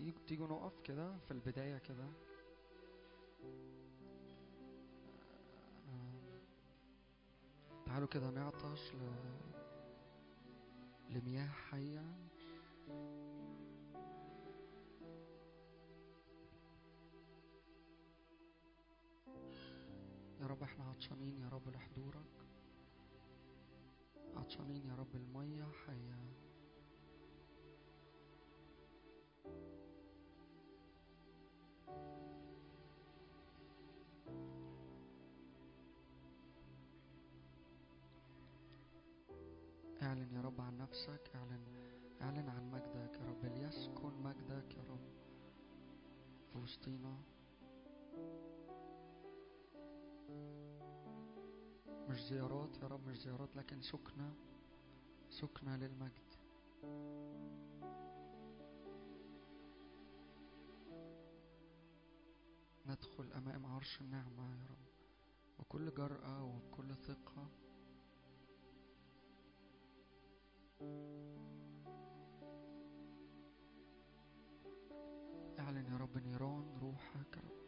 تيجوا تيجوا نقف كده في البداية كده. تعالوا كده نعطش ل... لمياه حية. يا رب إحنا عطشانين يا رب لحضورك. عطشانين يا رب المية حية. رب عن نفسك اعلن اعلن عن مجدك يا رب ليسكن مجدك يا رب. في وسطينا مش زيارات يا رب مش زيارات لكن سكنة سكنة للمجد. ندخل أمام عرش النعمة يا رب. وكل جرأة وبكل ثقة اعلن يا رب نيران روحك يا رب.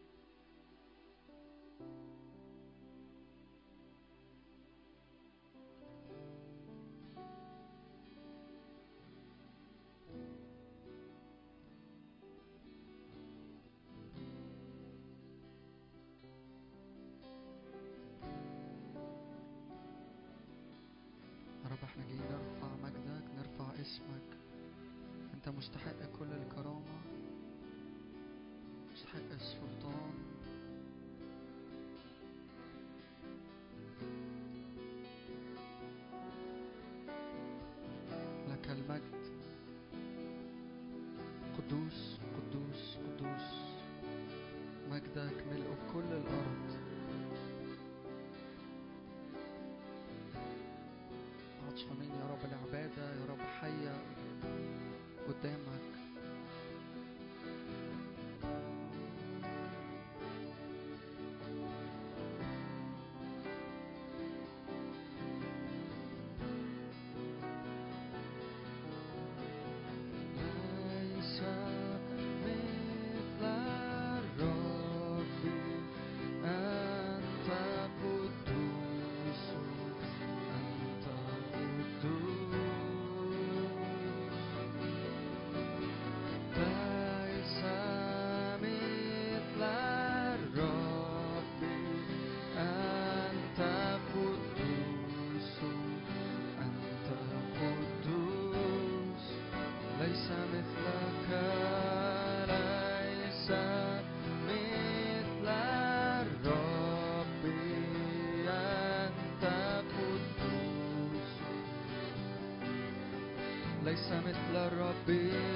مثل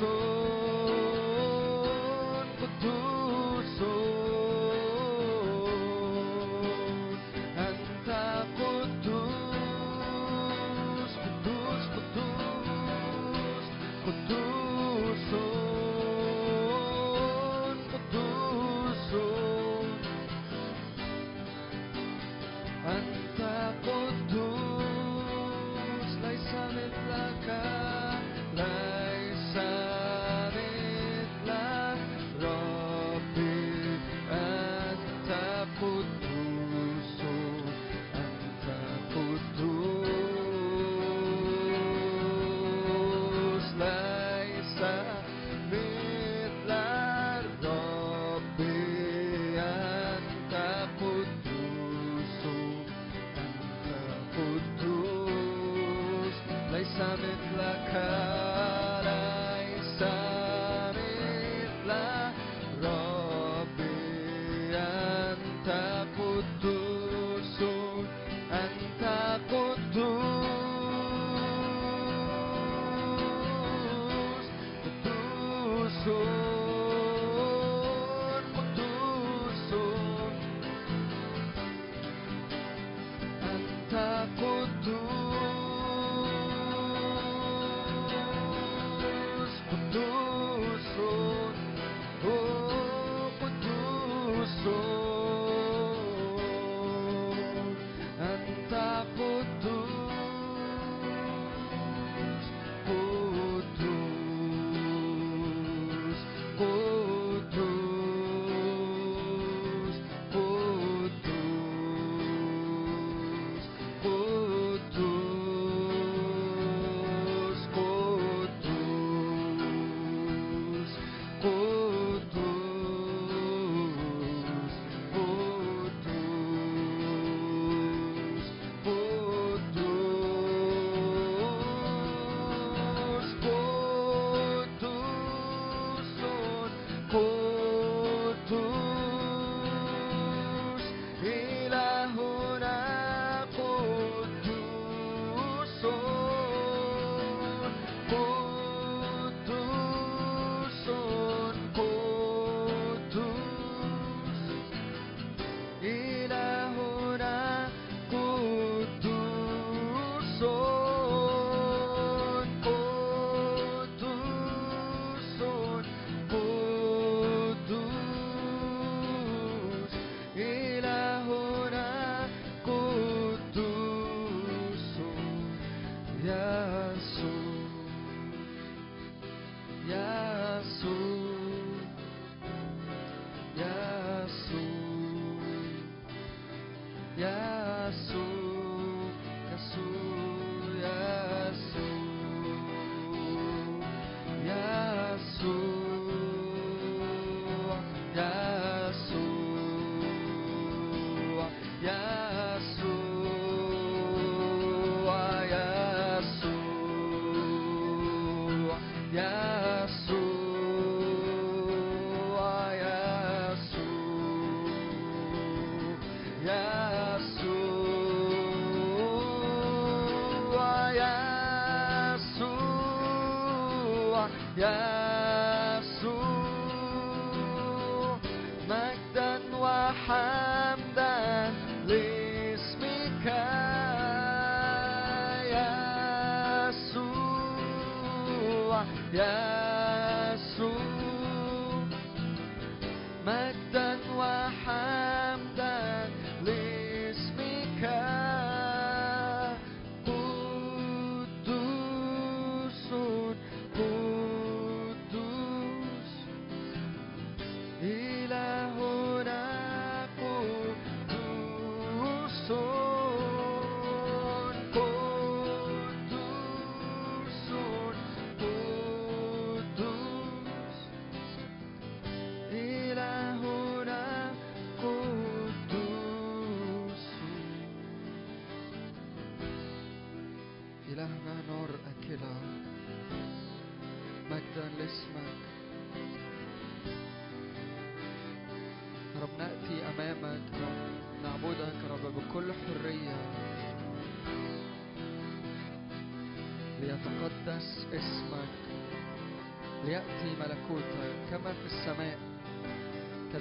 قدوس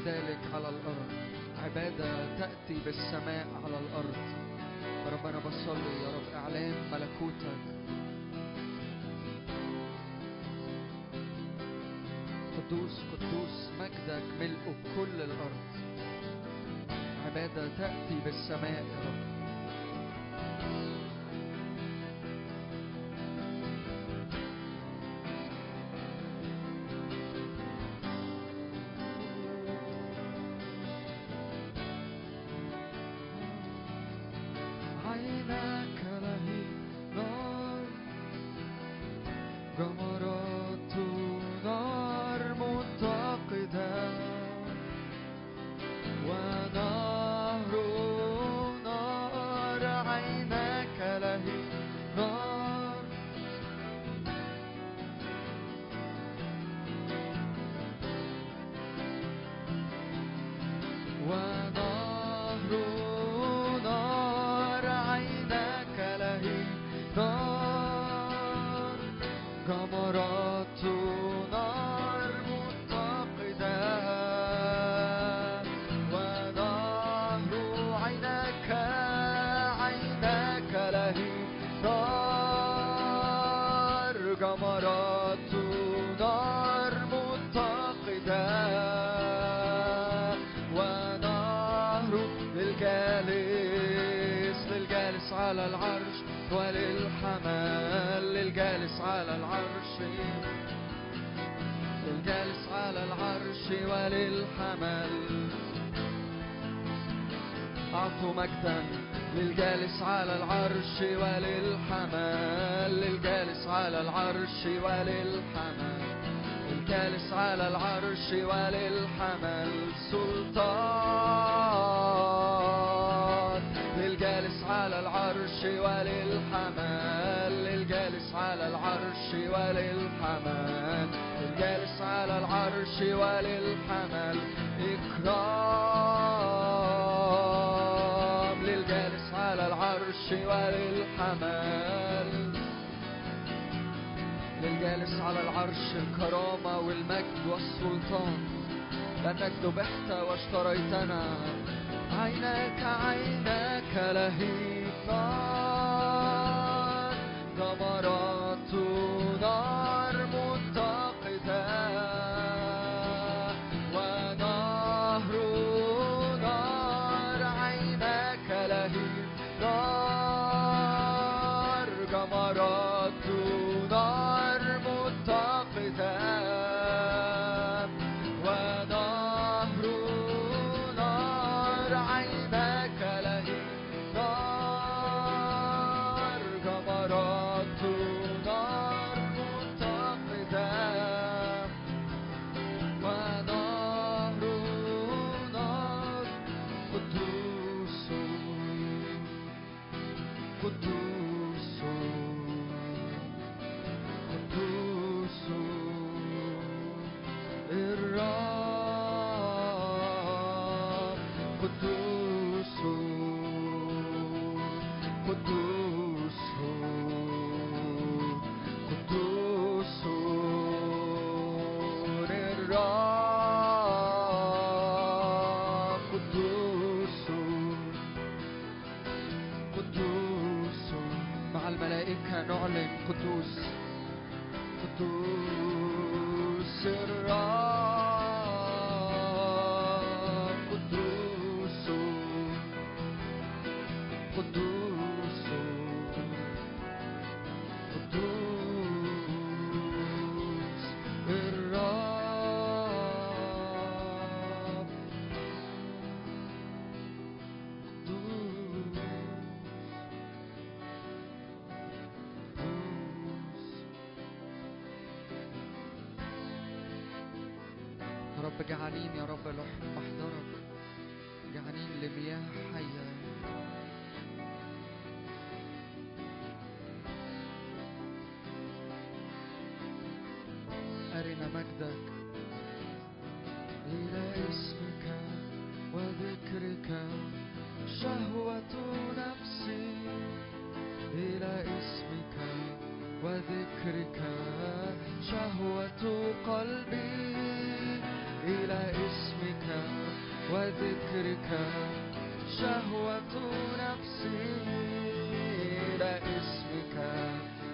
ذلك على الأرض. عبادة تأتي بالسماء على الأرض. ربنا بصلي يا رب. إعلان ملكوتك. قدوس قدوس مجدك ملء كل الأرض. عبادة تأتي بالسماء يا رب. على العرش وللحمل إكرام للجالس على العرش وللحمل. للجالس على العرش الكرامة والمجد والسلطان. لأنك ذبحت واشتريتنا. عيناك عيناك لهيب نار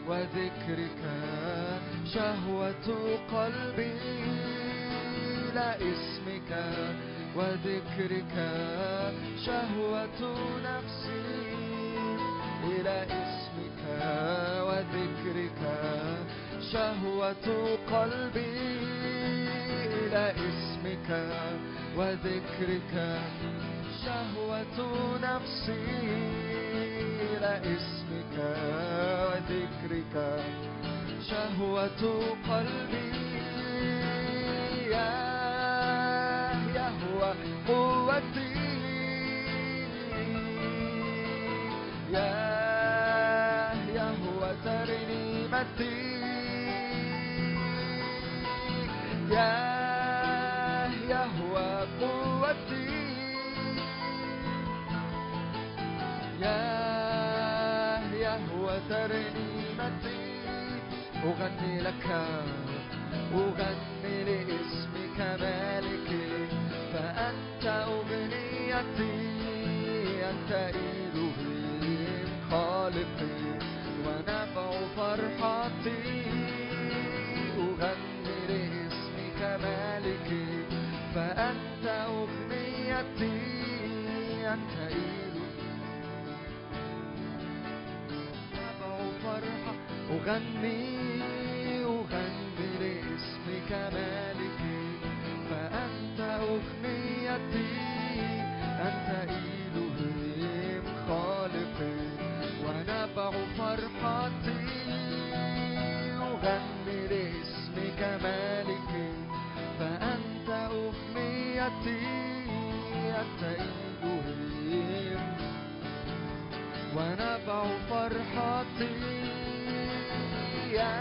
وذكرك شهوة قلبي إلى اسمك. وذكرك شهوة نفسي إلى اسمك. وذكرك شهوة قلبي إلى اسمك. وذكرك شهوة نفسي إلى اسمك. وذكرك شهوة قلبي. يا يهوى قوتي. يا يهوى ترنيمتي. يا يهوى قوتي. يا ترنيمتي أغني لك أغني لاسمك مالكي فأنت أغنيتي أنت إلهي خالقي ونبع فرحتي. أغني لاسمك مالكي فأنت أغنيتي أنت إله فرحة أغني أغني لاسمك مالكي فأنت أغنيتي أنت إلهي خالقي ونبع فرحتي أغني لاسمك مالكي فأنت أغنيتي أنت إلهي ونبع فرحتي يا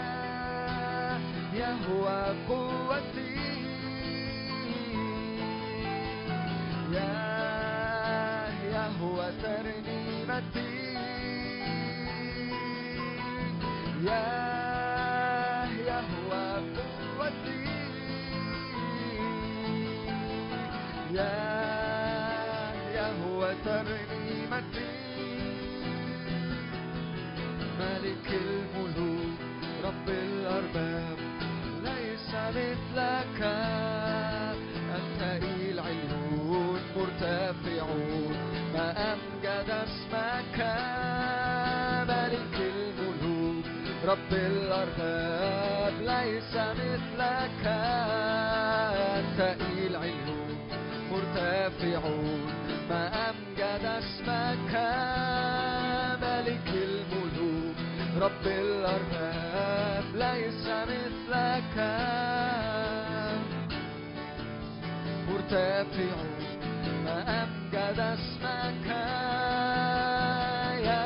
يهوى قوتي. يا يهوى ترنيمتي. يا يهوى قوتي. يا يهوى ترنيمتي. رب الأرباب ليس مثلك. أنت العليون مرتفعون. ما أمجد اسمك. ملك الملوك. رب الأرباب ليس مثلك. أنت العليون مرتفعون. ما أمجد اسمك. ملك الملوك. رب الأرباب. ليس مثلك مرتفعون ما أمجد اسمك يا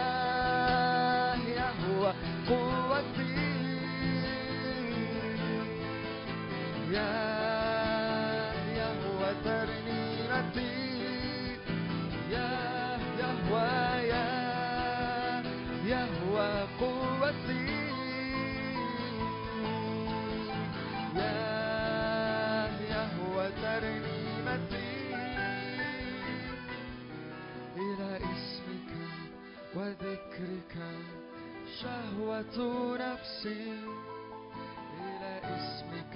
يهوى قوتي يا وذكرك شهوة نفسي إلى اسمك.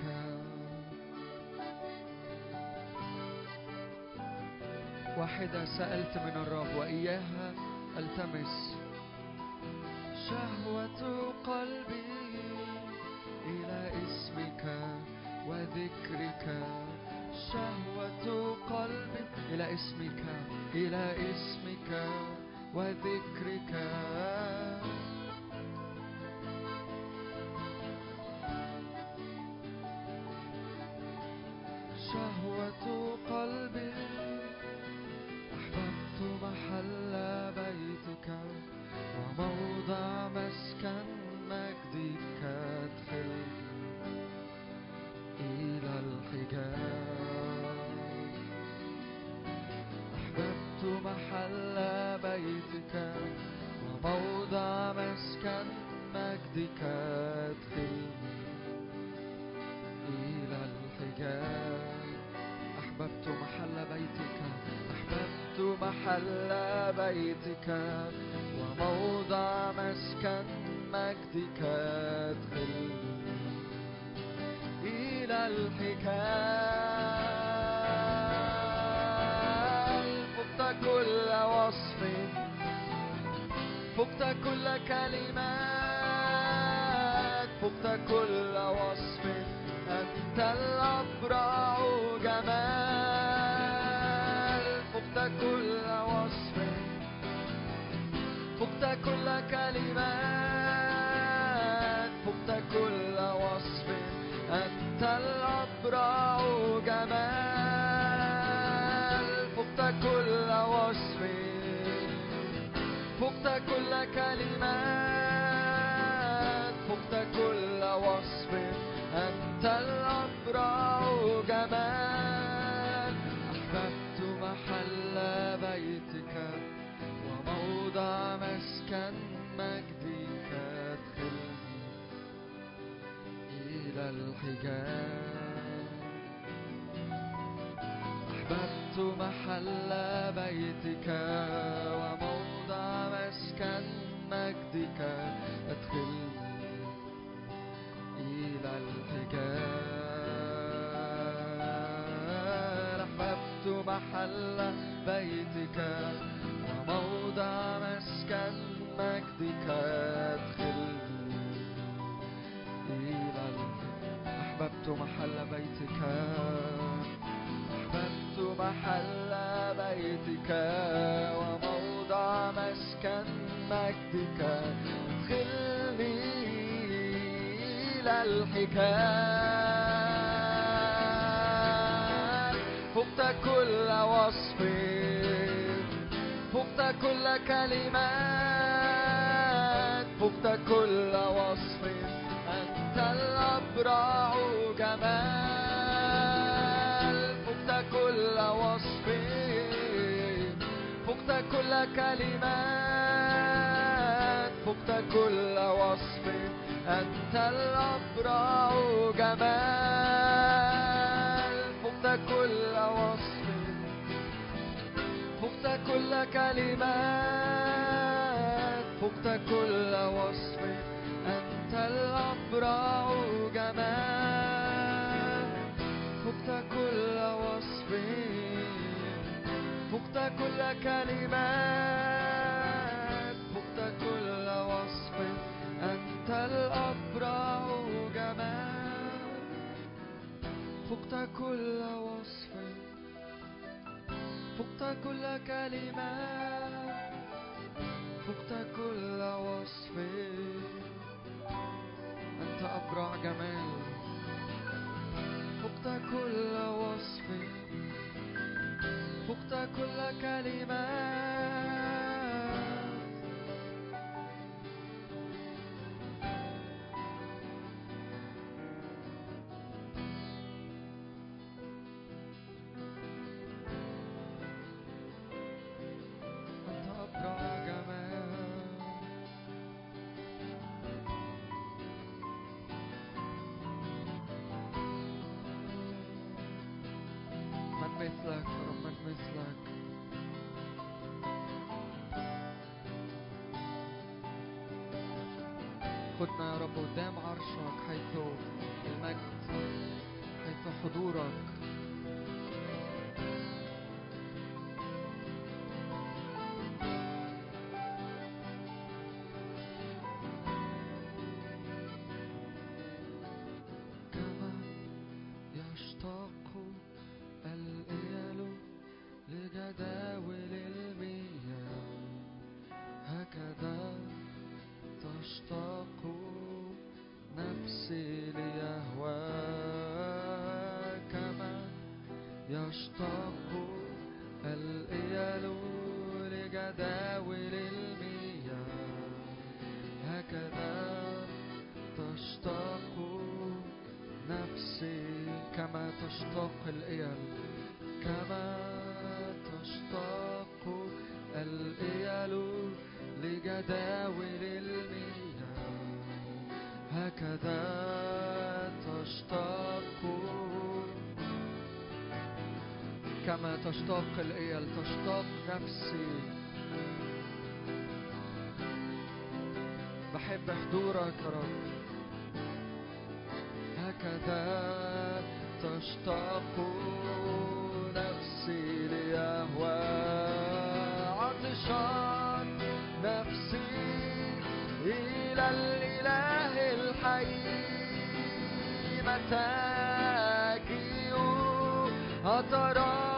واحدة سألت من الرب وإياها ألتمس. شهوة قلبي إلى اسمك وذكرك. شهوة قلبي إلى اسمك إلى اسمك. وذكرك. شهوة قلبي أحببت محل بيتك وموضع مسكن مجدك ادخلني إلى الحجاب. محل بيتك وموضع مسكن مجدك ادخلني إلى الحجاب. أحببت محل بيتك أحببت محل بيتك وموضع مسكن مجدك ادخلني إلى الحكام فقت كل كلمات فقت كل وصف أنت الأبرع جمال. فقت كل وصف فقت كل كلمات. كلمات فقت كل وصف أنت الأبرع جمال أحببت محل بيتك وموضع مسكن مجدك أدخلني إلى الحجاب. أحببت محل بيتك وموضع هذا مسكن مجدك أدخلني إلى الحجاب أحببت محل بيتك وموضع مسكن مجدك أدخلني إلى أحببت محل بيتك أحببت محل بيتك مسكن مجدك ادخلني إلى الحكاية فقت كل وصف فقت كل كلمات فقت كل وصف أنت الأبرع جمال فقت كل وصف فقت كل كلمات. فقت كل وصف أنت الأبرع جمال. فقت كل وصف فقت كل كلمات. فقت كل وصف أنت الأبرع جمال. فقت كل وصف فقت كل كلمات. فقت كل وصف فقت كل كلمات فقت كل وصف. أنت أبرع جمال. فقت كل وصف فقت كل كلمات قدام عرشك حيث المجد حيث حضورك. يشتاق الإيل لجداول المياه. هكذا تشتاق نفسي كما تشتاق الإيل كما تشتاق كما تشتاق الإيل تشتاق نفسي. بحب حضورك يا رب. هكذا تشتاق نفسي ليهوى. عطشان نفسي إلى الإله الحي. متى أترى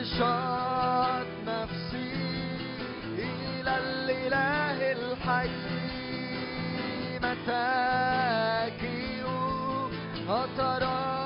عطشت نفسي إلى الإله الحي. متى أترى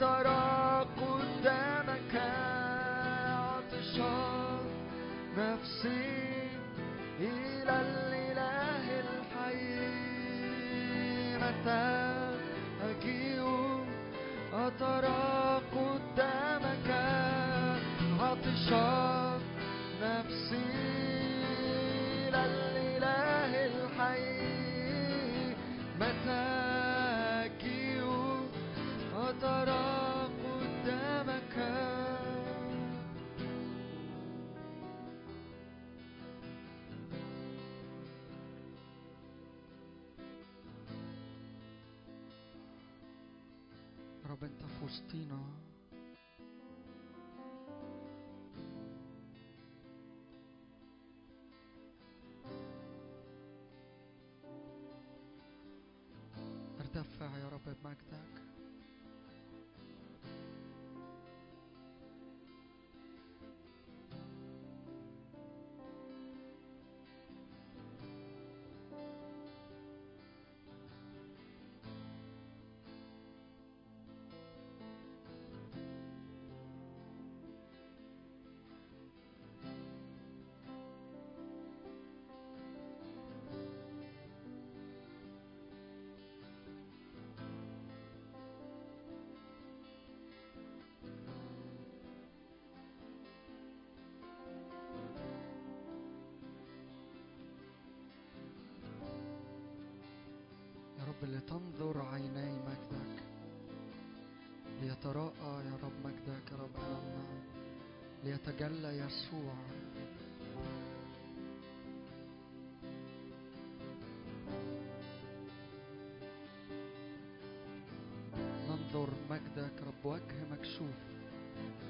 ترى قدامك عطشا نفسي إلى الإله الحي. متى أجيء؟ أترى قدامك عطشا. Agostino. Artafai, Europa e Magdag. لتنظر عيني مجدك ليتراءى يا رب مجدك يا رب أمامنا ليتجلى يسوع. ننظر مجدك رب وجه مكشوف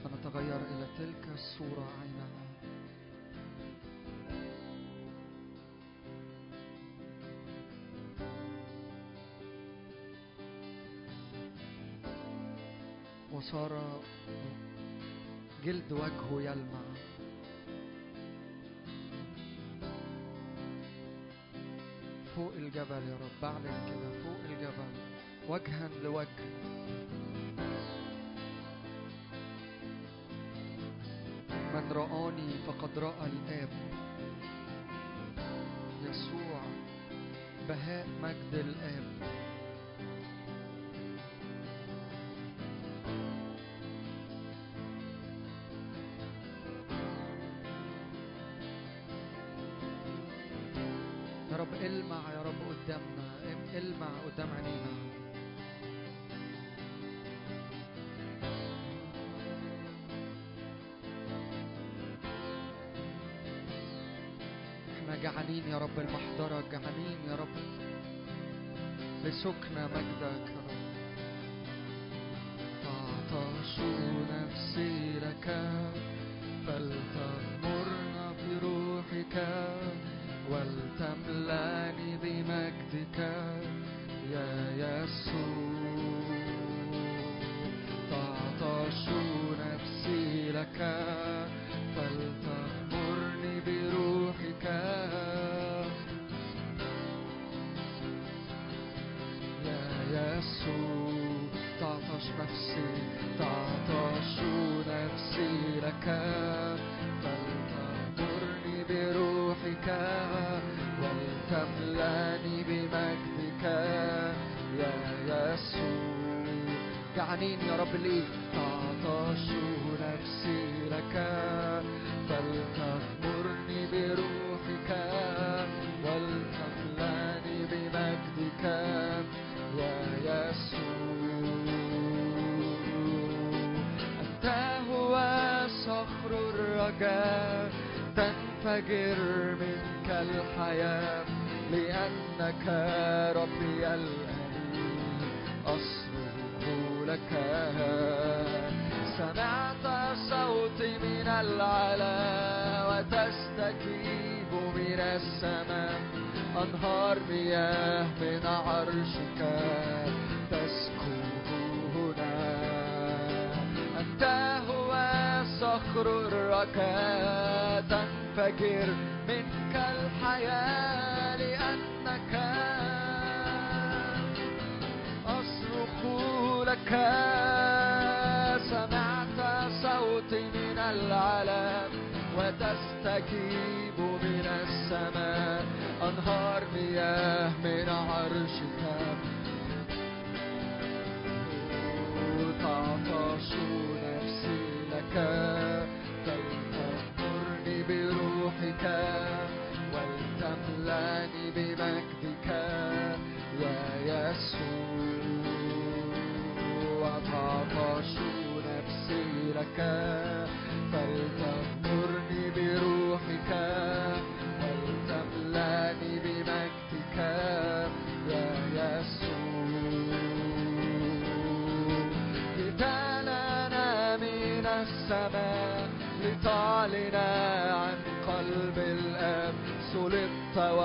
فنتغير إلى تلك الصورة عينها سارة جلد وجهه يلمع. فوق الجبل يا رب أعلن كده فوق الجبل وجها لوجه. من رآني فقد رأى الآب. يسوع بهاء مجد الآب. جعلين يا رب المحضرة جعلين يا رب. لسكنى مجدك يا رب. تنفجر منك الحياة لأنك أصرخ لك. سمعت صوتي من العلم وتستجيب من السماء. أنهار مياه من عرشك.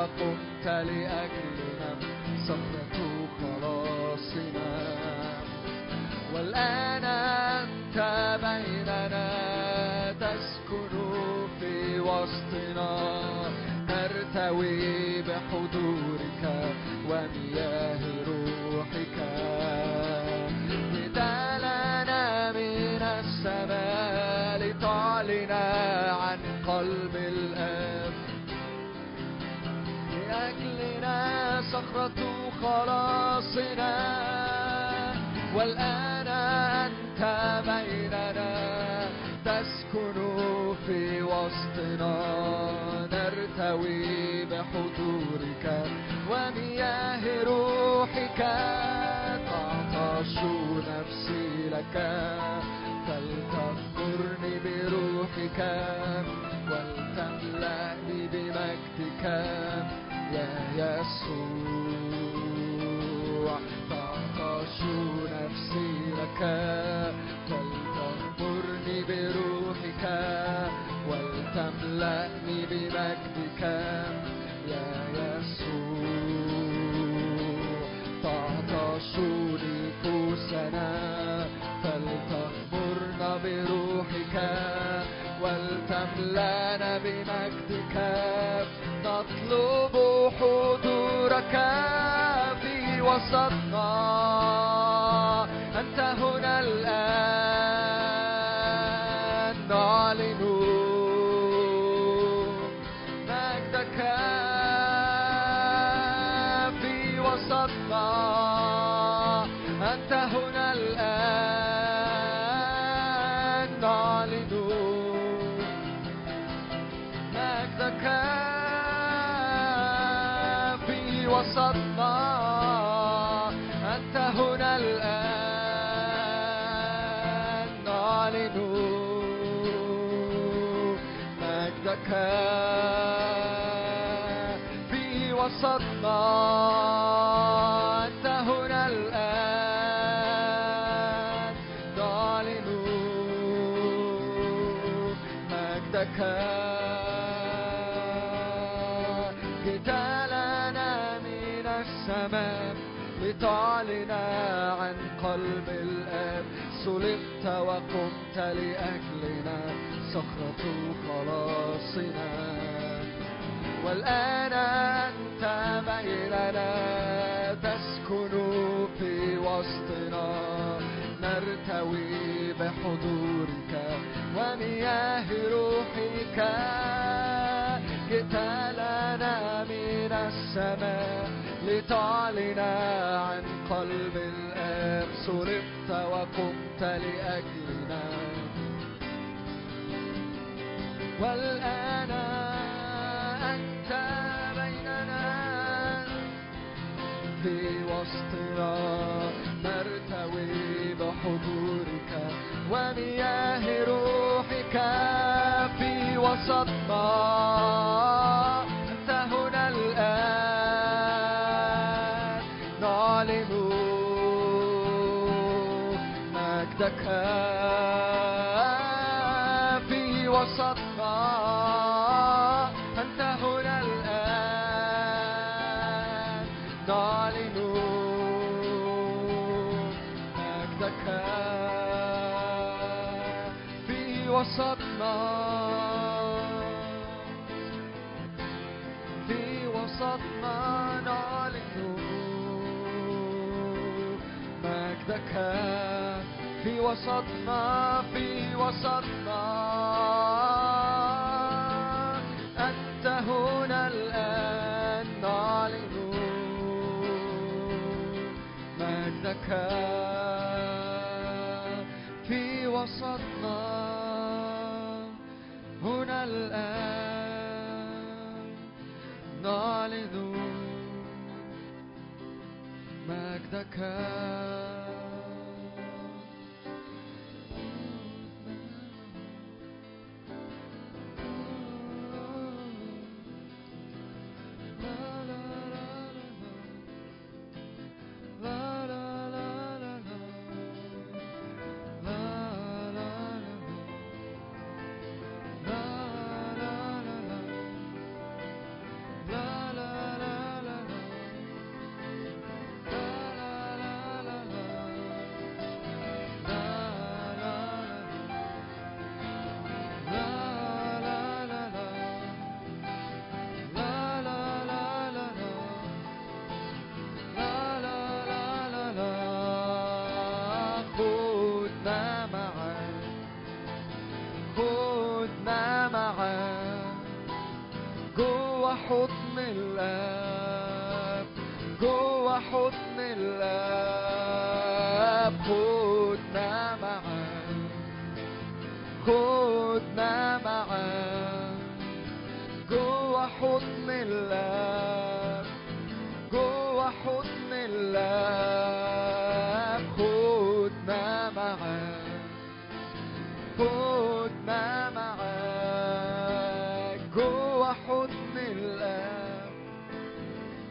قمت لأجلنا. صفا والآن أنت بيننا تسكن في وسطنا نرتوي بحضورك ومياه روحك تعطش نفسي لك. الله خدنا معاك خدنا معاك جوه حضن الله جوه حضن الله خدنا معاك خدنا معاك جوه حضن الله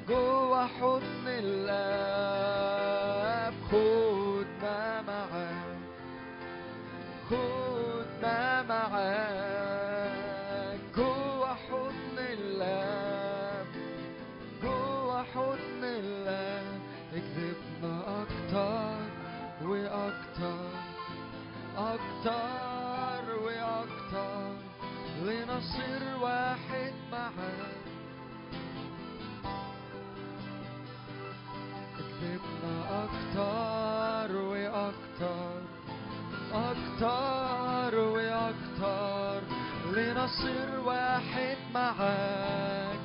جوه حضن الله لنصير واحد معاك. اكذبنا أكتر وأكتر أكتر وأكتر. لنصير واحد معاك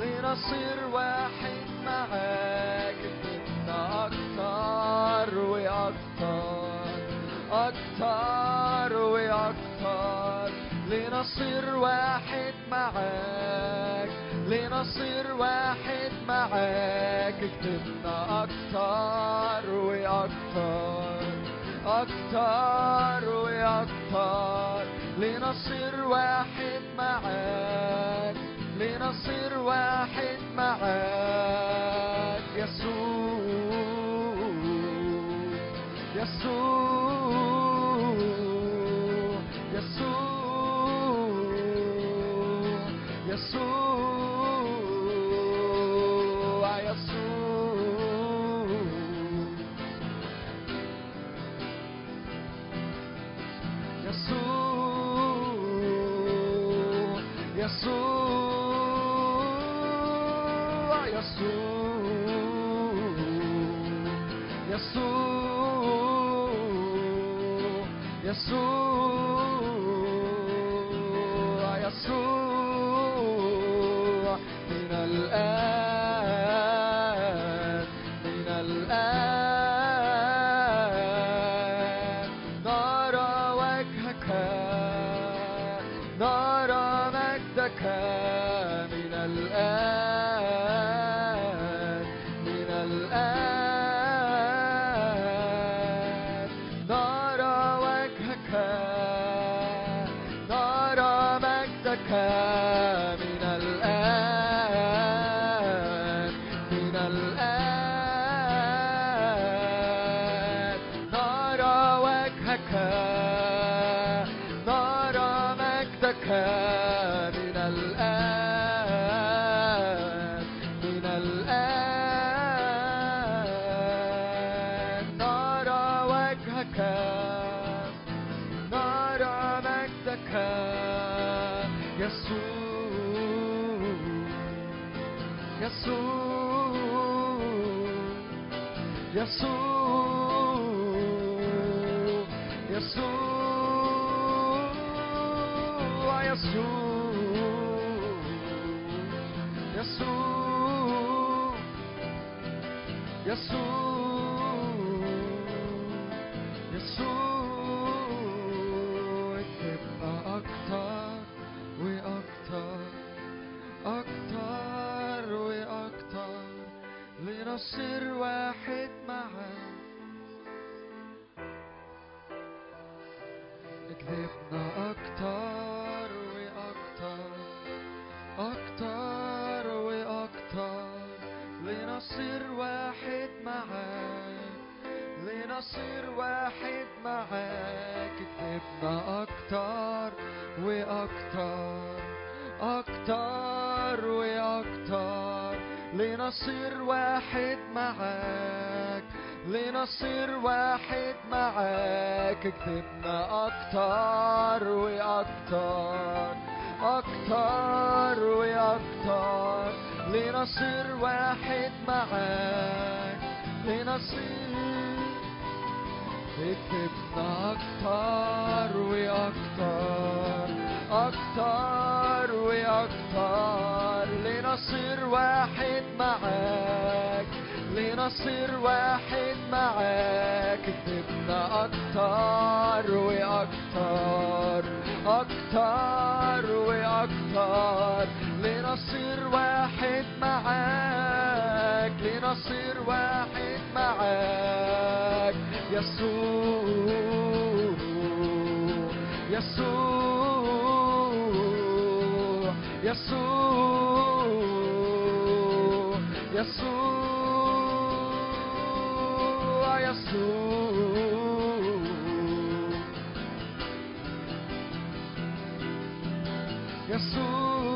لنصير واحد معاك. اكذبنا أكتر وأكتر أكتر وأكتر. لنصير واحد معاك لنصير واحد معاك. اكتبنا أكتر وأكتر أكتر وأكتر. لنصير واحد معاك لنصير واحد معاك. يسوع يسوع. So. لنصير واحد معاك اكتبنا أكتر وأكتر أكتر وأكتر. لنصير واحد معاك لنصير واحد معاك اكتبنا أكتر وأكتر أكتر وأكتر. لنصير واحد معاك لنصير اكتبنا أكتر وأكتر أكتر وأكتر لنصير واحد معاك لنصير واحد معاك اكتبنا أكتر وأكتر أكتر وأكتر لنصير واحد معاك لنصير واحد معاك يسوع يسوع يسوع يسوع يسوع يسوع.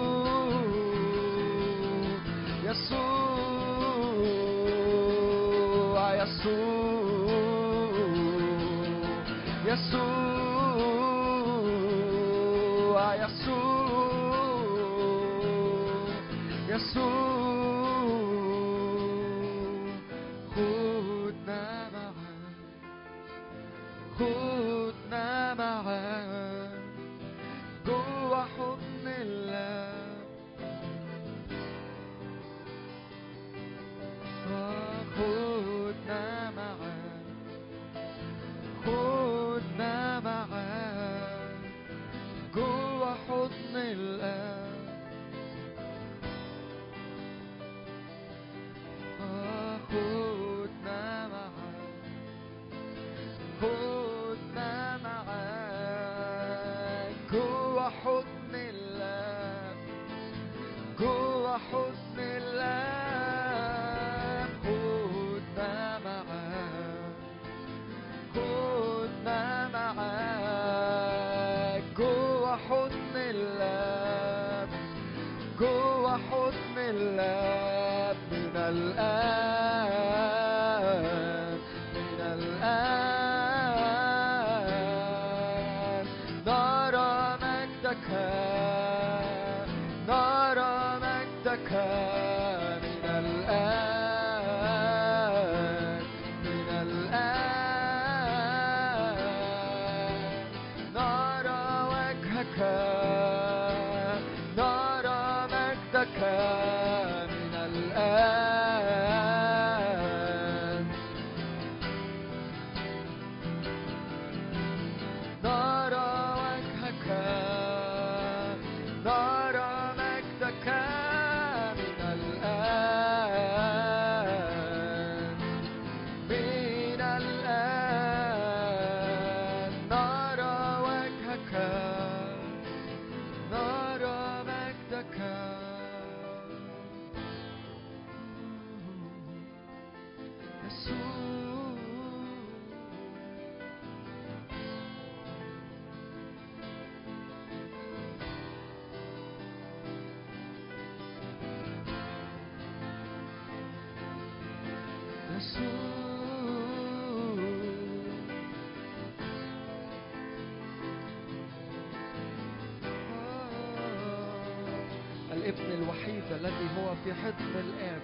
الإبن الوحيد الذي هو في حضن الآب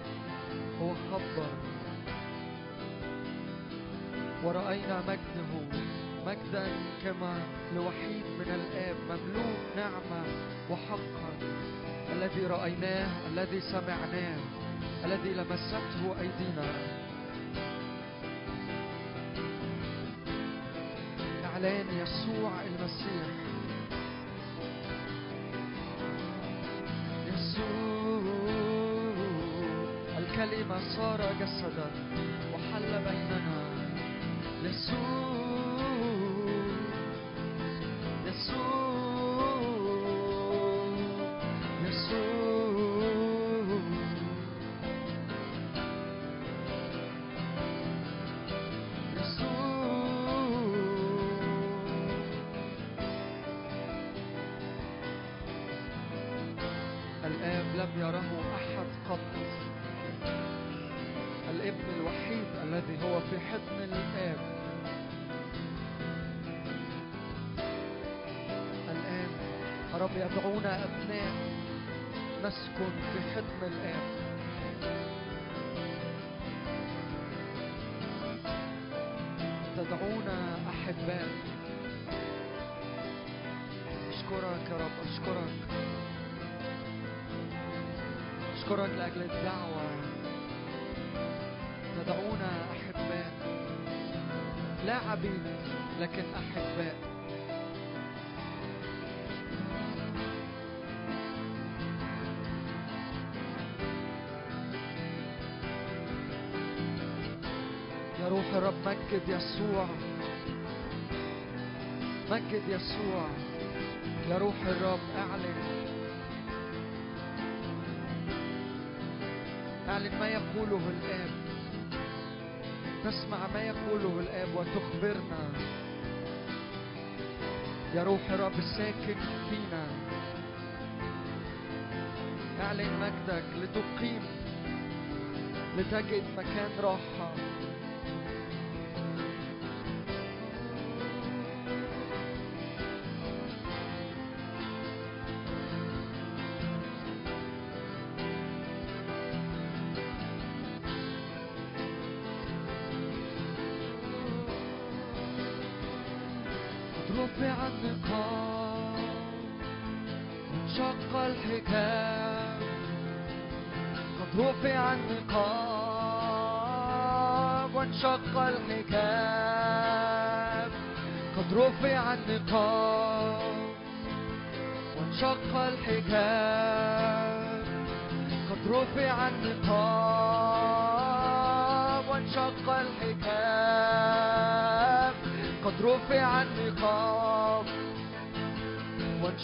هو خبر ورأينا مجده مجدا كما لوحيد من الآب مملوء نعمة وحقا. الذي رأيناه الذي سمعناه الذي لمسته أيدينا. إعلان يسوع المسيح. يسوع الكلمة صار جسدا وحل بيننا. يسوع. لم يره أحد قط. الابن الوحيد الذي هو في حضن الآب. الآن رب يدعونا أبناء نسكن في حضن الآب. أشكرك لأجل الدعوة. تدعونا أحباء. لا عبيد لكن أحباء. يا روح الرب مجد يسوع. مجد يسوع. يا روح الرب ما يقوله الآب وتخبرنا. يا روح الرب الساكن فينا. اعلن مجدك لتقيم لتجد مكان راحة.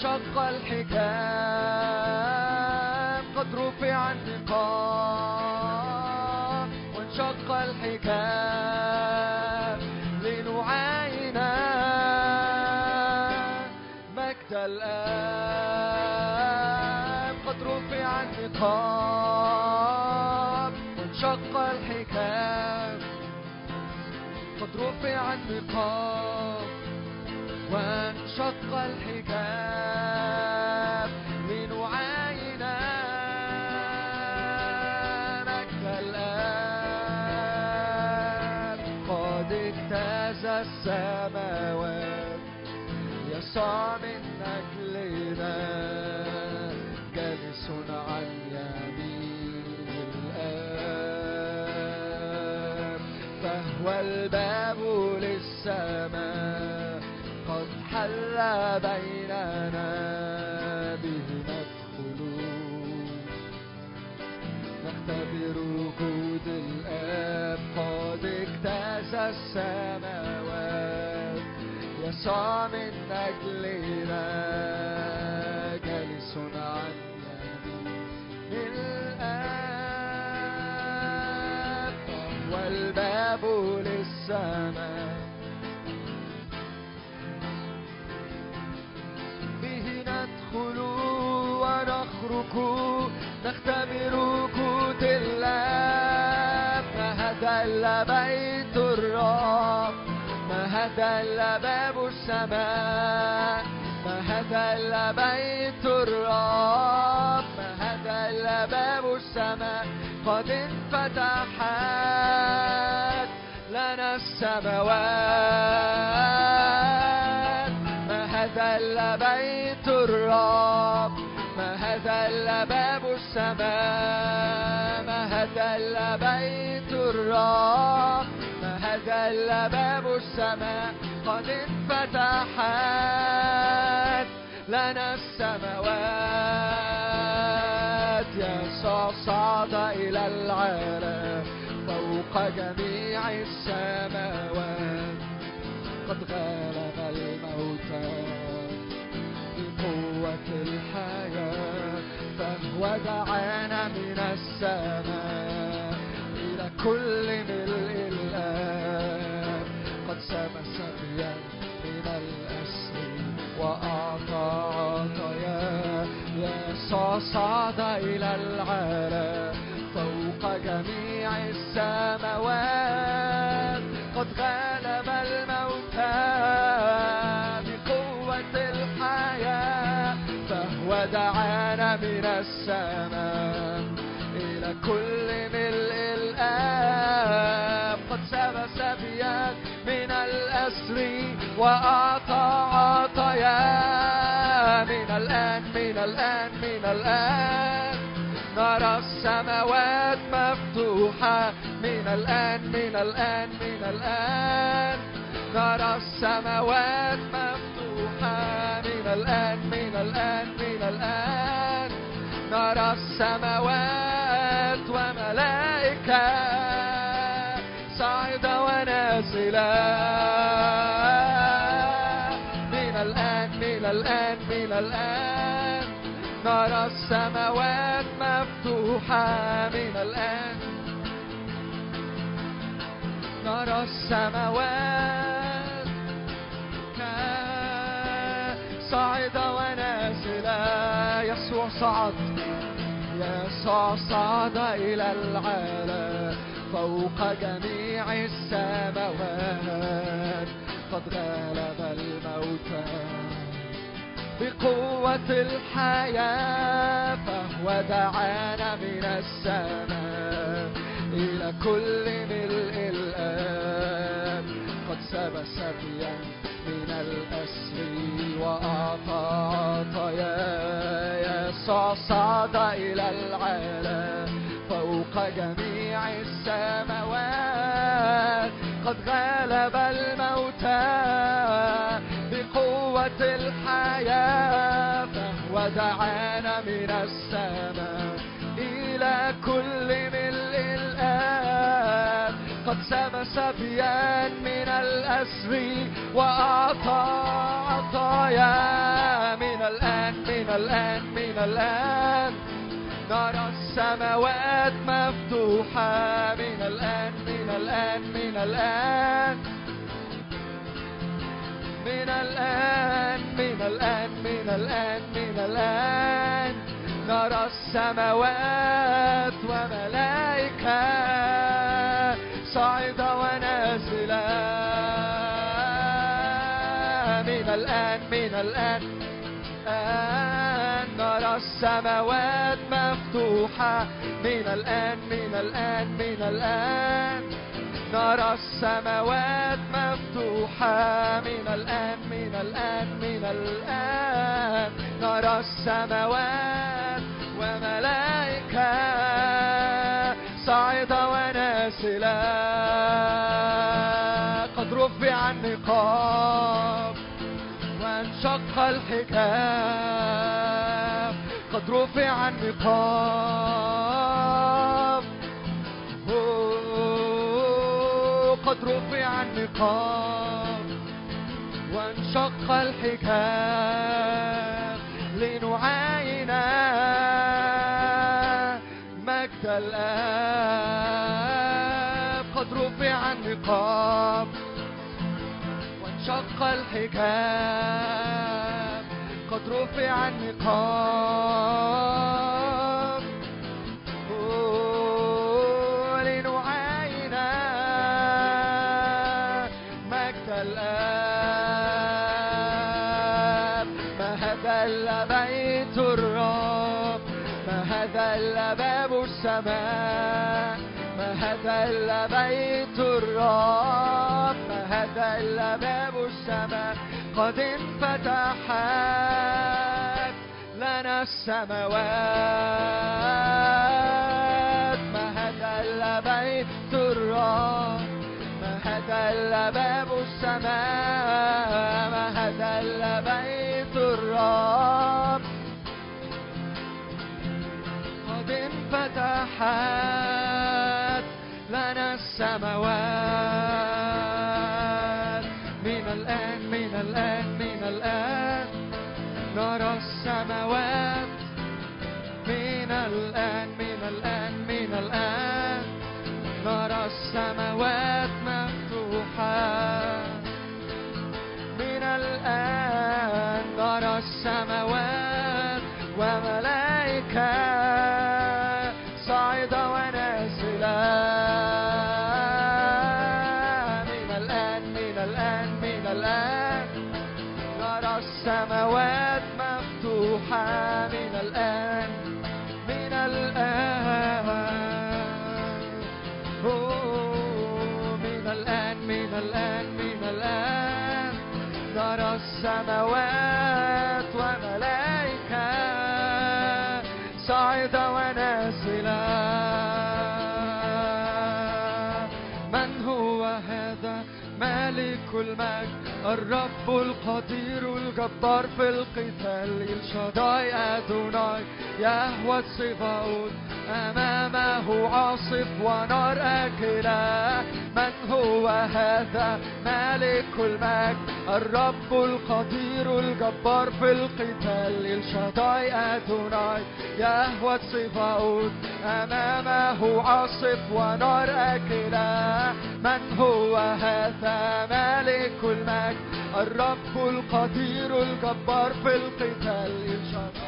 وانشق الحجاب يسوع من أجلنا جالس عن يمين الآب. فهو الباب للسماء قد حل بيننا به ندخل نختبر وجود الآب قد اجتاز السماوات يسوع من أجلنا جالس عن يمين الآب فهو الباب للسماء به ندخل ونخرج نختبر وجود الله بيت الرب إلا باب السماء إلا بيت الرب إلا باب السماء. قد انفتحت لنا السماوات. مهد إلا بيت الرب إلا باب السماء. مهد إلا بيت الرب إلا باب السماء قد انفتحت لنا السماوات. يسوع صعد إلى العالم فوق جميع السماوات. قد غلب الموتى بقوة الحياة فهو دعانا من السماء. إلى كل ملء سبيا من الأسر وأعطى عطايا يسوع صعد إلى العالم. فوق جميع السماوات قد غلب الموتى بقوة الحياة. فهو دعانا من السماء. وأعطى عطايا من الآن من الآن من الآن. نرى السماوات مفتوحة من الآن من الآن من الآن. نرى السماوات مفتوحة من الآن من الآن من الآن. نرى السماوات وملائكة صاعدة ونازلة. الآن من الآن. نرى السماوات مفتوحة من الآن. نرى السماوات. صاعدة ونازلة يسوع صعد. يسوع صعد إلى العالم فوق جميع السماوات. قد غلب الموت بقوة الحياة فهو دعانا من السماء إلى كل ملء الآب. قد سب سبيا من الأسر وأعطى عطايا يسوع صعد إلى العالم فوق جميع السماوات. قد غلب الموتى الحياة فهو دعانا من السماء إلى كل ملء الآب. قد سب سبيا من الأسر وأعطى عطايا. من الآن من الآن من الآن. نرى السماوات مفتوحة. من الآن من الآن من الآن. من الآن من الآن من الآن من الآن. نرى السماوات وملائكة صاعدة ونازلة. من الآن من الآن. نرى السماوات مفتوحة. من الآن من الآن من الآن. نرى السماوات مفتوحة من الآن من الآن من الآن. نرى السماوات وملائكة صاعدة ونازلة. قد رفع النقاب وانشق الحجاب قد رفع النقاب. قد رفع النقاب وانشق الحجاب لنعاين مجد الآب قد رفع النقاب وانشق الحجاب قد رفع النقاب هذا إلا بيت الرب هذا إلا باب السماء. قد انفتحت لنا السماوات. ما هذا إلا بيت الرب ما هذا إلا باب السماء. ما هذا إلا بيت الرب. قد انفتحت لنا السماوات من الآن من الآن من الآن. نرى السماوات من الآن من الآن من الآن. نرى السماوات مفتوحة. من الآن نرى السماوات وملائكة. نرى السماوات وملائكة صاعدة ونازلة من هو هذا؟ مالك المجد الرب القدير الجبار في القتال. الشداي أدوناي يهوى الصباؤوت أمامه عاصف ونار أكلة. من هو هذا؟ مالك المجد. الرب القدير الجبار في القتال. الشداي أدوناي يهوى الصباؤوت أمامه عاصف ونار أكلة. من هو هذا؟ مالك المجد. الرب القدير الجبار في القتال. الشداي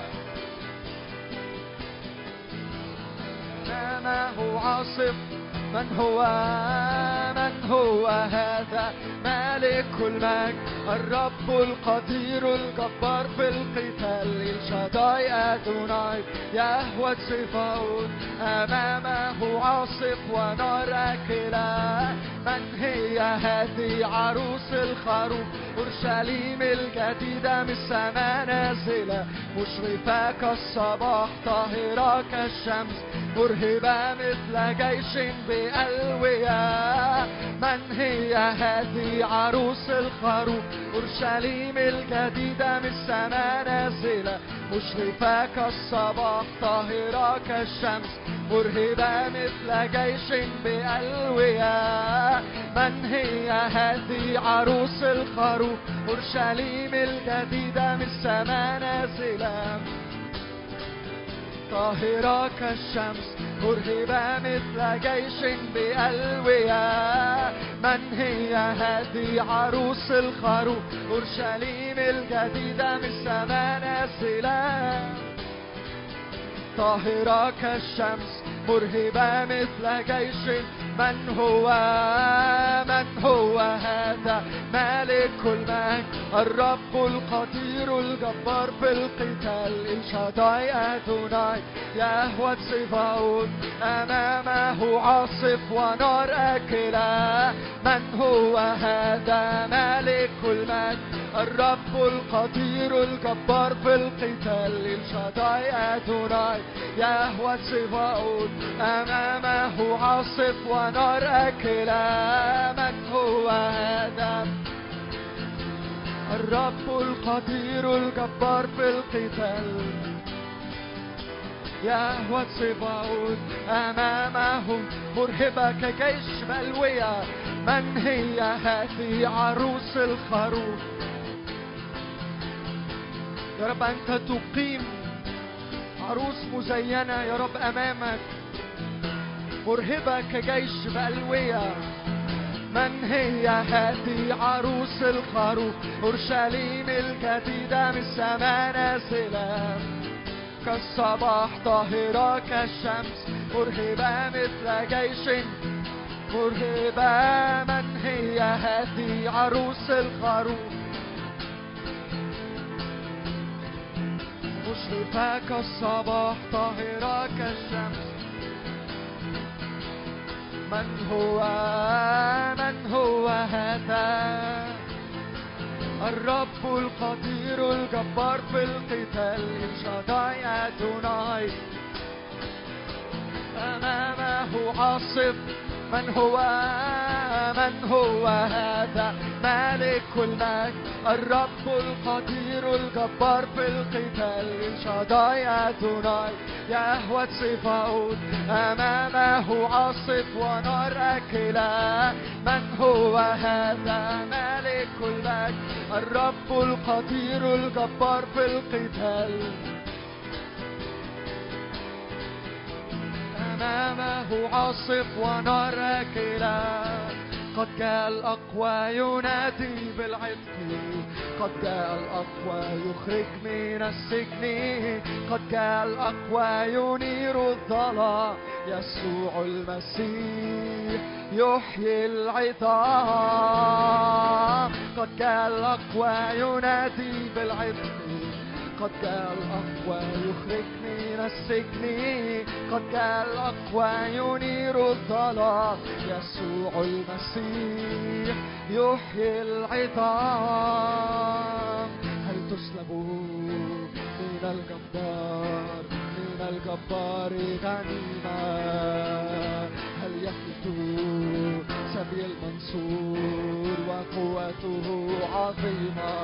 أمامه عاصف من هو؟ هو هذا مالك المجد الرب القدير الجبار في القتال الشداي أدوناي يهوى صفاؤون أمامه عاصف ونار أكلة. من هي هذه عروس الخروف؟ أورشليم الجديدة من السماء نازلة. مشرفة كالصباح طاهرة كالشمس. مرهبة مثل جيش بألوية. من هي هذه عروس الخروف؟ أورشليم الجديدة من السماء نازلة. مشرفة كالصباح طاهرة كالشمس. مرهبة مثل جيش بألوية. من هي هذه عروس الخروف؟ أورشليم الجديدة من السماء نازلة. طاهرة كالشمس مرهبة مثل جيش بألوية من هي هذه عروس الخروف؟ أورشليم الجديدة من السماء نازلة طاهرة كالشمس مرهبة مثل جيش من هو؟ من هو هذا؟ مالك المجد الرب القدير الجبار في القتال. الشداي أدوناي يهوى صفاؤون أمامه عاصف ونار أكلة. من هو هذا؟ مالك المجد الرب القدير الجبار في القتال. الشداي أدوناي يهوى صفاؤون أمامه عاصف ونار أكلة من هو هذا؟ الرب القدير الجبار في القتال. يهوى صفاؤون أمامه مرهبة كجيش بلوية من هي هذه عروس الخروف؟ يا رب أنت تقيم عروس مزينة يا رب أمامك. مرهبة كجيش بألوية. من هي هذه عروس الخروف أورشليم الجديدة من السماء نازلة. كالصباح طاهرة كالشمس مرهبة مثل جيش. مرهبة من هي هذه عروس الخروف مشرفة كالصباح طاهرة كالشمس. من هو من هو هذا؟ الرب القدير الجبار في القتال شداي أدوناي أمامه عاصف من هو من هو هذا؟ مالك المجد الرب القدير الجبار في القتال. شداي أدوناي يهوى صفاؤون أمامه عاصف ونار أكلة. من هو هذا؟ مالك المجد الرب القدير الجبار في القتال. أمامه عاصف ونار أكلة قد جاء الأقوى ينادي بالعتق. قد جاء الأقوى يخرج من السجن. قد جاء الأقوى ينير الظلام. يسوع المسيح يحيي العظام. قد جاء الأقوى ينادي بالعتق. قد جاء الأقوى يخرج من السجن قد جاء الأقوى ينير الظلام يسوع المسيح يحيي العظام. هل تسلبوا من الجبار؟ من الجبار غنيمة. هل يفلت سبي المنصور وقوته عظيمة؟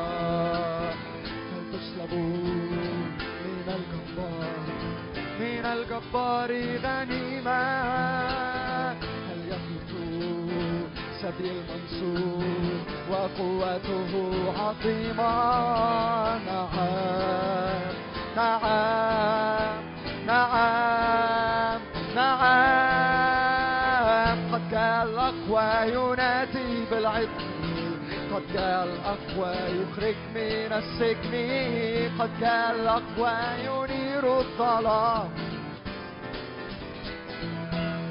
من الجبار من الجبار غنيمة هل يفلت سبي المنصور وقوته عظيمة نعم نعم نعم نعم قد جاء الأقوى ينادي بالعتق قد جاء الأقوى يخرج من السجن قد جاء الأقوى ينير الظلام.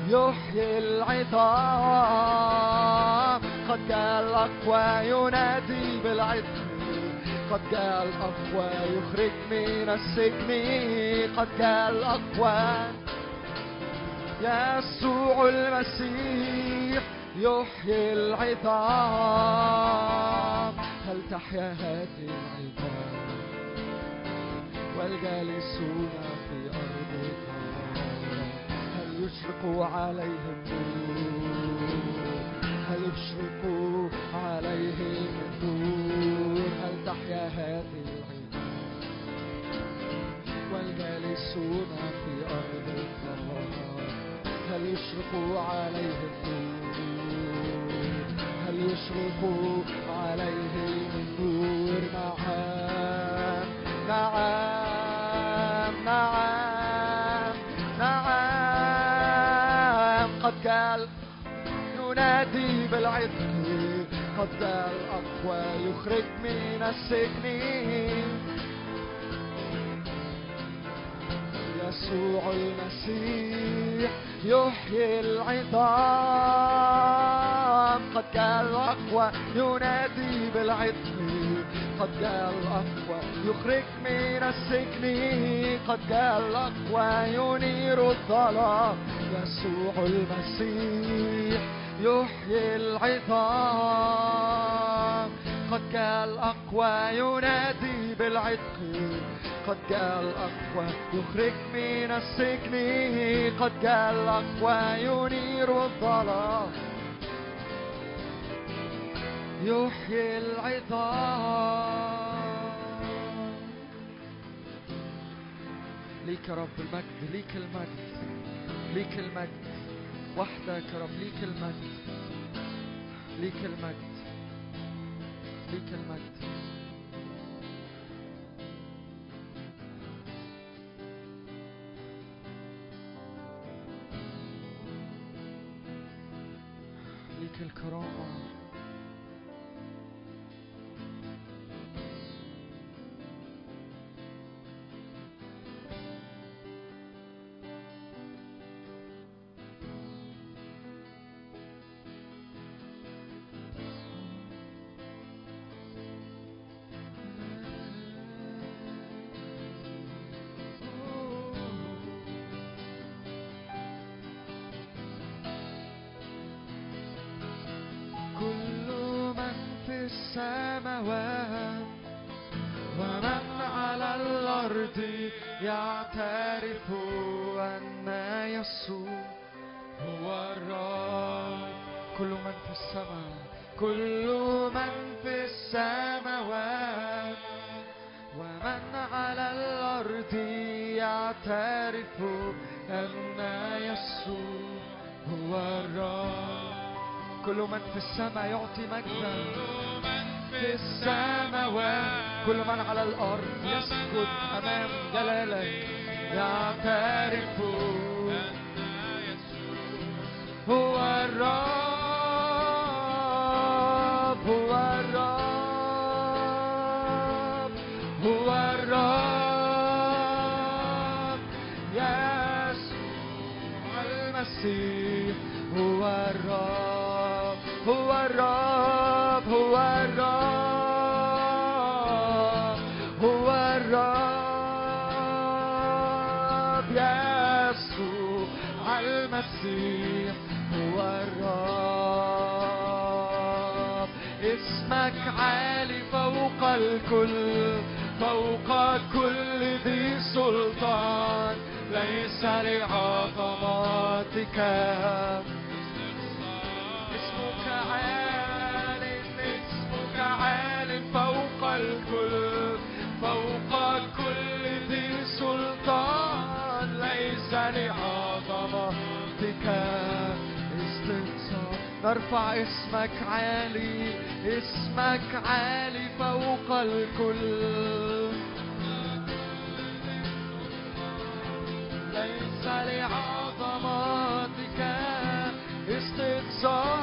يحيي العظام قد جاء الأقوى ينادي بالعظم قد جاء الأقوى يخرج من السجن قد جاء الأقوى يسوع المسيح يحيي العظام. هل تحيا هذه العظام؟ والجالسون في أرض هل يشرق عليهم هل يشرق عليهم النور؟ هل تحيا هذه العظام؟ والجالسون في أرض هل يشرق عليهم النور؟ هل يشرق عليهم النور نعم نعم نعم نعم قد قال ينادي بالعتق قد قال الأقوى يخرج من السجن. يسوع المسيح يحيي العظام. قد جاء الأقوى ينادي بالعتق قد جاء الأقوى يخرج من السجن. قد جاء الأقوى ينير الظلام. يسوع المسيح يحيي العظام. قد جاء الأقوى ينادي بالعتق. قد جاء الأقوى يخرج من السجن. قد جاء الأقوى ينير الظلام. يحيي العظام. ليك يا رب المجد ليك المجد ليك المجد. وحدك يا رب ليك المجد ليك المجد. ليك المجد. ليك الكرامة. السماوات ومن على الأرض يعترف أن يسوع هو الرب. كل من في السماء كل من في السماوات. ومن على الأرض يعترف أن يسوع هو الرب. كل من في السماء يعطي مجدا. في السماوات. كل من على الأرض يسجد أمام جلالك. يعترف هو الرب هو الرب. الكل فوق كل ذي سلطان ليس لعظمتك اسمك عال اسمك عال فوق الكل فوق كل ذي سلطان ليس لعظمتك استنصار نرفع اسمك عالي. اسمك عالي فوق الكل. ليس لعظمتك استقصاء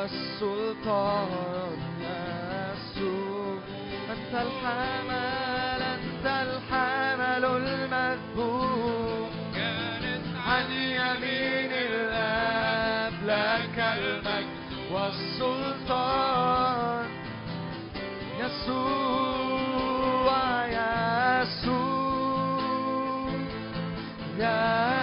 والسلطان يسوع أنت الحمل أنت الحمل المذبوح. جالس عن يمين الآب لك المجد والسلطان. يسوع يسوع يسوع.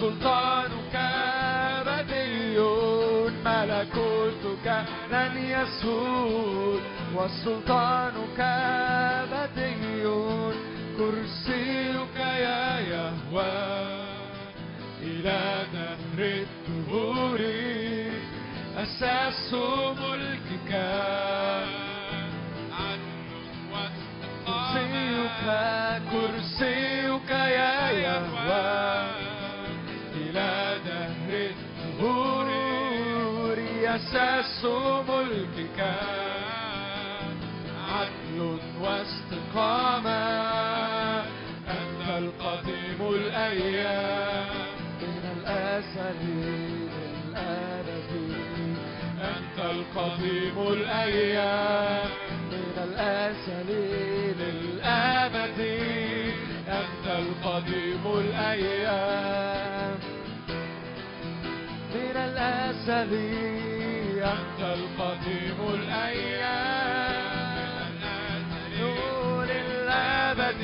وسلطانك أبدي ملكوتك لن يزول وسلطانك الأزل أنت القديم الأيام. نور الأبد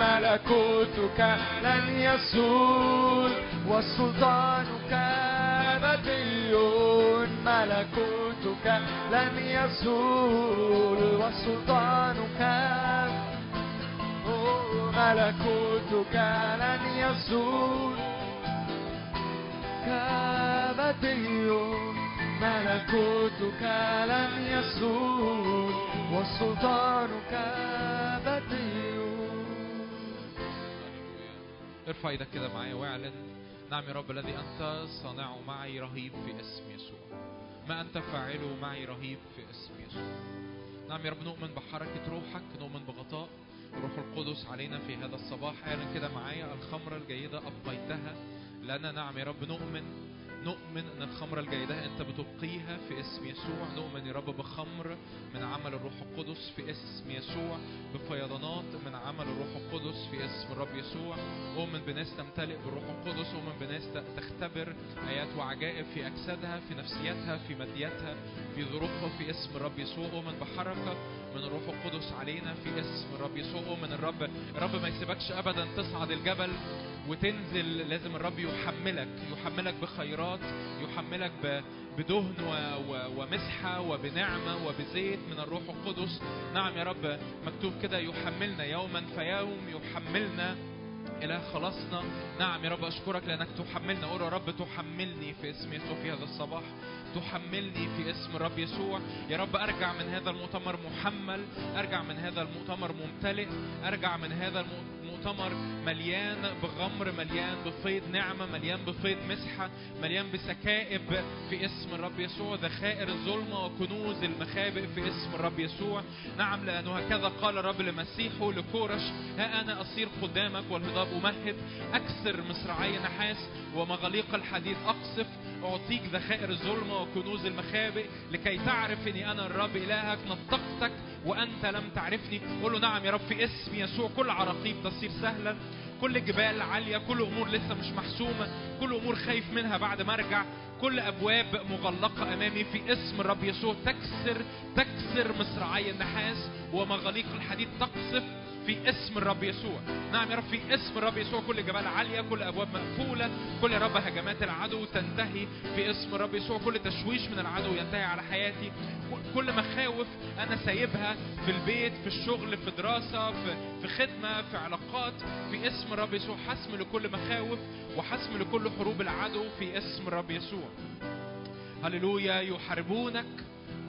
ملكوتك لن يزول وسلطانك أبدي ملكوتك لن يزول وسلطانك ملكوتك لن يزول كابدي ملكوتك لن يزول وسلطانك أبدي ارفع إيدك كده معايا واعلن. نعم يا رب الذي أنت صانعه معي رهيب في اسم يسوع. ما أنت فاعله معي رهيب في اسم يسوع. نعم يا رب نؤمن بحركة روحك نؤمن بغطاء روح القدس علينا في هذا الصباح. اعلن كده معايا الخمرة الجيدة أبقيتها. لنا. نعم يا رب نؤمن نؤمن إن الخمرة الجيدة أنت بتبقيها في اسم يسوع. نؤمن يا رب بخمر من عمل الروح القدس في اسم يسوع. بفيضانات من عمل الروح القدس في اسم الرب يسوع. اؤمن بناس تمتلئ بالروح القدس اؤمن بناس تختبر ايات وعجائب في أجسادها في نفسيتها في مادياتها. في ظروفها في اسم الرب يسوع اؤمن بحركة من الروح القدس علينا في اسم الرب يسوع اؤمن الرب الرب ما يسيبكش ابدا تصعد الجبل وتنزل لازم الرب يحملك يحملك بخيرات يحملك ب- بدهن ومسحة وبنعمة وبزيت من الروح القدس. نعم يا رب مكتوب كده يحملنا يوما فيوم يحملنا إلى خلاصنا. نعم يا رب أشكرك لأنك تحملنا. قول يا رب تحملني في اسم يسوع في هذا الصباح. تحملني في اسم الرب يسوع. يا رب أرجع من هذا المؤتمر محمل أرجع من هذا المؤتمر ممتلئ أرجع من هذا المؤتمر مليان بغمر مليان بفيض نعمة مليان بفيض مسحة مليان بسكائب في اسم الرب يسوع. ذخائر الظلمة وكنوز المخابئ في اسم الرب يسوع. نعم لأنه هكذا قال الرب لمسيحه لكورش ها أنا أصير قدامك والهضاب أمهد أكسر مصراعي نحاس ومغاليق الحديد أقصف أعطيك ذخائر الظلمة وكنوز المخابئ لكي تعرف أني أنا الرب إلهك نطقتك وأنت لم تعرفني. قل له نعم يا رب في اسم يسوع كل عراقيب تصير سهلا كل جبال عالية كل أمور لسه مش محسومة. كل أمور خايف منها بعد ما أرجع. كل أبواب مغلقة أمامي. في اسم الرب يسوع تكسر تكسر مصراعي النحاس. ومغاليق الحديد تقصف. في اسم الرب يسوع. نعم يا رب في اسم الرب يسوع. كل جبال عالية كل أبواب مقفولة كل يا رب هجمات العدو تنتهي في اسم الرب يسوع. كل تشويش من العدو ينتهي على حياتي. كل مخاوف أنا سايبها في البيت في الشغل في دراسة في, في خدمة في علاقات. في اسم الرب يسوع. حسم لكل مخاوف وحسم لكل حروب العدو في اسم الرب يسوع. هللويا يحاربونك.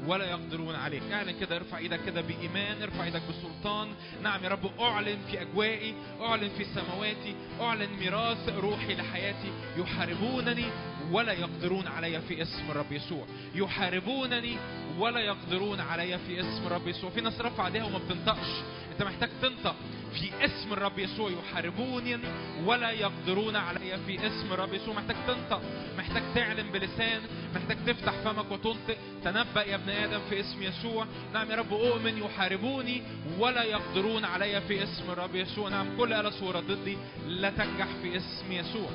ولا يقدرون عليك اعلن كده ارفع إيدك كده بإيمان ارفع إيدك بسلطان. نعم يا رب أعلن في أجوائي أعلن في سماواتي أعلن ميراث روحي لحياتي. يحاربونني ولا يقدرون علي في اسم الرب يسوع. يحاربونني ولا يقدرون علي في اسم الرب يسوع. في ناس رفع ايديها وما بتنطقش. انت محتاج تنطق. في اسم الرب يسوع يحاربونني ولا يقدرون علي في اسم الرب يسوع. محتاج تنطق. محتاج تعلن بلسان. محتاج تفتح فمك وتنطق. تنبأ يا ابن آدم في اسم يسوع. نعم يا رب أؤمن يحاربوني ولا يقدرون علي في اسم الرب يسوع. نعم كل آلة صورة ضدي لا تنجح في اسم يسوع.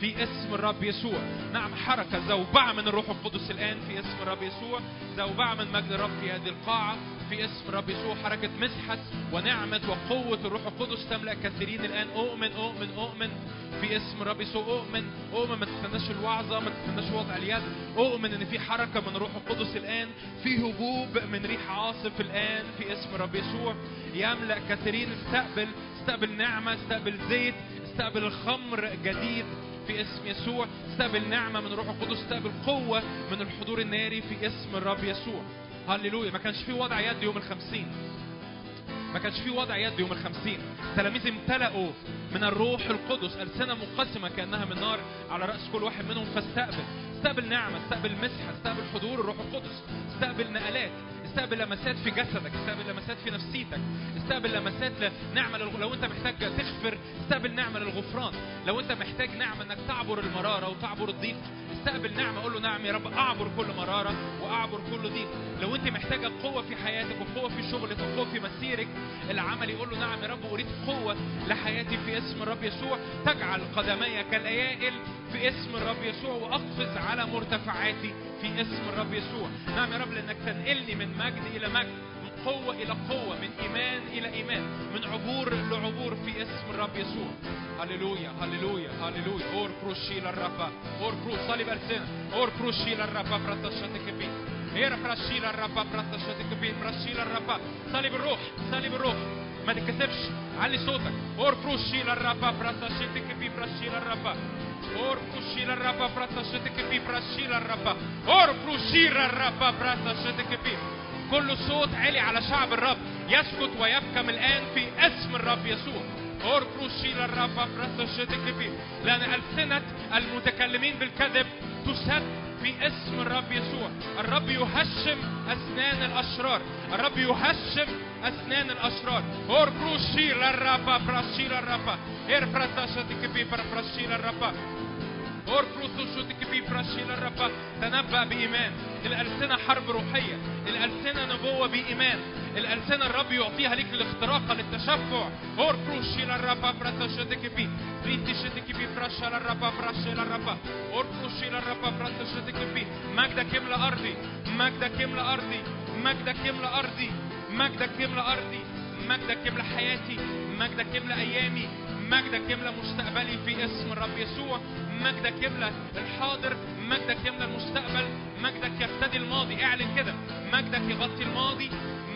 في اسم الرب يسوع. نعم حركة زوبعة من الروح القدس الآن في اسم الرب يسوع. زوبعة من مجد الرب في هذه القاعة في اسم الرب يسوع. حركة مسحة ونعمة وقوة الروح القدس تملأ كثيرين الآن. أؤمن أؤمن أؤمن في اسم الرب يسوع. أؤمن أؤمن ما تستناش الوعظة ما تستناش وضع اليد. أؤمن إن في حركة من الروح القدس الآن. في هبوب من ريح عاصف الآن في اسم الرب يسوع. يملأ كثيرين. استقبل استقبل نعمة استقبل زيت استقبل الخمر جديد. في اسم يسوع. استقبل نعمة من الروح القدس. استقبل قوة من الحضور الناري في اسم الرب يسوع. هللويا. ما كانش في وضع يد يوم الخمسين. ما كانش في وضع يد يوم الخمسين. تلاميذ امتلأوا من الروح القدس. ألسنة منقسمة كأنها من نار على رأس كل واحد منهم. فاستقبل. استقبل نعمة. استقبل مسحة. استقبل حضور الروح القدس. استقبل نقلات استقبل لمسات في جسدك استقبل لمسات في نفسيتك استقبل لمسات نعمة للغ... لو انت محتاج تغفر استقبل نعمة للغفران. لو انت محتاج نعمة انك تعبر المرارة وتعبر الضيق استقبل نعمة قول له نعم يا رب أعبر كل مرارة وأعبر كل ضيق. لو أنت محتاجة قوة في حياتك وقوة في شغلك وقوة في مسيرك العملي قول له نعم يا رب أريد قوة لحياتي في اسم الرب يسوع. تجعل قدمي كالأيائل في اسم الرب يسوع وأقفز على مرتفعاتي في اسم الرب يسوع. نعم يا رب لأنك تنقلني من مجد إلى مجد. قوة إلى قوة من إيمان إلى إيمان من عبور لعبور في اسم الرب يسوع. هللويا هللويا هللويا. اور كروشي للرب اور كروش صليب ألسنة اور كروشي للرب برتشتك بي اير فراشي للرب برتشتك بي فراشي للرب صليب الروح صليب الروح ما تتكسفش علي صوتك اور كروشي للرب برتشتك بي فراشي للرب اور كروشي للرب برتشتك بي فراشي للرب اور كروشي للرب برتشتك بي كل صوت عالي على شعب الرب. يسكت ويبكم الآن في اسم الرب يسوع. أوركروشي للرب برسشتك بي لأن ألسنة المتكلمين بالكذب تسد في اسم الرب يسوع. الرب يهشم أسنان الأشرار. الرب يهشم أسنان الأشرار. أوركروشي للرب برشي للرب إير برسشتك بي برشي للرب تنبأ بإيمان الألسنة حرب روحية. الألسنة نبوة بإيمان الألسنة الرب يعطيها لك الاختراق للتشفع. اور كروشي للرب برتا شتك بي ريتي شتك بي فرشا للرب فرشا للرب اور كروشي للرب برتا شتك بي مجدك يملى أرضي مجدك يملى أرضي مجدك يملى أرضي مجدك يملى أرضي مجدك يملى حياتي مجدك يملى أيامي مجدك يملى مستقبلي في اسم الرب يسوع مجدك يملى الحاضر مجدك يملى المستقبل مجدك يفتدي الماضي. اعلن كده. مجدك يغطي الماضي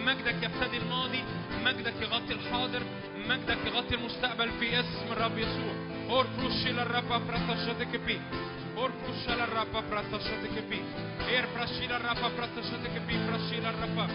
مجدك يفتدي الماضي مجدك يغطي الحاضر مجدك يغطي المستقبل في اسم الرب يسوع. اور فروشي للرب فراتشتك بي. اور فروشي للرب فراتشتك بي. إير فراشي للرب فراتشتك بي. فراشي للرب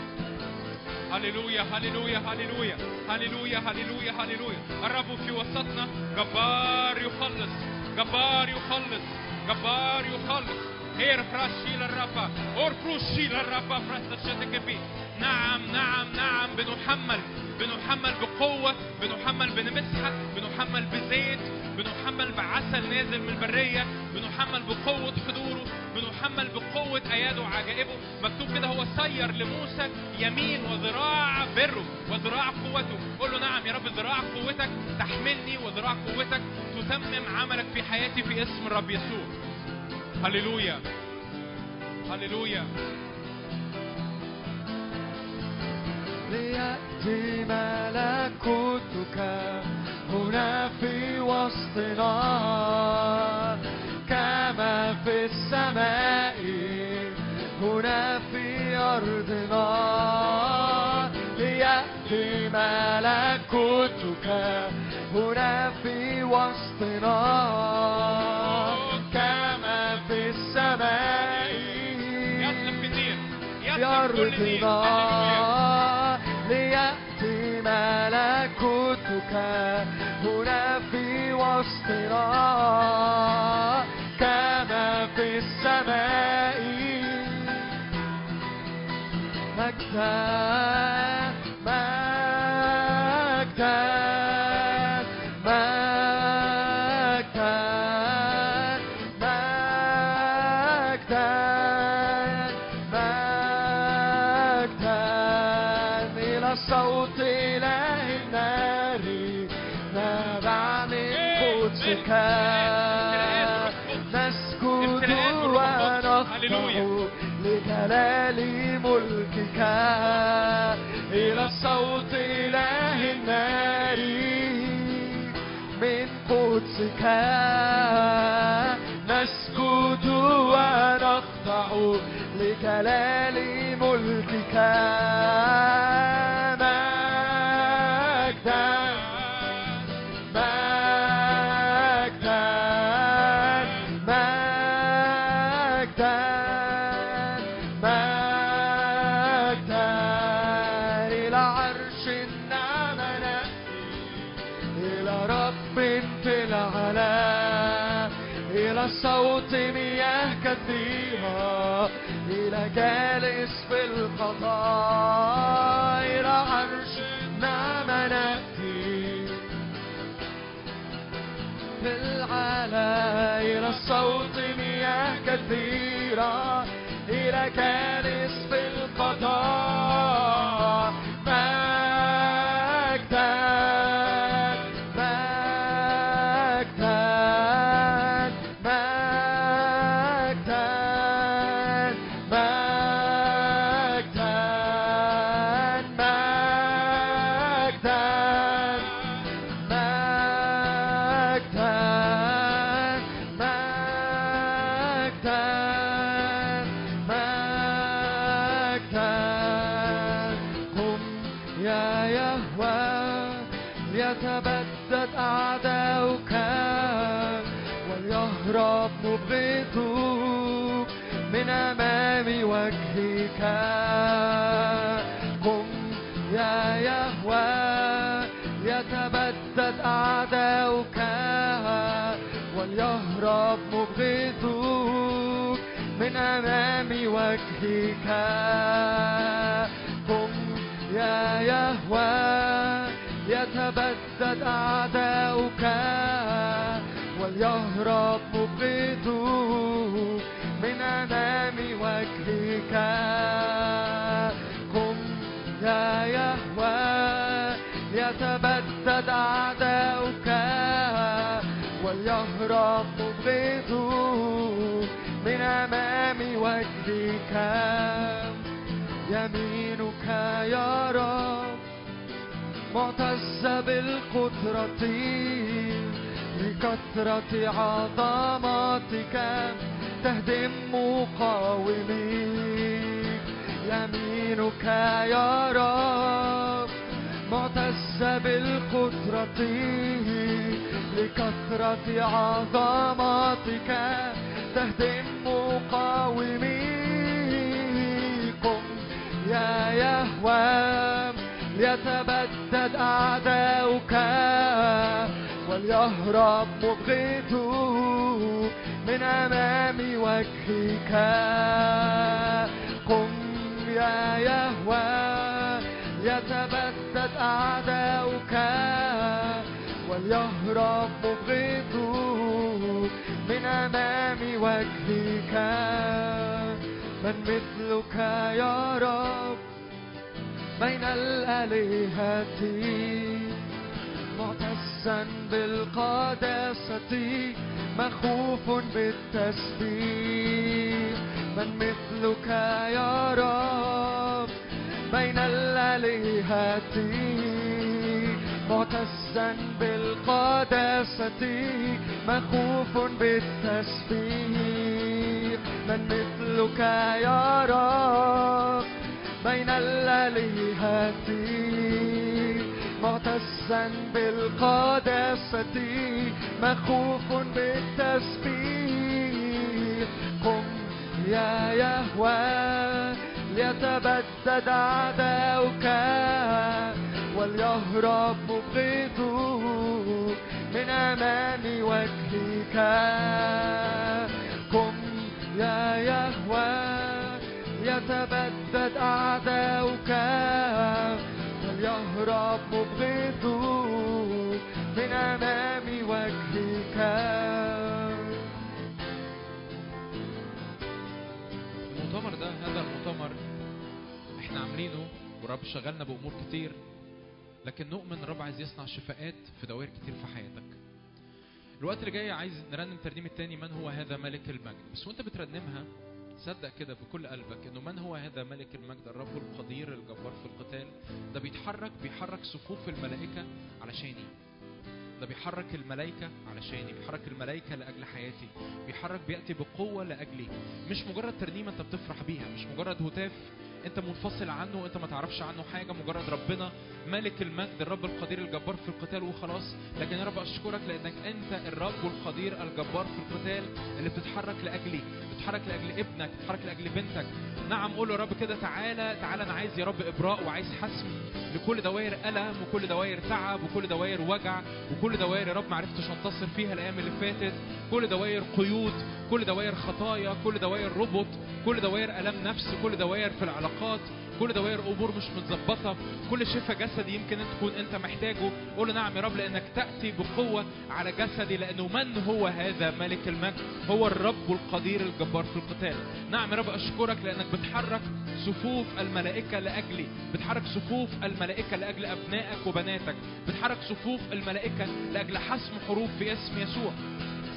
هللويا هللويا هللويا هللويا هللويا هللويا. الرب في وسطنا جبار يخلص. جبار يخلص جبار يخلص هير فراشي للرب اور فروشي للرب فراتشتك بي نعم نعم نعم بنحمل بنحمل بقوة بنحمل بنمسحة بنحمل بزيت بنحمل بعسل نازل من البرية بنحمل بقوة حضوره بنحمل بقوة أياده وعجائبه. مكتوب كده هو سير لموسى يمين وذراع بره وذراع قوته. قول له نعم يا رب ذراع قوتك تحملني وذراع قوتك تتمم عملك في حياتي في اسم الرب يسوع. هللويا. هللويا. ليأتي ملكوتك هنا في وسطنا. كما في السماء. هنا في أرضنا ليأتي ملكوتك. هنا في وسطنا كما في السماء. في أرضنا ليأتي ملكوتك. هنا في وسطنا كما في السماء مجدا. جلال ملكك. جالس في الخطاير عرشنا منأتي. في العلاير الصوت مياه كثيرة إلى كالس في القطار من أمام وجهك. قم يا يهوى يتبدد أعداؤك. وليهرب مبغضوك من أمام وجهك. قم يا يهوى يتبدد أعداؤك. وليهرب مبغضوك من أمام وجهك. يمينك يا رب معتزة بالقدرة لكثرة عظمتك تهدم مقاومي يمينك يا رب معتزة بالقدرة لكثرة عظمتك تهدم مقاومي قم يا يهوى ليتبدد أعداؤك. وليهرب مبغض من أمام وجهك. قم يا يهوى يتبدد أعداؤك. وليهرب مبغض من أمام وجهك من مثلك يا رب بين الآلهة معتزا بالقداسة مخوف بالتسبيح من مثلك يا رب بين الآلهة. معتزا بالقداسة مخوف بالتسبيح. من مثلك يا رب بين الآلهة معتزا بالقداسة مخوف بالتسبيح. قم يا يهوى ليتبدد أعداؤك. وليهرب مبغض من أمام وجهك. قم يا يهوى يتبدد أعداؤك. وليهرب مبغض من أمام وجهك. المؤتمر ده هذا المؤتمر إحنا عاملينه والرب شغلنا بأمور كتير. لكن نؤمن الرب عايز يصنع شفاءات في دوائر كتير في حياتك. الوقت اللي جاي عايز نرنم ترنيم التاني من هو هذا ملك المجد؟ بس وانت بترنمها صدق كده بكل قلبك إنه من هو هذا ملك المجد؟ الرب القدير الجبار في القتال. ده بيتحرك بيحرك صفوف الملائكة علشاني. ده بيحرك الملائكة علشاني بيحرك الملائكة لأجل حياتي. بيحرك بيأتي بقوة لأجلي. مش مجرد ترنيمة أنت بتفرح بيها مش مجرد هتاف انت منفصل عنه انت ما تعرفش عنه حاجة مجرد ربنا ملك المجد الرب القدير الجبار في القتال وخلاص. لكن يا رب أشكرك لأنك أنت الرب القدير الجبار في القتال اللي بتتحرك لأجلي. بتتحرك لأجل ابنك بتتحرك لأجل بنتك. نعم قول له يا رب كده تعالى تعالى أنا عايز يا رب إبراء وعايز حسم لكل دوائر ألم وكل دوائر تعب وكل دوائر وجع وكل دوائر يا رب ما عرفتش أنتصر فيها الأيام اللي فاتت. كل دوائر قيود كل دوائر خطايا كل دوائر ربط كل دوائر الام نفس كل دوائر في العلاقات. كل دوائر أمور مش متظبطة كل شفاء جسدي يمكن أنت تكون أنت محتاجه. قول نعم يا رب لأنك تأتي بقوة على جسدي لأنه من هو هذا ملك المجد؟ هو الرب القدير الجبار في القتال. نعم يا رب أشكرك لأنك بتحرك صفوف الملائكة لأجلي. بتحرك صفوف الملائكة لأجل أبنائك وبناتك. بتحرك صفوف الملائكة لأجل حسم حروب في اسم يسوع.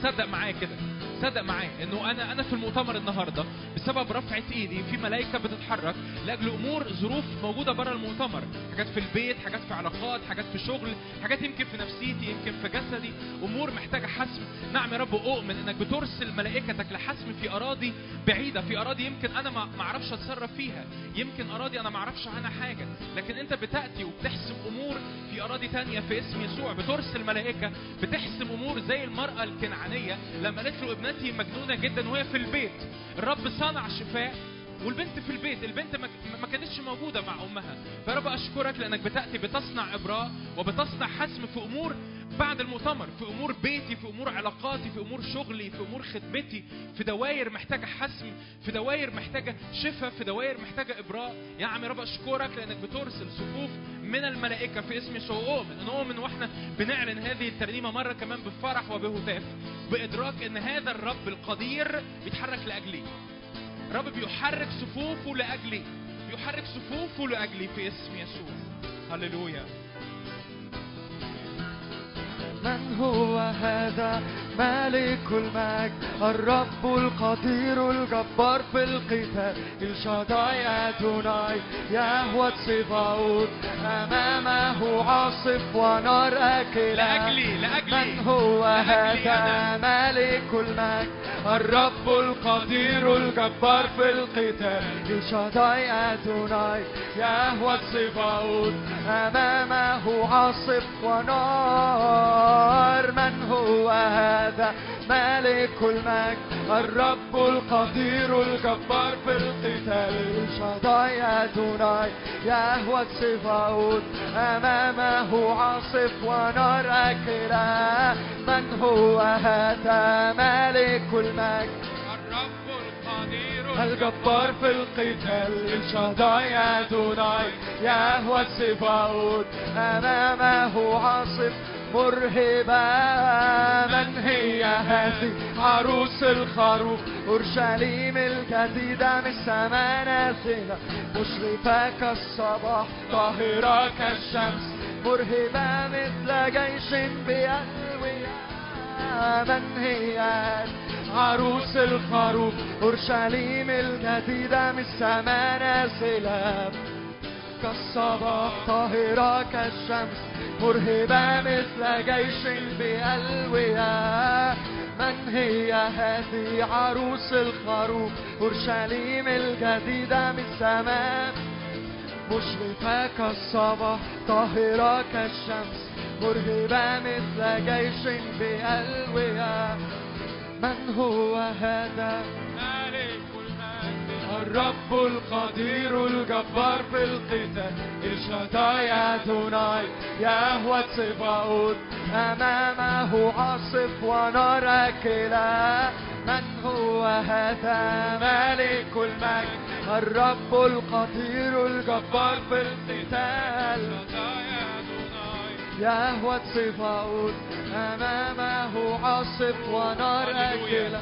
صدق معايا كده. صدق معايا انه أنا أنا في المؤتمر النهارده بسبب رفعة ايدي في ملائكه بتتحرك لاجل امور ظروف موجودة بره المؤتمر. حاجات في البيت حاجات في علاقات حاجات في شغل حاجات يمكن في نفسيتي يمكن في جسدي. أمور محتاجة حسم. نعم يا رب أؤمن إنك بترسل ملائكتك لحسم في أراضي بعيدة في أراضي يمكن أنا ما أعرفش أتصرف فيها. يمكن أراضي أنا ما أعرفش عنها حاجة. لكن أنت بتأتي وبتحسم أمور في أراضي تانية في اسم يسوع. بترسل ملائكة بتحسم أمور زي المرأة الكنعانية لما قالت له ابنتي مجنونة جدا وهي في البيت. الرب صنع شفاء والبنت في البيت. البنت ما كانتش موجودة مع أمها. فرب أشكرك لأنك بتأتي بتصنع إبراء وبتصنع حسم في أمور بعد المؤتمر في أمور بيتي في أمور علاقاتي في أمور شغلي في أمور خدمتي في دوائر محتاجة حسم في دوائر محتاجة شفاء في دوائر محتاجة إبراء. يا عم يا رب أشكرك لأنك بترسل صفوف من الملائكة في اسم يسوع. أؤمن نؤمن وإحنا بنعلن هذه الترنيمة مرة كمان بفرح وبهتاف بإدراك إن هذا الرب القدير بيتحرك لأجلي. رب بيحرك صفوفه لأجلي بيحرك صفوفه لأجلي في اسم يسوع. هللويا. من هو هذا ملك المجد الرب القدير الجبار في القتال. الشداي أدوناي يهوى صفاوت أمامه عاصف ونار أكلة. لأجلي لأجلي. من هو هذا ملك المجد؟ الرب القدير الجبار في القتال. الشداي أدوناي يهوى الصفاوت أمامه عاصف ونار. من هو هذا ملك المجد الرب القدير الجبار في القتال. الشداي أدوناي يهوى الصفاوت أمامه عاصف ونار أكلة. من هو هذا ملك المجد؟ الرب القدير الجبار في القتال. الشداي أدوناي يهوى الصفاوت أمامه عاصف مرهبة من هي هذه عروس الخروف أورشليم الجديدة من السماء نازلة مشرفة كالصباح طاهرة كالشمس. مرهبة مثل جيش بألوية من هي عروس الخروف أورشليم الجديدة من السماء نازلة. كالصباح طاهرة كالشمس مرهبة مثل جيش بألوية. من هي هذه عروس الخروف؟ أورشليم الجديدة من السماء مشرفة كالصباح طاهرة كالشمس مرهبة مثل جيش بألوية. من هو هذا؟ المجد الرب القدير الجبار في القتال الشداي أدوناي يهوى صفاوت أمامه عاصف ونار أكلة. من هو هذا؟ ملك المجد. الرب القدير الجبار في القتال. يهوى صفاوت أمامه عاصف ونار. أكلة.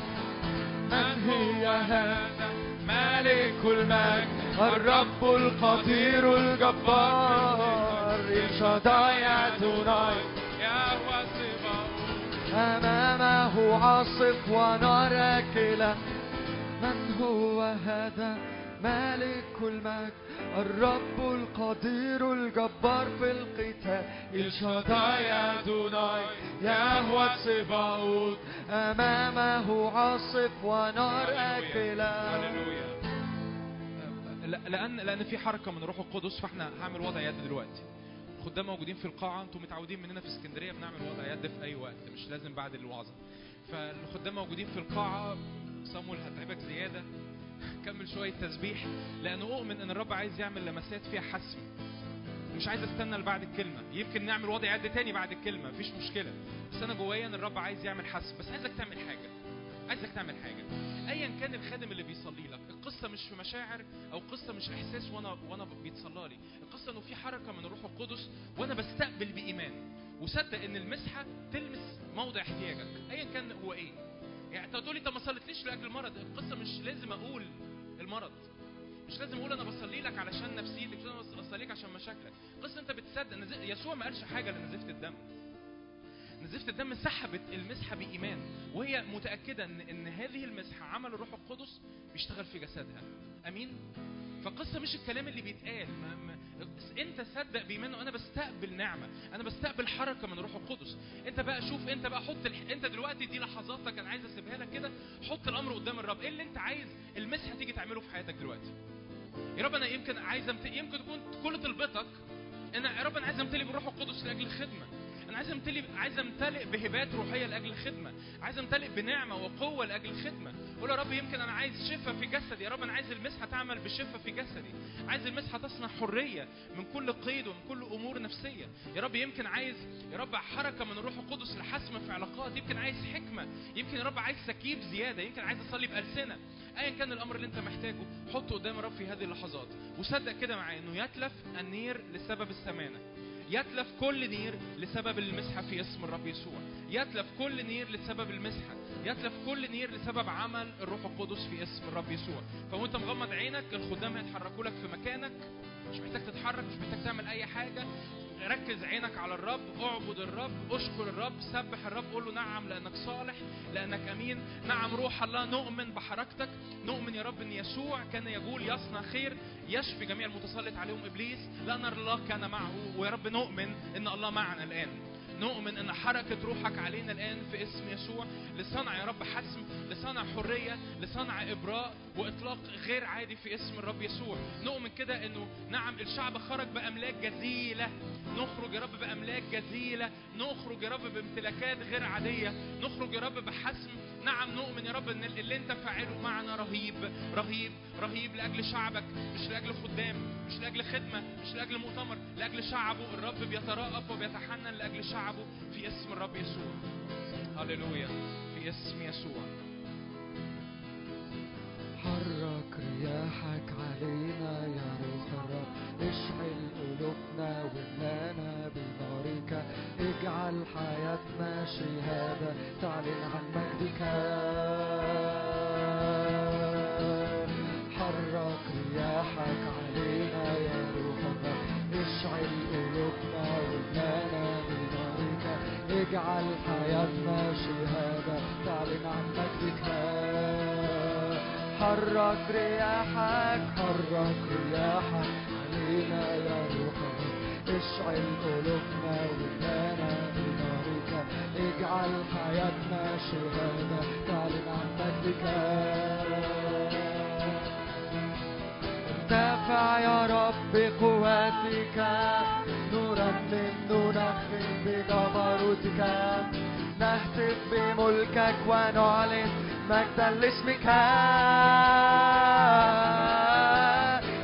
من هي هذا؟ ملك المجد الرب القدير الجبار الشداي أدوناي يهوى أمامه عاصف ونار أكلة من هو هذا؟ ملك المجد الرب القدير الجبار في القتال. الشداي أدوناي يهوى صفاوت أمامه عاصف ونار أكلة. هللويا لا- لأن لأن في حركة من روح القدس فإحنا هعمل وضع يد دلوقتي. الخدام موجودين في القاعة أنتم متعودين مننا في اسكندرية بنعمل وضع يد في أي وقت مش لازم بعد الوعظة. فالخدام موجودين في القاعة صامويل هتعبك زيادة. كمل شوية تسبيح لأنه أؤمن إن الرب عايز يعمل لمسات فيها حسم. مش عايز أستنى لبعد الكلمة. يمكن نعمل وضع يد تاني بعد الكلمة مفيش مشكلة. بس أنا جوايا إن الرب عايز يعمل حسم. بس عايزك تعمل حاجة. عايزك تعمل حاجة. ايا كان الخادم اللي بيصلي لك القصة مش في مشاعر أو قصة مش إحساس وأنا وأنا بيتصلى لي. القصة إنه في حركة من الروح القدس وأنا بستقبل بإيمان. وصدق إن المسحة تلمس موضع احتياجك. ايا كان هو إيه. يعني انت تقول لي انت ما صليتليش لاجل المرض القصة مش لازم أقول المرض. مش لازم أقول أنا بصلي لك علشان نفسيتك مش لازم بصلي لك عشان مشاكلك. قصة انت بتصدق نز- يسوع ما قالش حاجة لنزفه الدم. نزفة الدم سحبت المسحة بإيمان وهي متأكدة إن إن هذه المسحة عمل الروح القدس بيشتغل في جسدها. أمين؟ فالقصة مش الكلام اللي بيتقال. ما ما انت صدق بإيمان وأنا بستقبل نعمة. أنا بستقبل حركة من الروح القدس. أنت بقى شوف أنت بقى حط الح... أنت دلوقتي دي لحظاتك أنا عايز أسيبها لك كده. حط الأمر قدام الرب. إيه اللي أنت عايز المسحة تيجي تعمله في حياتك دلوقتي؟ يا رب أنا يمكن عايز أمت... يمكن تكون كل طلبتك إن يا رب أنا عايز أمتلي بالروح القدس لأجل الخدمة. أنا عايز امتلي عايز امتلئ بهبات روحية لأجل الخدمة. عايز امتلئ بنعمة وقوة لأجل الخدمة. قول يا رب يمكن أنا عايز شفاء في جسدي. يا رب أنا عايز المسحة تعمل بشفاء في جسدي. عايز المسحة تصنع حرية من كل قيد ومن كل أمور نفسية. يا رب يمكن عايز يا رب حركة من الروح القدس لحسم في علاقات. يمكن عايز حكمة. يمكن يا رب عايز سكيب زيادة. يمكن عايز أصلي بألسنة. ايا كان الأمر اللي أنت محتاجه حطه قدام الرب في هذه اللحظات. وصدق كده معايا إنه يتلف النير لسبب السمانة. يتلف كل نير لسبب المسحة في اسم الرب يسوع. يتلف كل نير لسبب المسحة. يتلف كل نير لسبب عمل الروح القدس في اسم الرب يسوع. فوإنت مغمض عينك الخدام هيتحركوا لك في مكانك. مش محتاج تتحرك مش محتاج تعمل أي حاجة. ركز عينك على الرب اعبد الرب اشكر الرب سبح الرب قول له نعم لأنك صالح لأنك أمين. نعم روح الله نؤمن بحركتك. نؤمن يا رب إن يسوع كان يقول يصنع خير يشفي جميع المتسلط عليهم إبليس. لأن الله كان معه ويا رب نؤمن إن الله معنا الآن. نؤمن إن حركة روحك علينا الآن في اسم يسوع لصنع يا رب حسم لصنع حرية لصنع إبراء وإطلاق غير عادي في اسم الرب يسوع. نؤمن كده إنه نعم الشعب خرج بأملاك جزيلة. نخرج يا رب بأملاك جزيلة. نخرج يا رب بامتلاكات غير عادية. نخرج يا رب بحسم نعم نؤمن يا رب إن اللي أنت فاعله معنا رهيب رهيب رهيب لأجل شعبك مش لأجل خدام مش لأجل خدمة مش لأجل مؤتمر لأجل شعبه. الرب بيترأف وبيتحنن لأجل شعبه في اسم الرب يسوع. هللويا في اسم يسوع. رياحك علينا يا روح الرب. اشعل قلوبنا وملانا بنارك. اجعل حياتنا شهادة تعلن عن مجدك. حرك رياحك علينا يا روح الرب. اشعل قلوبنا وملانا بنارك. اجعل حياتنا شهادة حرك رياحك حرك رياحك علينا يا روح اشعل قلوبنا ودانا بنارك اجعل حياتنا شهادة تعلن عن مجدك ارتفع يا رب قواتك نرنم ننخم بجبروتك نهتف بملكك ونعلن مجدا لاسمك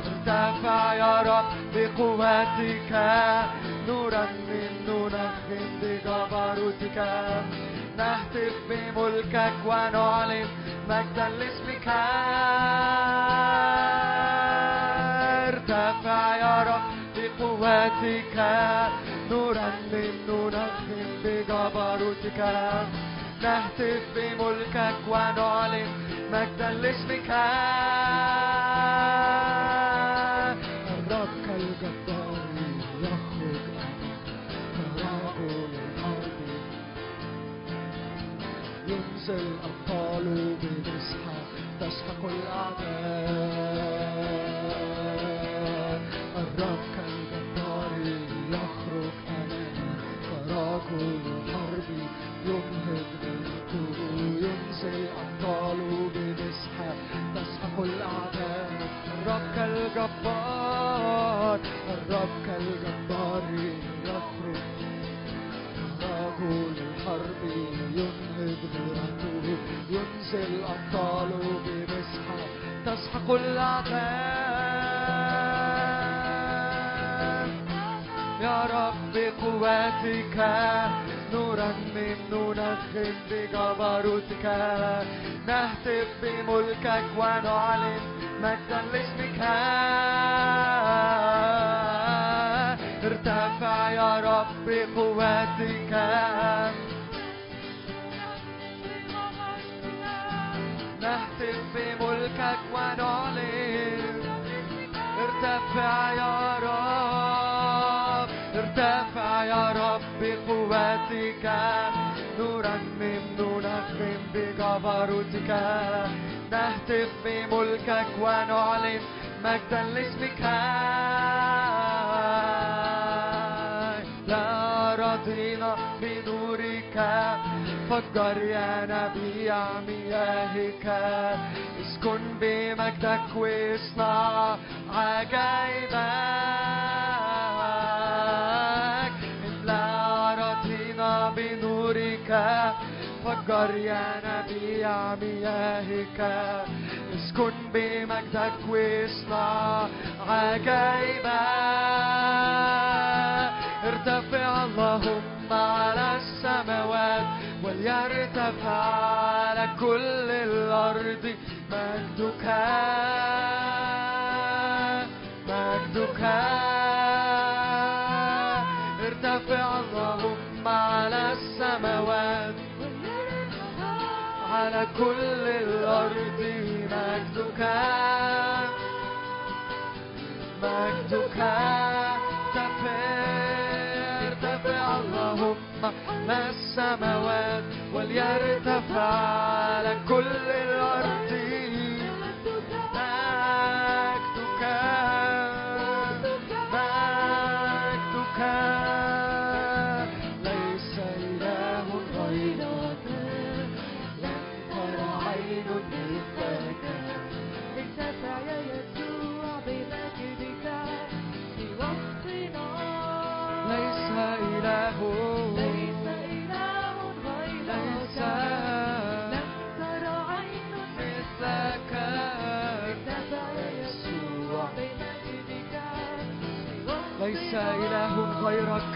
ارتفع يا رب بقوتك نرنم ننخم بجبروتك نهتف بملكك ونعلن مجدا لاسمك ارتفع يا رب بقوتك نرنم ننخم بجبروتك نهتف بملكك ونعلن مجدا لاسمك الرب كالجبار يخرج كرجل الحرب ينزل أبطاله بمسحة تسحق الأعداء. الرب كالجبار يخرج أمامه كرجل الرب كالجبار الرب كالجبار يخرج. رجل الحرب ينهض غيرته ينزل أبطاله بمسحة. تسحق الأعداء. يا رب قوتك نرنم ننخم بجبروتك نهتف بملكك ونعلن مجدا لاسمك ارتفع يا رب قوتك نهتف بملكك ونعلن ارتفع يا رب ارتفع يا رب بقوتك نرنم ننخم بجبروتك نهتف بملكك ونعلن مجدا لاسمك لا رضينا بنورك فجر يا نبيع مياهك اسكن بمجدك واصنع عجائبك فجر يا نبيع مياهك. اسكن بمجدك واصنع عجائبك ارتفع اللهم على السماوات وليرتفع على كل الأرض. مجدك مجدك. على كل الأرض مجدك. مجدك. تفير ترتفع اللهم ما السماوات وليرتفع على كل الأرض.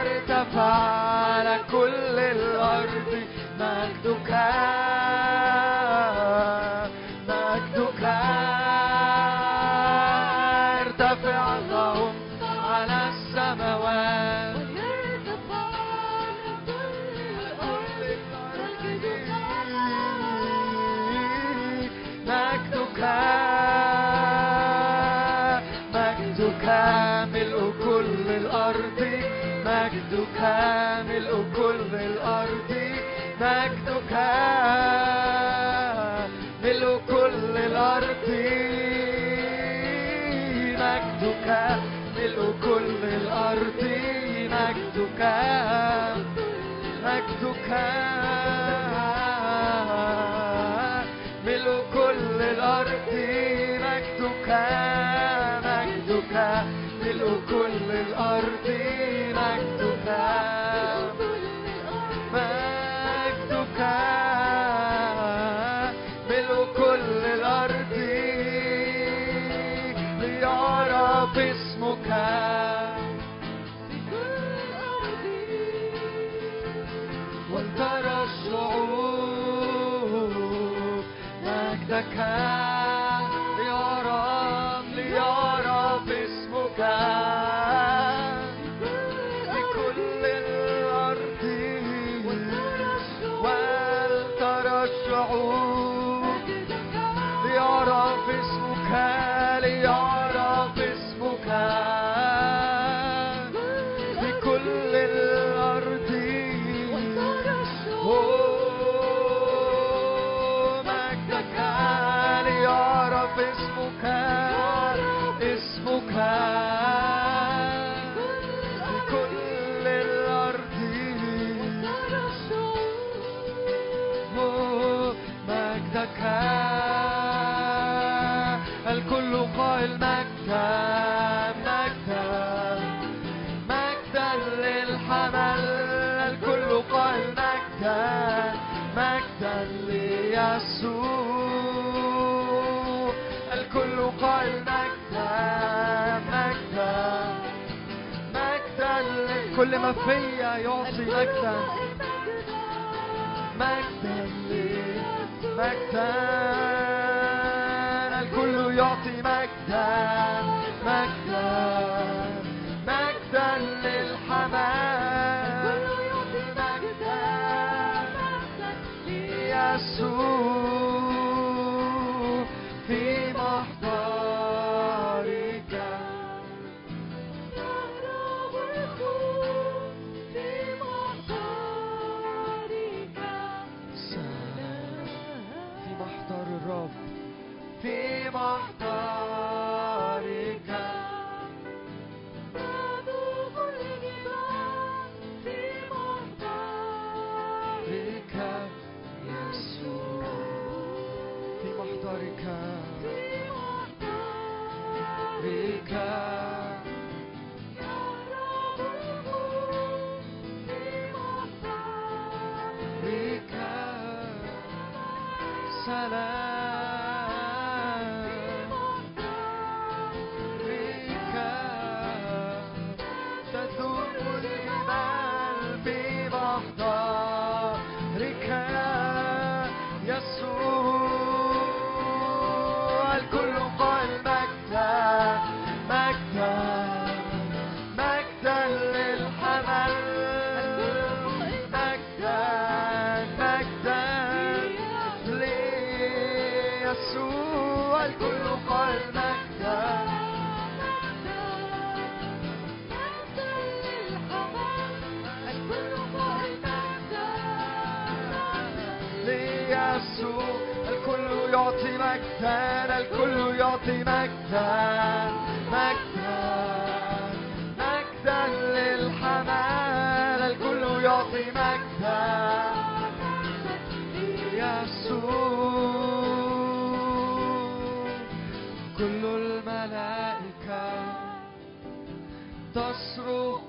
ارتفع على كل الأرض مجدك ملء كل الأرض مجدك مجدك ملء كل الأرض مجدك مجدك ملء كل Mordecai. مجدك الكل قائل مجدك مجدك مجدا للحمل. الكل قائل مجدا مجدا ليسوع الكل قائل مجدا مجدا مجدا كل ما فيا يعطي مجدا مجدا مجدا الكل يعطي مجدا. يعطي مجدا مجدا مجدا للحمال. الكل يعطي مجدا يسوع كل الملائكة تصرخ.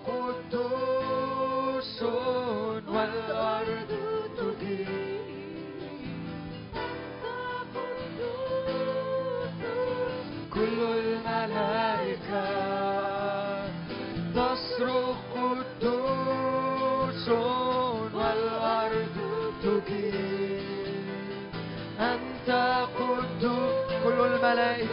كل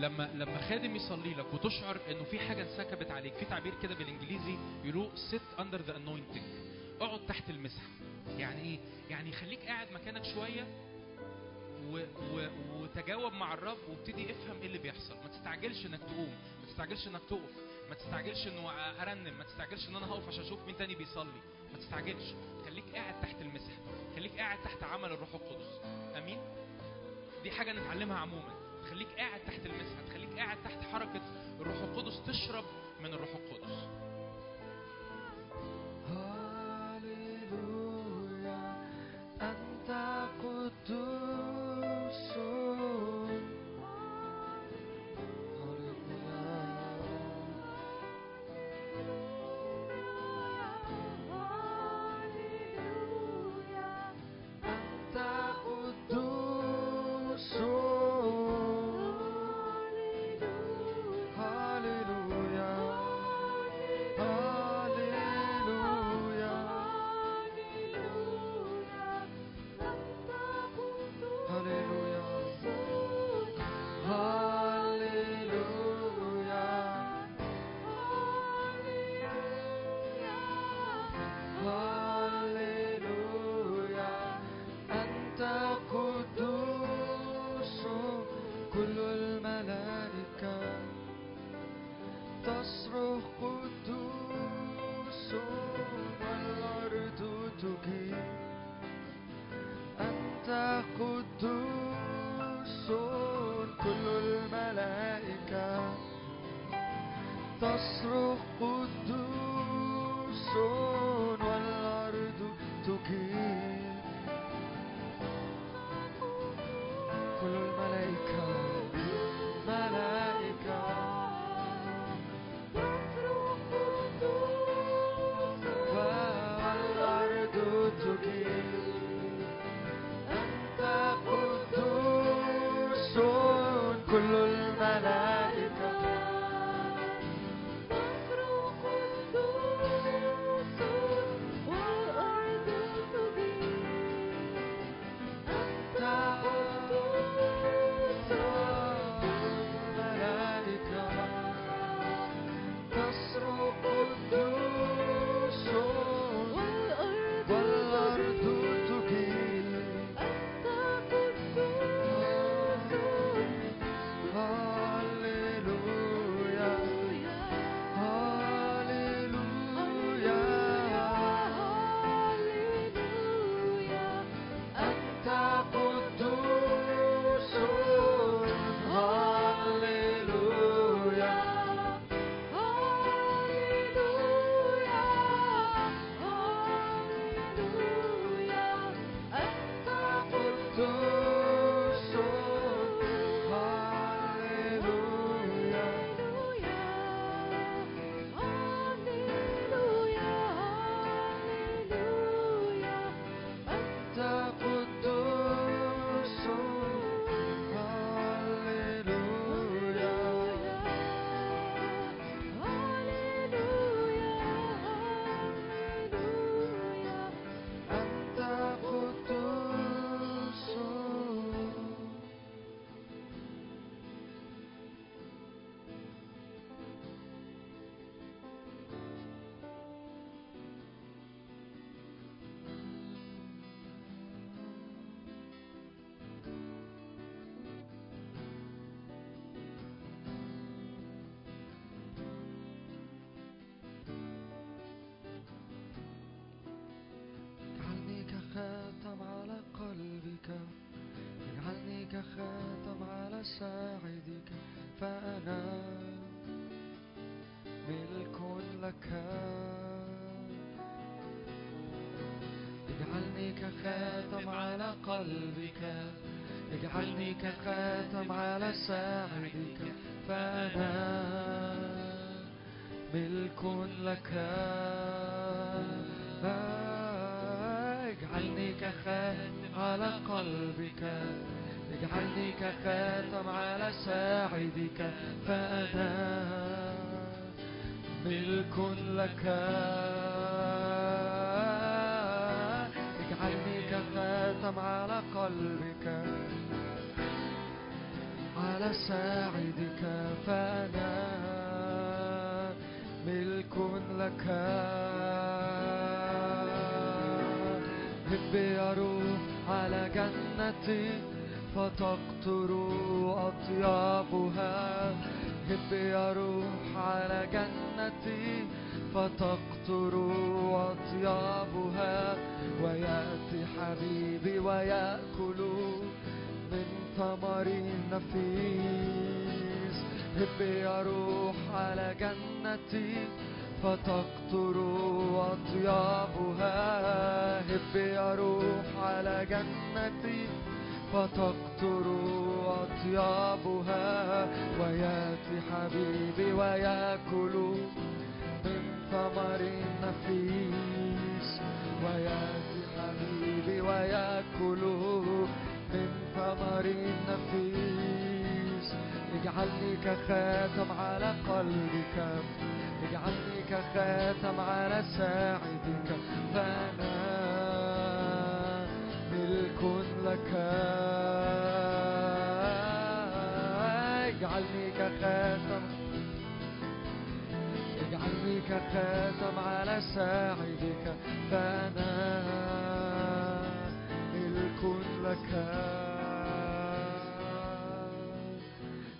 لما لما خادم يصلي لك وتشعر إنه في حاجة انسكبت عليك في تعبير كده بالإنجليزي يقولوا sit under the anointing اقعد تحت المسحة يعني إيه؟ يعني خليك قاعد مكانك شوية و... و... وتجاوب مع الرب وابتدي افهم إيه اللي بيحصل. ما تستعجلش إنك تقوم ما تستعجلش إنك تقف ما تستعجلش إنه أرنم ما تستعجلش إن أنا هقف عشان أشوف مين تاني بيصلي. ما تستعجلش. خليك قاعد تحت المسحة خليك قاعد تحت عمل الروح القدس. آمين؟ دي حاجة نتعلمها عموما. تخليك قاعد تحت المسحة تخليك قاعد تحت حركة الروح القدس تشرب من الروح القدس. قدوس اجعلني كخاتم على قلبك اجعلني كخاتم على ساعدك. فأنا ملك لك. اجعلني كخاتم على قلبك اجعلني كخاتم على ساعدك. فأنا ملك لك. اجعلني كخاتم على قلبك. على ساعدك فأنا ملك لك. هب يا روح على جنتي فتقطر أطيابها. هب يا روح على جنتي فتقطر أطيابها ويأتي حبيبي ويأكل من ثمر النفيس. هب يا روح على جنتي فتقطر أطيابها. هب يا روح على جنتي فتقطر أطيابها ويأتي حبيبي ويأكل ثمر النفيس ويأتي حبيبي ويأكل من ثمر النفيس اجعلني كخاتم على قلبك اجعلني كخاتم على ساعدك. فأنا ملك لك. اجعلني كخاتم اجعلني كخاتم على ساعدك فأنا ملك لك.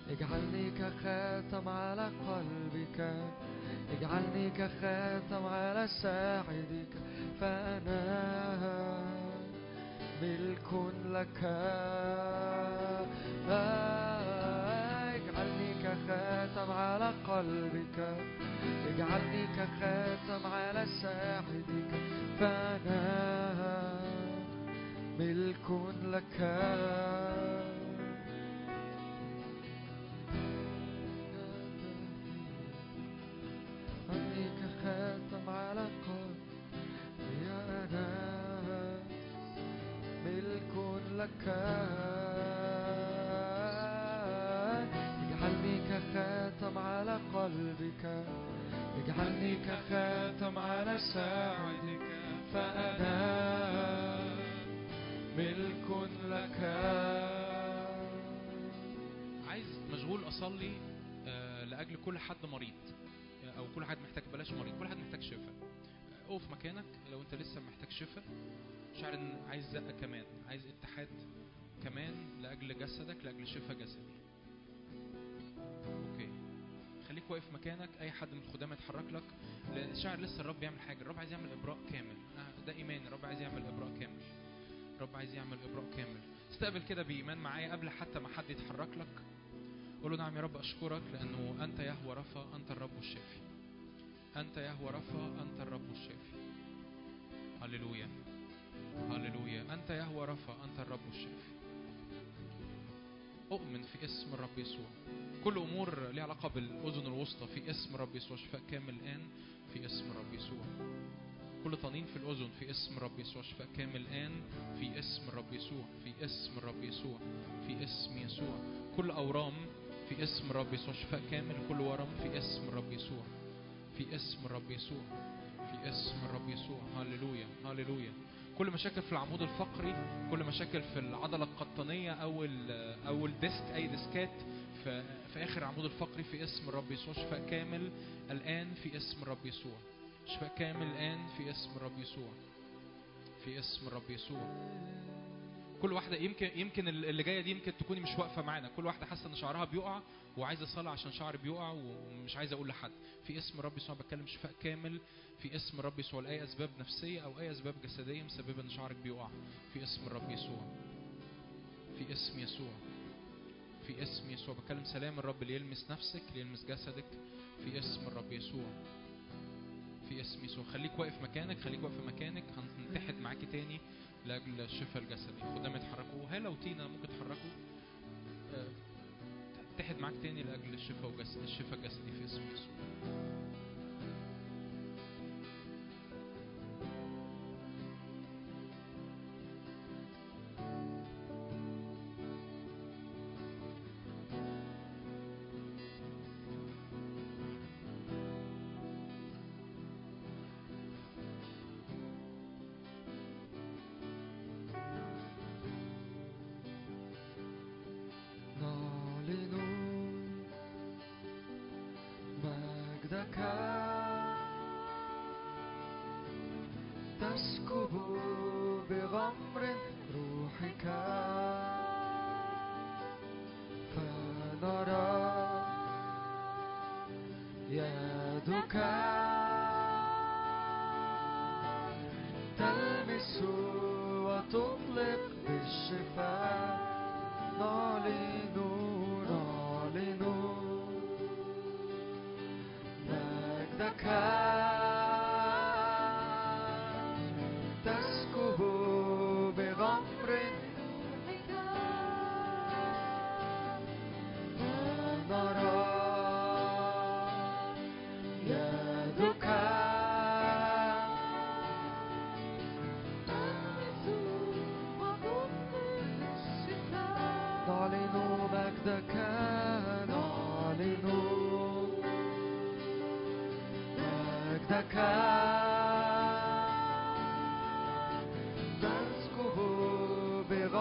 اجعلني كخاتم على قلبك اجعلني كخاتم على ساعدك فأنا ملك لك. اجعلني كخاتم على قلبك. اجعلني كخاتم على ساعدك فأنا ملك لك. اجعلني كخاتم لك. اجعلني كخاتم على قلبك. اجعلني كخاتم على ساعدك. فأنا ملك لك. عايز مشغول أصلي آه، لأجل كل حد مريض آه، أو كل حد محتاج بلاش مريض كل حد محتاج شفاء. آه، أقف مكانك لو أنت لسه محتاج شفاء. شعر إن عايز زقة كمان عايز اتحاد كمان لأجل جسدك لأجل شفاء جسدي. خليك واقف مكانك أي حد من الخدام يتحرك لك لأن شعر لسه الرب يعمل حاجة الرب عايز يعمل إبراء كامل. آه، ده إيمان الرب عايز يعمل إبراء كامل. الرب عايز يعمل إبراء كامل. استقبل كده بإيمان معايا قبل حتى ما حد يتحرك لك. قول له نعم يا رب أشكرك لأنه أنت يهوى رفا أنت الرب الشافي. أنت يهوى رفا أنت الرب الشافي. هللويا. هللويا. أنت يهوى هو رفع أنت الرب الشافي. أؤمن في اسم الرب يسوع كل أمور ليها علاقة بالأذن الوسطى في اسم الرب يسوع شفاء كامل الآن في اسم الرب يسوع كل طنين في الأذن في اسم الرب يسوع شفاء كامل الآن في اسم الرب يسوع في اسم الرب يسوع في اسم يسوع كل أورام في اسم الرب يسوع شفاء كامل كل ورم في اسم الرب يسوع في اسم الرب يسوع في اسم الرب يسوع هللويا هللويا كل مشاكل في العمود الفقري كل مشاكل في العضلة القطنية أو أو الديسك أي ديسكات في, في آخر العمود الفقري في اسم الرب يسوع. شفاء كامل الآن في اسم الرب يسوع. شفاء كامل الآن في اسم الرب يسوع. في اسم الرب يسوع. كل واحدة يمكن يمكن اللي جاية دي يمكن تكوني مش واقفة معانا. كل واحدة حاسة إن شعرها بيقع وعايزة أصلي عشان شعري بيقع ومش عايزة أقول لحد. في اسم الرب يسوع بتكلم شفاء كامل. في اسم الرب يسوع لأي أسباب نفسية أو أي أسباب جسدية مسببة إن شعرك بيقع. في اسم الرب يسوع. في اسم يسوع. في اسم يسوع. بكلم سلام الرب اللي يلمس نفسك اللي يلمس جسدك. في اسم الرب يسوع. في اسم يسوع. خليك واقف مكانك خليك واقف مكانك. هنتحد معاكي تاني. لأجل الشفاء الجسدي. خدام يتحركوا هلا وتينا ممكن تحركوا آه، اتحد معاك تاني لأجل الشفاء الجسدي في اسم يسوع يدك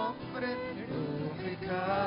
بغمر روحك فنرى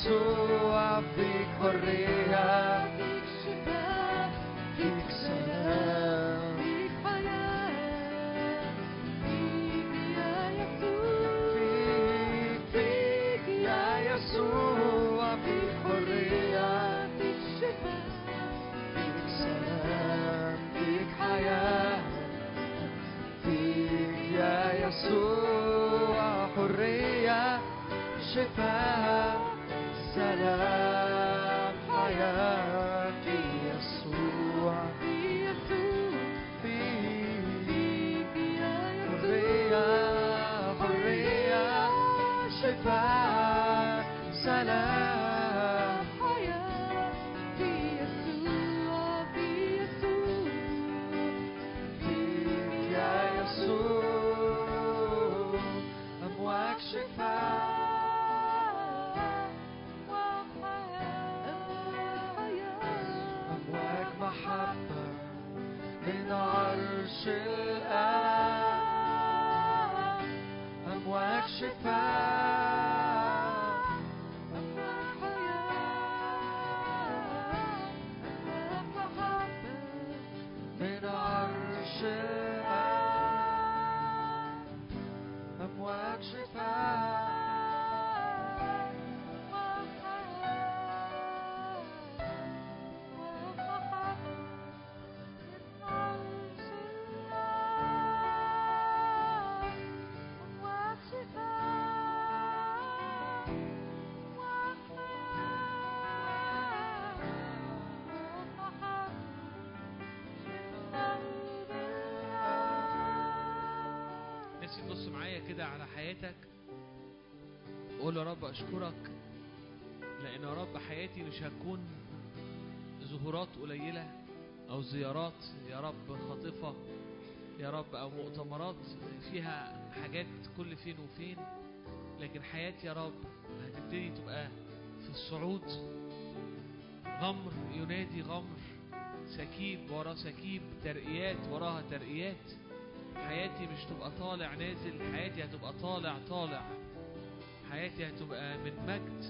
يسوع فيك حرية فيك شفاء فيك سلام فيك حياة فيك يا يسوع فيك فيك يا يسوع فيك حرية فيك شفاء فيك سلام فيك حياة فيك يا يسوع حرية شفاء سلام أشكرك لأن يا رب حياتي مش هتكون ظهورات قليلة أو زيارات يا رب خاطفة يا رب أو مؤتمرات فيها حاجات كل فين وفين لكن حياتي يا رب هتبتدي تبقى في الصعود. غمر ينادي غمر سكيب ورا سكيب ترقيات وراها ترقيات. حياتي مش تبقى طالع نازل حياتي هتبقى طالع طالع. حياتي هتبقى من مجد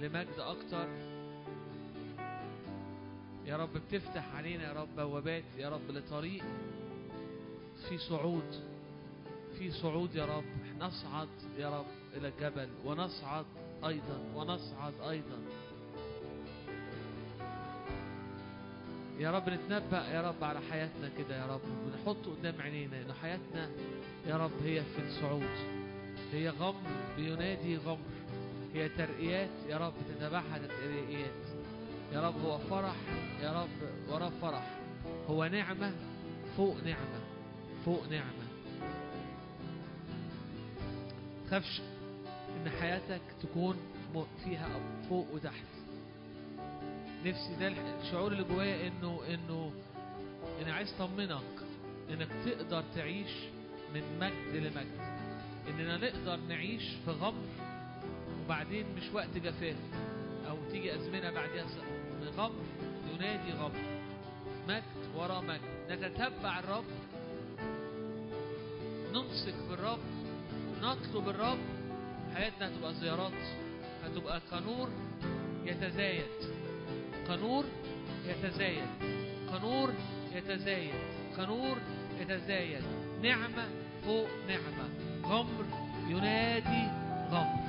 لمجد أكتر. يا رب بتفتح علينا يا رب بوابات يا رب لطريق في صعود. في صعود يا رب. نصعد يا رب إلى الجبل ونصعد أيضا ونصعد أيضا. يا رب نتنبأ يا رب على حياتنا كده يا رب. ونحط قدام عينينا ان حياتنا يا رب هي في الصعود. هي غمر بينادي غمر هي ترقيات يا رب تتبعها ترقيات. يا رب هو فرح يا رب وراه فرح. هو نعمة فوق نعمة فوق نعمة. تخافش إن حياتك تكون فيها فوق وتحت. نفسي ده الشعور اللي جوايا إنه إنه أنا عايز أطمنك إنك تقدر تعيش من مجد لمجد. إننا نقدر نعيش في غمر وبعدين مش وقت جفاف أو تيجي أزمنة بعدها غمر ينادي غمر. مجد ورا مجد. نتتبع الرب. نمسك بالرب. نطلب الرب. حياتنا هتبقى زيارات. هتبقى كنور يتزايد. قنور يتزايد. قنور يتزايد. قنور يتزايد. نعمة فوق نعمة. غمر ينادي غمر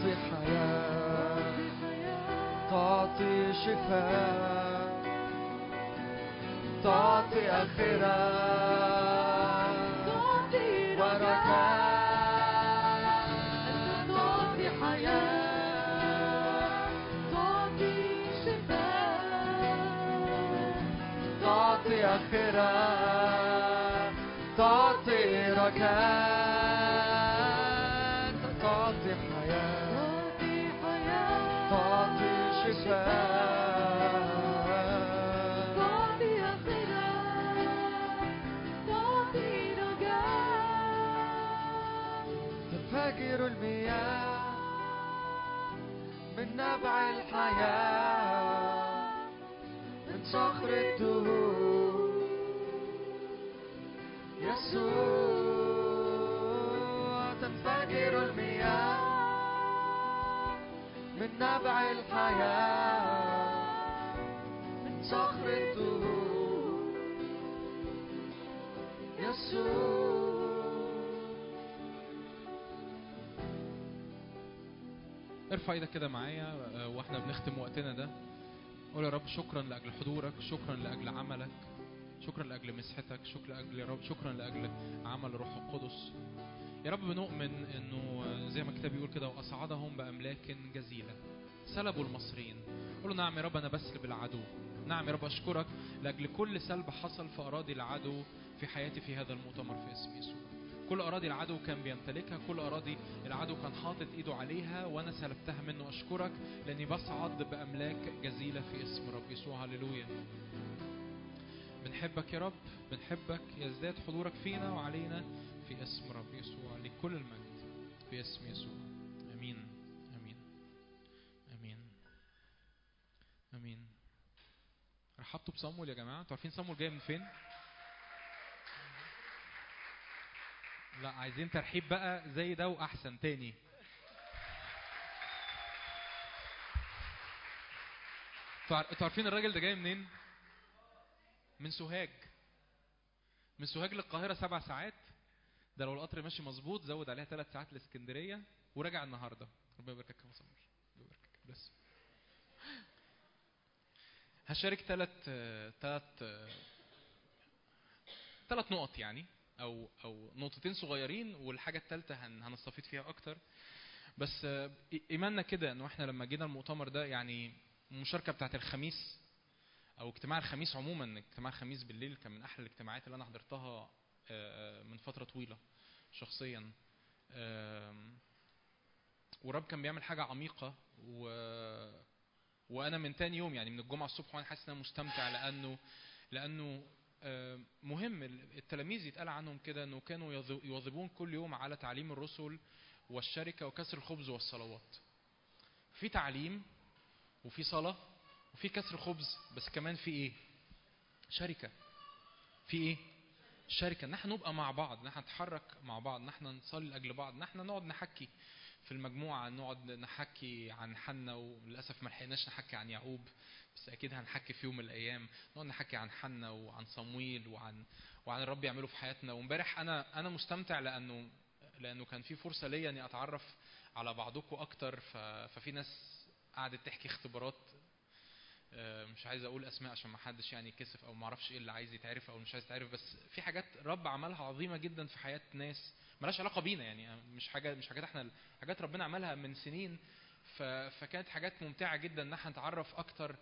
تعطي حياة تعطي شفاء تعطي آخرة تعطي ورجاء تعطي حياة تعطي شفاء تعطي آخرة تعطي رجاء. صخر الدهور يسوع تنفجر المياه من نبع الحياة من صخر الدهور يسوع ارفع إيدك كده معايا آه، وإحنا بنختم وقتنا ده. قول يا رب شكرا لأجل حضورك شكرا لأجل عملك شكرا لأجل مسحتك شكرا لأجل يا رب شكرا لأجل عمل الروح القدس. يا رب بنؤمن إنه زي ما الكتاب بيقول كده وأصعدهم بأملاك جزيلة سلبوا المصريين. قولوا نعم يا رب أنا بسلب العدو نعم يا رب أشكرك لأجل كل سلب حصل في أراضي العدو في حياتي في هذا المؤتمر في اسم يسوع. كل أراضي العدو كان بيمتلكها كل أراضي العدو كان حاطط إيده عليها وأنا سلبتها منه. أشكرك لأني بصعد بأملاك جزيلة في اسم رب يسوع. هللويا. بنحبك يا رب بنحبك يزداد حضورك فينا وعلينا في اسم رب يسوع لكل المجد في اسم يسوع. آمين. آمين. آمين. آمين. رحبتوا بصمول يا جماعة. أنتوا عارفين صمول جاي من فين؟ لا عايزين ترحيب بقى زي ده وأحسن تاني. أنتوا عار- أنتوا عارفين الراجل ده جاي منين؟ من سوهاج. من سوهاج للقاهرة سبع ساعات. ده لو القطر ماشي مظبوط زود عليها ثلاث ساعات لإسكندرية ورجع النهارده. ربنا يباركك يا مصمر ربنا يباركك بس. هشارك ثلاث ثلاث ثلاث نقط يعني. أو أو نقطتين صغيرين والحاجة الثالثه هن هنستفيد فيها أكتر. بس إيماننا كده إنه إحنا لما جينا المؤتمر ده يعني المشاركة بتاعت الخميس أو اجتماع الخميس عموما اجتماع الخميس بالليل كان من أحلى الاجتماعات اللي أنا حضرتها آه، آه، من فترة طويلة شخصيا. والرب كان بيعمل حاجة عميقة و وأنا من تاني يوم يعني من الجمعة الصبح وأنا حاسس إن أنا مستمتع لأنه لأنه مهم التلاميذ يتقال عنهم كده إنه كانوا يواظبون كل يوم على تعليم الرسل والشركة وكسر الخبز والصلوات. في تعليم وفي صلاة وفي كسر خبز بس كمان في إيه؟ شركة. في إيه؟ شركة إن إحنا نبقى مع بعض إن إحنا نتحرك مع بعض إن إحنا نصلي لأجل بعض إن إحنا نقعد نحكي في المجموعة نقعد نحكي عن حنا وللأسف ما لحقناش نحكي عن يعقوب بس أكيد هنحكي في يوم من الأيام نقعد نحكي عن حنا وعن صمويل وعن وعن الرب يعمله في حياتنا. وامبارح أنا أنا مستمتع لأنه لأنه كان في فرصة ليا إني أتعرف على بعضكم أكتر. ففي ناس قعدت تحكي اختبارات آه، مش عايز أقول أسماء عشان ما حدش يعني يكسف أو ما أعرفش إيه اللي عايز يتعرف أو مش عايز يتعرف. بس في حاجات رب عملها عظيمة جدا في حياة ناس ملهاش علاقة بينا يعني مش حاجة مش حاجات إحنا حاجات ربنا عملها من سنين. فكانت حاجات ممتعة جدا إن إحنا نتعرف أكتر.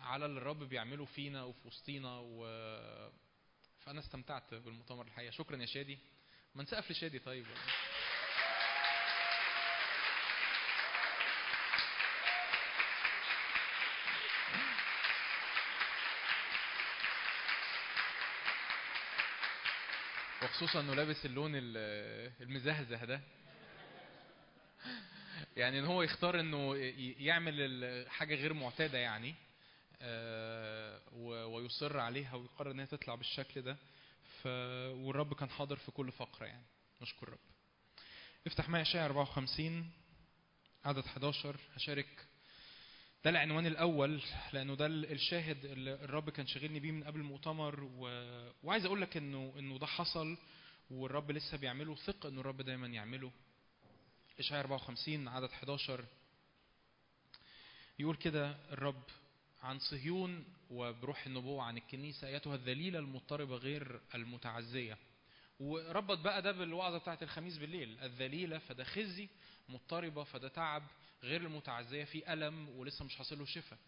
على اللي الرب بيعمله فينا وفي وسطينا و... فأنا استمتعت بالمؤتمر الحقيقة. شكرا يا شادي. ما نسقف لشادي طيب. وخصوصا إنه لابس اللون ال- المزهزه ده. يعني إن هو يختار إنه يعمل حاجة غير معتادة يعني. ويصر عليها ويقرر ان هي تطلع بالشكل ده. ف والرب كان حاضر في كل فقرة يعني. نشكر الرب. افتح معي أشعياء 54 عدد 11 هشارك. ده العنوان الأول لأنه ده ال- الشاهد اللي الرب كان شاغلني بيه من قبل المؤتمر. و... وعايز أقول لك انه إنه ده حصل والرب لسه بيعمله. ثق إنه الرب دايما يعمله. أشعياء 54 عدد 11 يقول كده الرب عن صهيون وبروح النبوة عن الكنيسة أيتها الذليلة المضطربة غير المتعزية. وربط بقى ده بالوعظة بتاعت الخميس بالليل. الذليلة فده خزي. مضطربة فده تعب. غير المتعزية في ألم ولسه مش حاصل له شفاء.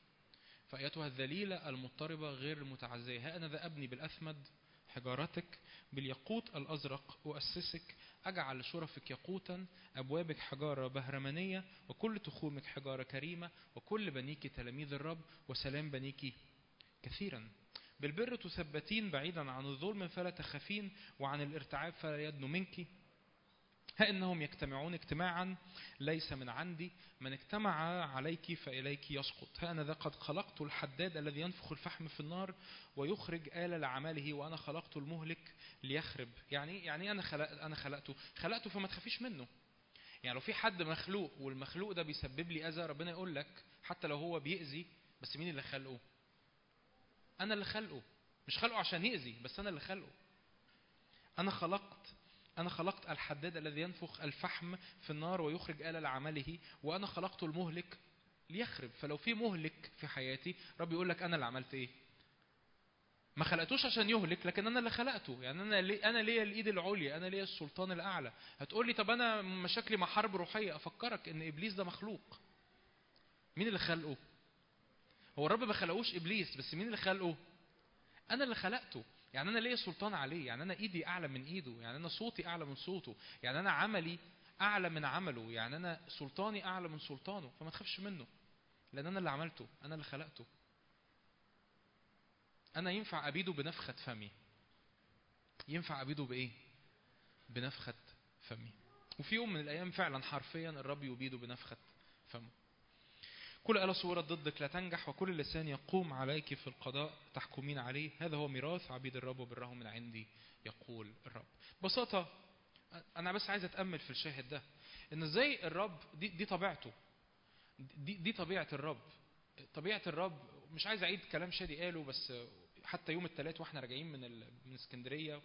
فأيتها الذليلة المضطربة غير المتعزية. ها أنا ذا أبني بالأثمد حجارتك بالياقوت الأزرق أؤسسك. أجعل شرفك ياقوتا أبوابك حجارة بهرمانية وكل تخومك حجارة كريمة وكل بنيك تلاميذ الرب وسلام بنيك كثيرا. بالبر تثبتين بعيدا عن الظلم فلا تخافين وعن الارتعاب فلا يدنو منك. ها إنهم يجتمعون اجتماعا ليس من عندي من اجتمع عليك فإليك يسقط. ها أنا ذا قد خلقت الحداد الذي ينفخ الفحم في النار ويخرج آلة لعمله وأنا خلقت المهلك ليخرب. يعني يعني أنا خلق أنا خلقته. خلقته فما تخافيش منه. يعني لو في حد مخلوق والمخلوق ده بيسبب لي أذى ربنا يقول لك حتى لو هو بيأذي بس مين اللي خلقه؟ أنا اللي خلقه. مش خلقه عشان يأذي بس أنا اللي خلقه. أنا خلقت أنا خلقت الحداد الذي ينفخ الفحم في النار ويخرج آلة لعمله وأنا خلقت المهلك ليخرب. فلو في مهلك في حياتي رب يقول لك أنا اللي عملت إيه؟ ما خلقتوش عشان يهلك لكن أنا اللي خلقته. يعني أنا لي أنا ليا الإيد العليا أنا ليا السلطان الأعلى. هتقول لي طب أنا مشاكلي مع حرب روحية أفكرك إن إبليس ده مخلوق. مين اللي خلقه؟ هو الرب ما خلقوش إبليس بس مين اللي خلقه؟ أنا اللي خلقته. يعني أنا ليا سلطان عليه يعني أنا إيدي أعلى من إيده يعني أنا صوتي أعلى من صوته يعني أنا عملي أعلى من عمله يعني أنا سلطاني أعلى من سلطانه فما تخافش منه لأن أنا اللي عملته أنا اللي خلقته. أنا ينفع أبيده بنفخة فمي. ينفع أبيده بإيه؟ بنفخة فمي. وفي يوم من الأيام فعلا حرفيا الرب يبيده بنفخة فمه. كل آلة صورة ضدك لا تنجح وكل لسان يقوم عليك في القضاء تحكمين عليه. هذا هو ميراث عبيد الرب وبرهم من عندي يقول الرب. ببساطة أنا بس عايز أتأمل في الشاهد ده إن إزاي الرب دي, دي طبيعته. دي, دي طبيعة الرب. طبيعة الرب مش عايز أعيد كلام شادي قاله بس حتى يوم الثلاث وإحنا راجعين من ال... من اسكندرية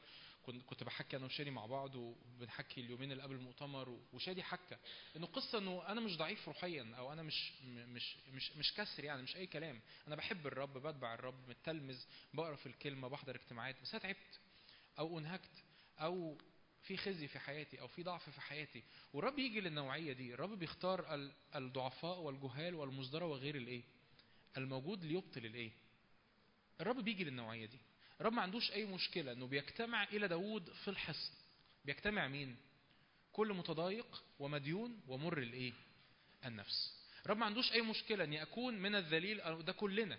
كنت بحكي أنا وشادي مع بعض وبنحكي اليومين اللي قبل المؤتمر وشادي حكى إنه قصه إنه أنا مش ضعيف روحيا أو أنا مش مش مش مش كسر يعني مش أي كلام. أنا بحب الرب بتبع الرب متلمذ بقرأ في الكلمة بحضر اجتماعات بس أنا تعبت أو أنهكت أو في خزي في حياتي أو في ضعف في حياتي. والرب يجي للنوعية دي. الرب بيختار ال- الضعفاء والجهال والمزدرى وغير الإيه؟ الموجود ليبطل الإيه؟ الرب بيجي للنوعية دي. الرب ما عندوش أي مشكلة إنه بيجتمع إلى داوود في الحصن. بيجتمع مين؟ كل متضايق ومديون ومر الايه النفس. الرب ما عندوش أي مشكلة إني أكون من الذليل ده كلنا.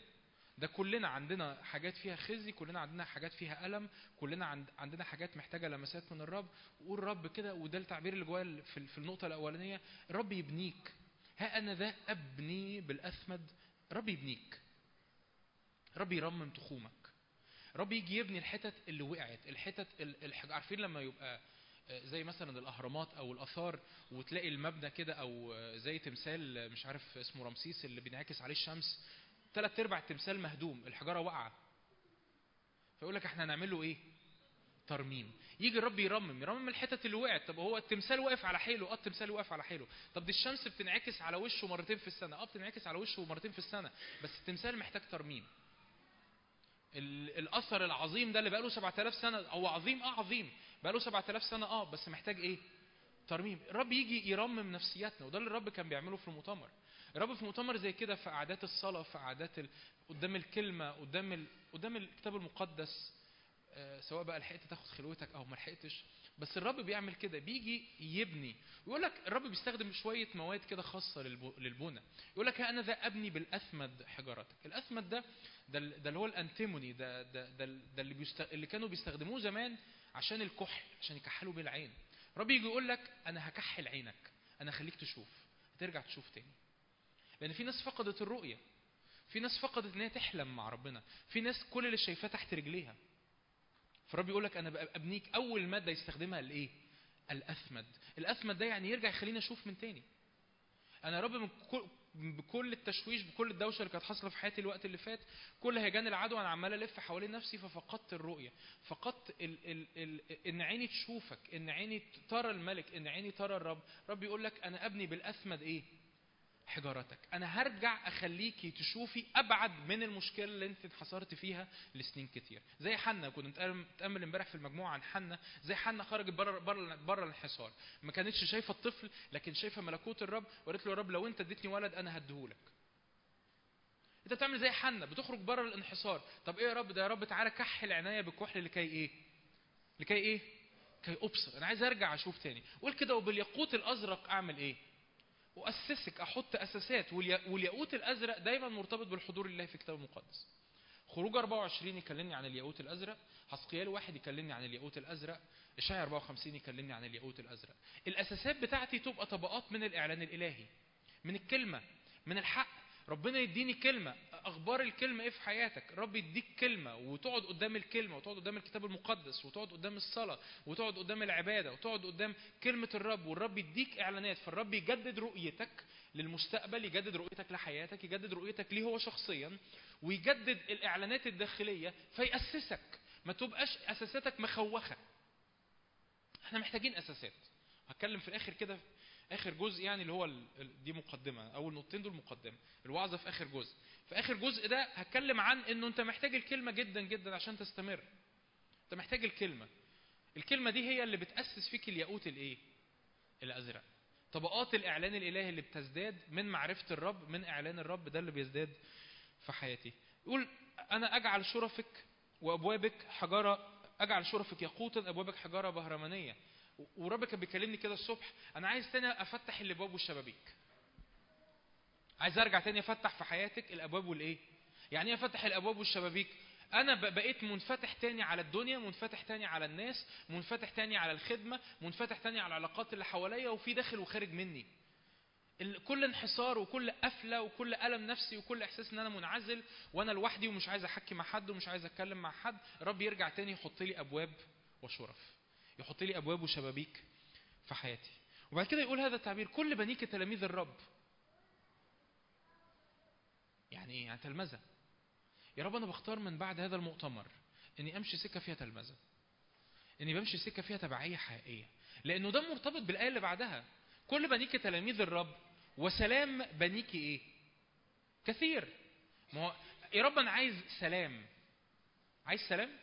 ده كلنا عندنا حاجات فيها خزي كلنا عندنا حاجات فيها ألم كلنا عند عندنا حاجات محتاجة لمسات من الرب. وقول الرب كده وده التعبير اللي جواه في النقطة الأولانية. الرب يبنيك. ها أنا ذا أبني بالأثمد الرب يبنيك. الرب يرمم تخومك. الرب يجي يبني الحتت اللي وقعت الحتت ال- الحاجة عارفين لما يبقى آه، زي مثلا الأهرامات أو الآثار وتلاقي المبنى كده أو آه، زي تمثال آه، مش عارف اسمه رمسيس اللي بينعكس عليه الشمس ثلاث أرباع التمثال مهدوم الحجارة واقعه فيقول لك إحنا هنعمل له إيه؟ ترميم. يجي الرب يرمم يرمم الحتت اللي وقعت. طب هو التمثال واقف على حيله آه التمثال واقف على حيله. طب دي الشمس بتنعكس على وشه مرتين في السنة آه بتنعكس على وشه مرتين في السنة. بس التمثال محتاج ترميم. ال- الأثر العظيم ده اللي بقاله 7000 سنة هو عظيم آه عظيم. بقاله 7000 سنة آه بس محتاج إيه؟ ترميم. الرب يجي يرمم نفسياتنا وده اللي الرب كان بيعمله في المؤتمر. الرب في مؤتمر زي كده في قعدات الصلاة في قعدات ال... قدام الكلمة قدام ال... قدام الكتاب المقدس آه، سواء بقى لحقت تاخد خلوتك أو ما لحقتش بس الرب بيعمل كده بيجي يبني. ويقول لك الرب بيستخدم شوية مواد كده خاصة للب... للبنى. يقول لك هأنذا أبني بالأثمد حجارتك. الأثمد ده ده, ده اللي هو ال antimony ده ده ده, ده اللي, بيست... اللي كانوا بيستخدموه زمان عشان الكحل عشان يكحلوا بيه العين الرب يجي يقول لك أنا هكحل عينك أنا هخليك تشوف هترجع تشوف تاني. لأن في ناس فقدت الرؤية في ناس فقدت إن هي تحلم مع ربنا في ناس كل اللي شايفاه تحت رجليها. فالرب يقول لك أنا أبنيك أول مادة يستخدمها الايه الاثمد الاثمد ده يعني يرجع يخليني أشوف من تاني. أنا يا رب من كل بكل التشويش بكل الدوشة اللي كانت حاصلة في حياتي الوقت اللي فات كل هيجان العدو أنا عمال ألف حوالين نفسي ففقدت الرؤية. فقدت ال ال ال إن عيني تشوفك إن عيني ترى الملك إن عيني ترى الرب. رب يقول لك أنا أبني بالاثمد إيه؟ حجارتك. أنا هرجع أخليكي تشوفي أبعد من المشكلة اللي أنت انحصرت فيها لسنين كتير. زي حنا كنا بنتامل امبارح في المجموعة عن حنا زي حنا خرجت بره بره بره الانحصار ما كانتش شايفة الطفل لكن شايفة ملكوت الرب. وقالت له يا رب لو أنت اديتني ولد أنا هديهولك. أنت بتعمل زي حنا بتخرج بره الانحصار. طب إيه يا رب؟ ده يا رب تعالى كحل عناية بالكحل لكي إيه؟ لكي إيه؟ كي أبصر. أنا عايز أرجع أشوف تاني. قول كده وبالياقوت الأزرق أعمل إيه؟ واسسك أحط أساسات. واليا- والياقوت الأزرق دايما مرتبط بالحضور الله في الكتاب المقدس. خروج 24 يكلمني عن الياقوت الأزرق. حسقيال واحد يكلمني عن الياقوت الأزرق. اشعيا 54 يكلمني عن الياقوت الأزرق. الأساسات بتاعتي تبقى طبقات من الإعلان الإلهي من الكلمة من الحق. ربنا يديني كلمة أخبار الكلمة إيه في حياتك؟ رب يديك كلمة وتقعد قدام الكلمة وتقعد قدام الكتاب المقدس وتقعد قدام الصلاة وتقعد قدام العبادة وتقعد قدام كلمة الرب والرب يديك إعلانات فالرب يجدد رؤيتك للمستقبل يجدد رؤيتك لحياتك يجدد رؤيتك ليه هو شخصيا ويجدد الإعلانات الداخلية فيأسسك ما تبقاش أساساتك مخوخة. إحنا محتاجين أساسات. هتكلم في الآخر كده آخر جزء يعني اللي هو دي مقدمة اول نقطتين دول مقدمة الوعظه في آخر جزء. في آخر جزء ده هتكلم عن إنه أنت محتاج الكلمة جدا جدا عشان تستمر. أنت محتاج الكلمة. الكلمة دي هي اللي بتأسس فيك الياقوت الإيه؟ الأزرق. طبقات الإعلان الإلهي اللي بتزداد من معرفة الرب من إعلان الرب ده اللي بيزداد في حياتي. يقول أنا أجعل شرفك وأبوابك حجارة أجعل شرفك ياقوتا أبوابك حجارة بهرمانية. ورب كان بيكلمني كده الصبح أنا عايز تاني أفتح الأبواب والشبابيك. عايز أرجع تاني أفتح في حياتك الأبواب والإيه؟ يعني إيه أفتح الأبواب والشبابيك؟ أنا بقيت منفتح تاني على الدنيا منفتح تاني على الناس منفتح تاني على الخدمة منفتح تاني على العلاقات اللي حواليا وفي داخل وخارج مني. كل انحصار وكل قفلة وكل ألم نفسي وكل إحساس إن أنا منعزل وأنا لوحدي ومش عايز أحكي مع حد ومش عايز أتكلم مع حد رب يرجع تاني يحط لي أبواب وشرف. يحط لي أبواب وشبابيك في حياتي. وبعد كده يقول هذا التعبير كل بنيك تلاميذ الرب. يعني إيه؟ يعني تلمذة. يا رب أنا بختار من بعد هذا المؤتمر إني أمشي سكة فيها تلمذة. إني بمشي سكة فيها تبعية حقيقية. لأنه ده مرتبط بالآية اللي بعدها. كل بنيك تلاميذ الرب وسلام بنيك إيه؟ كثير. ما هو يا رب أنا عايز سلام. عايز سلام؟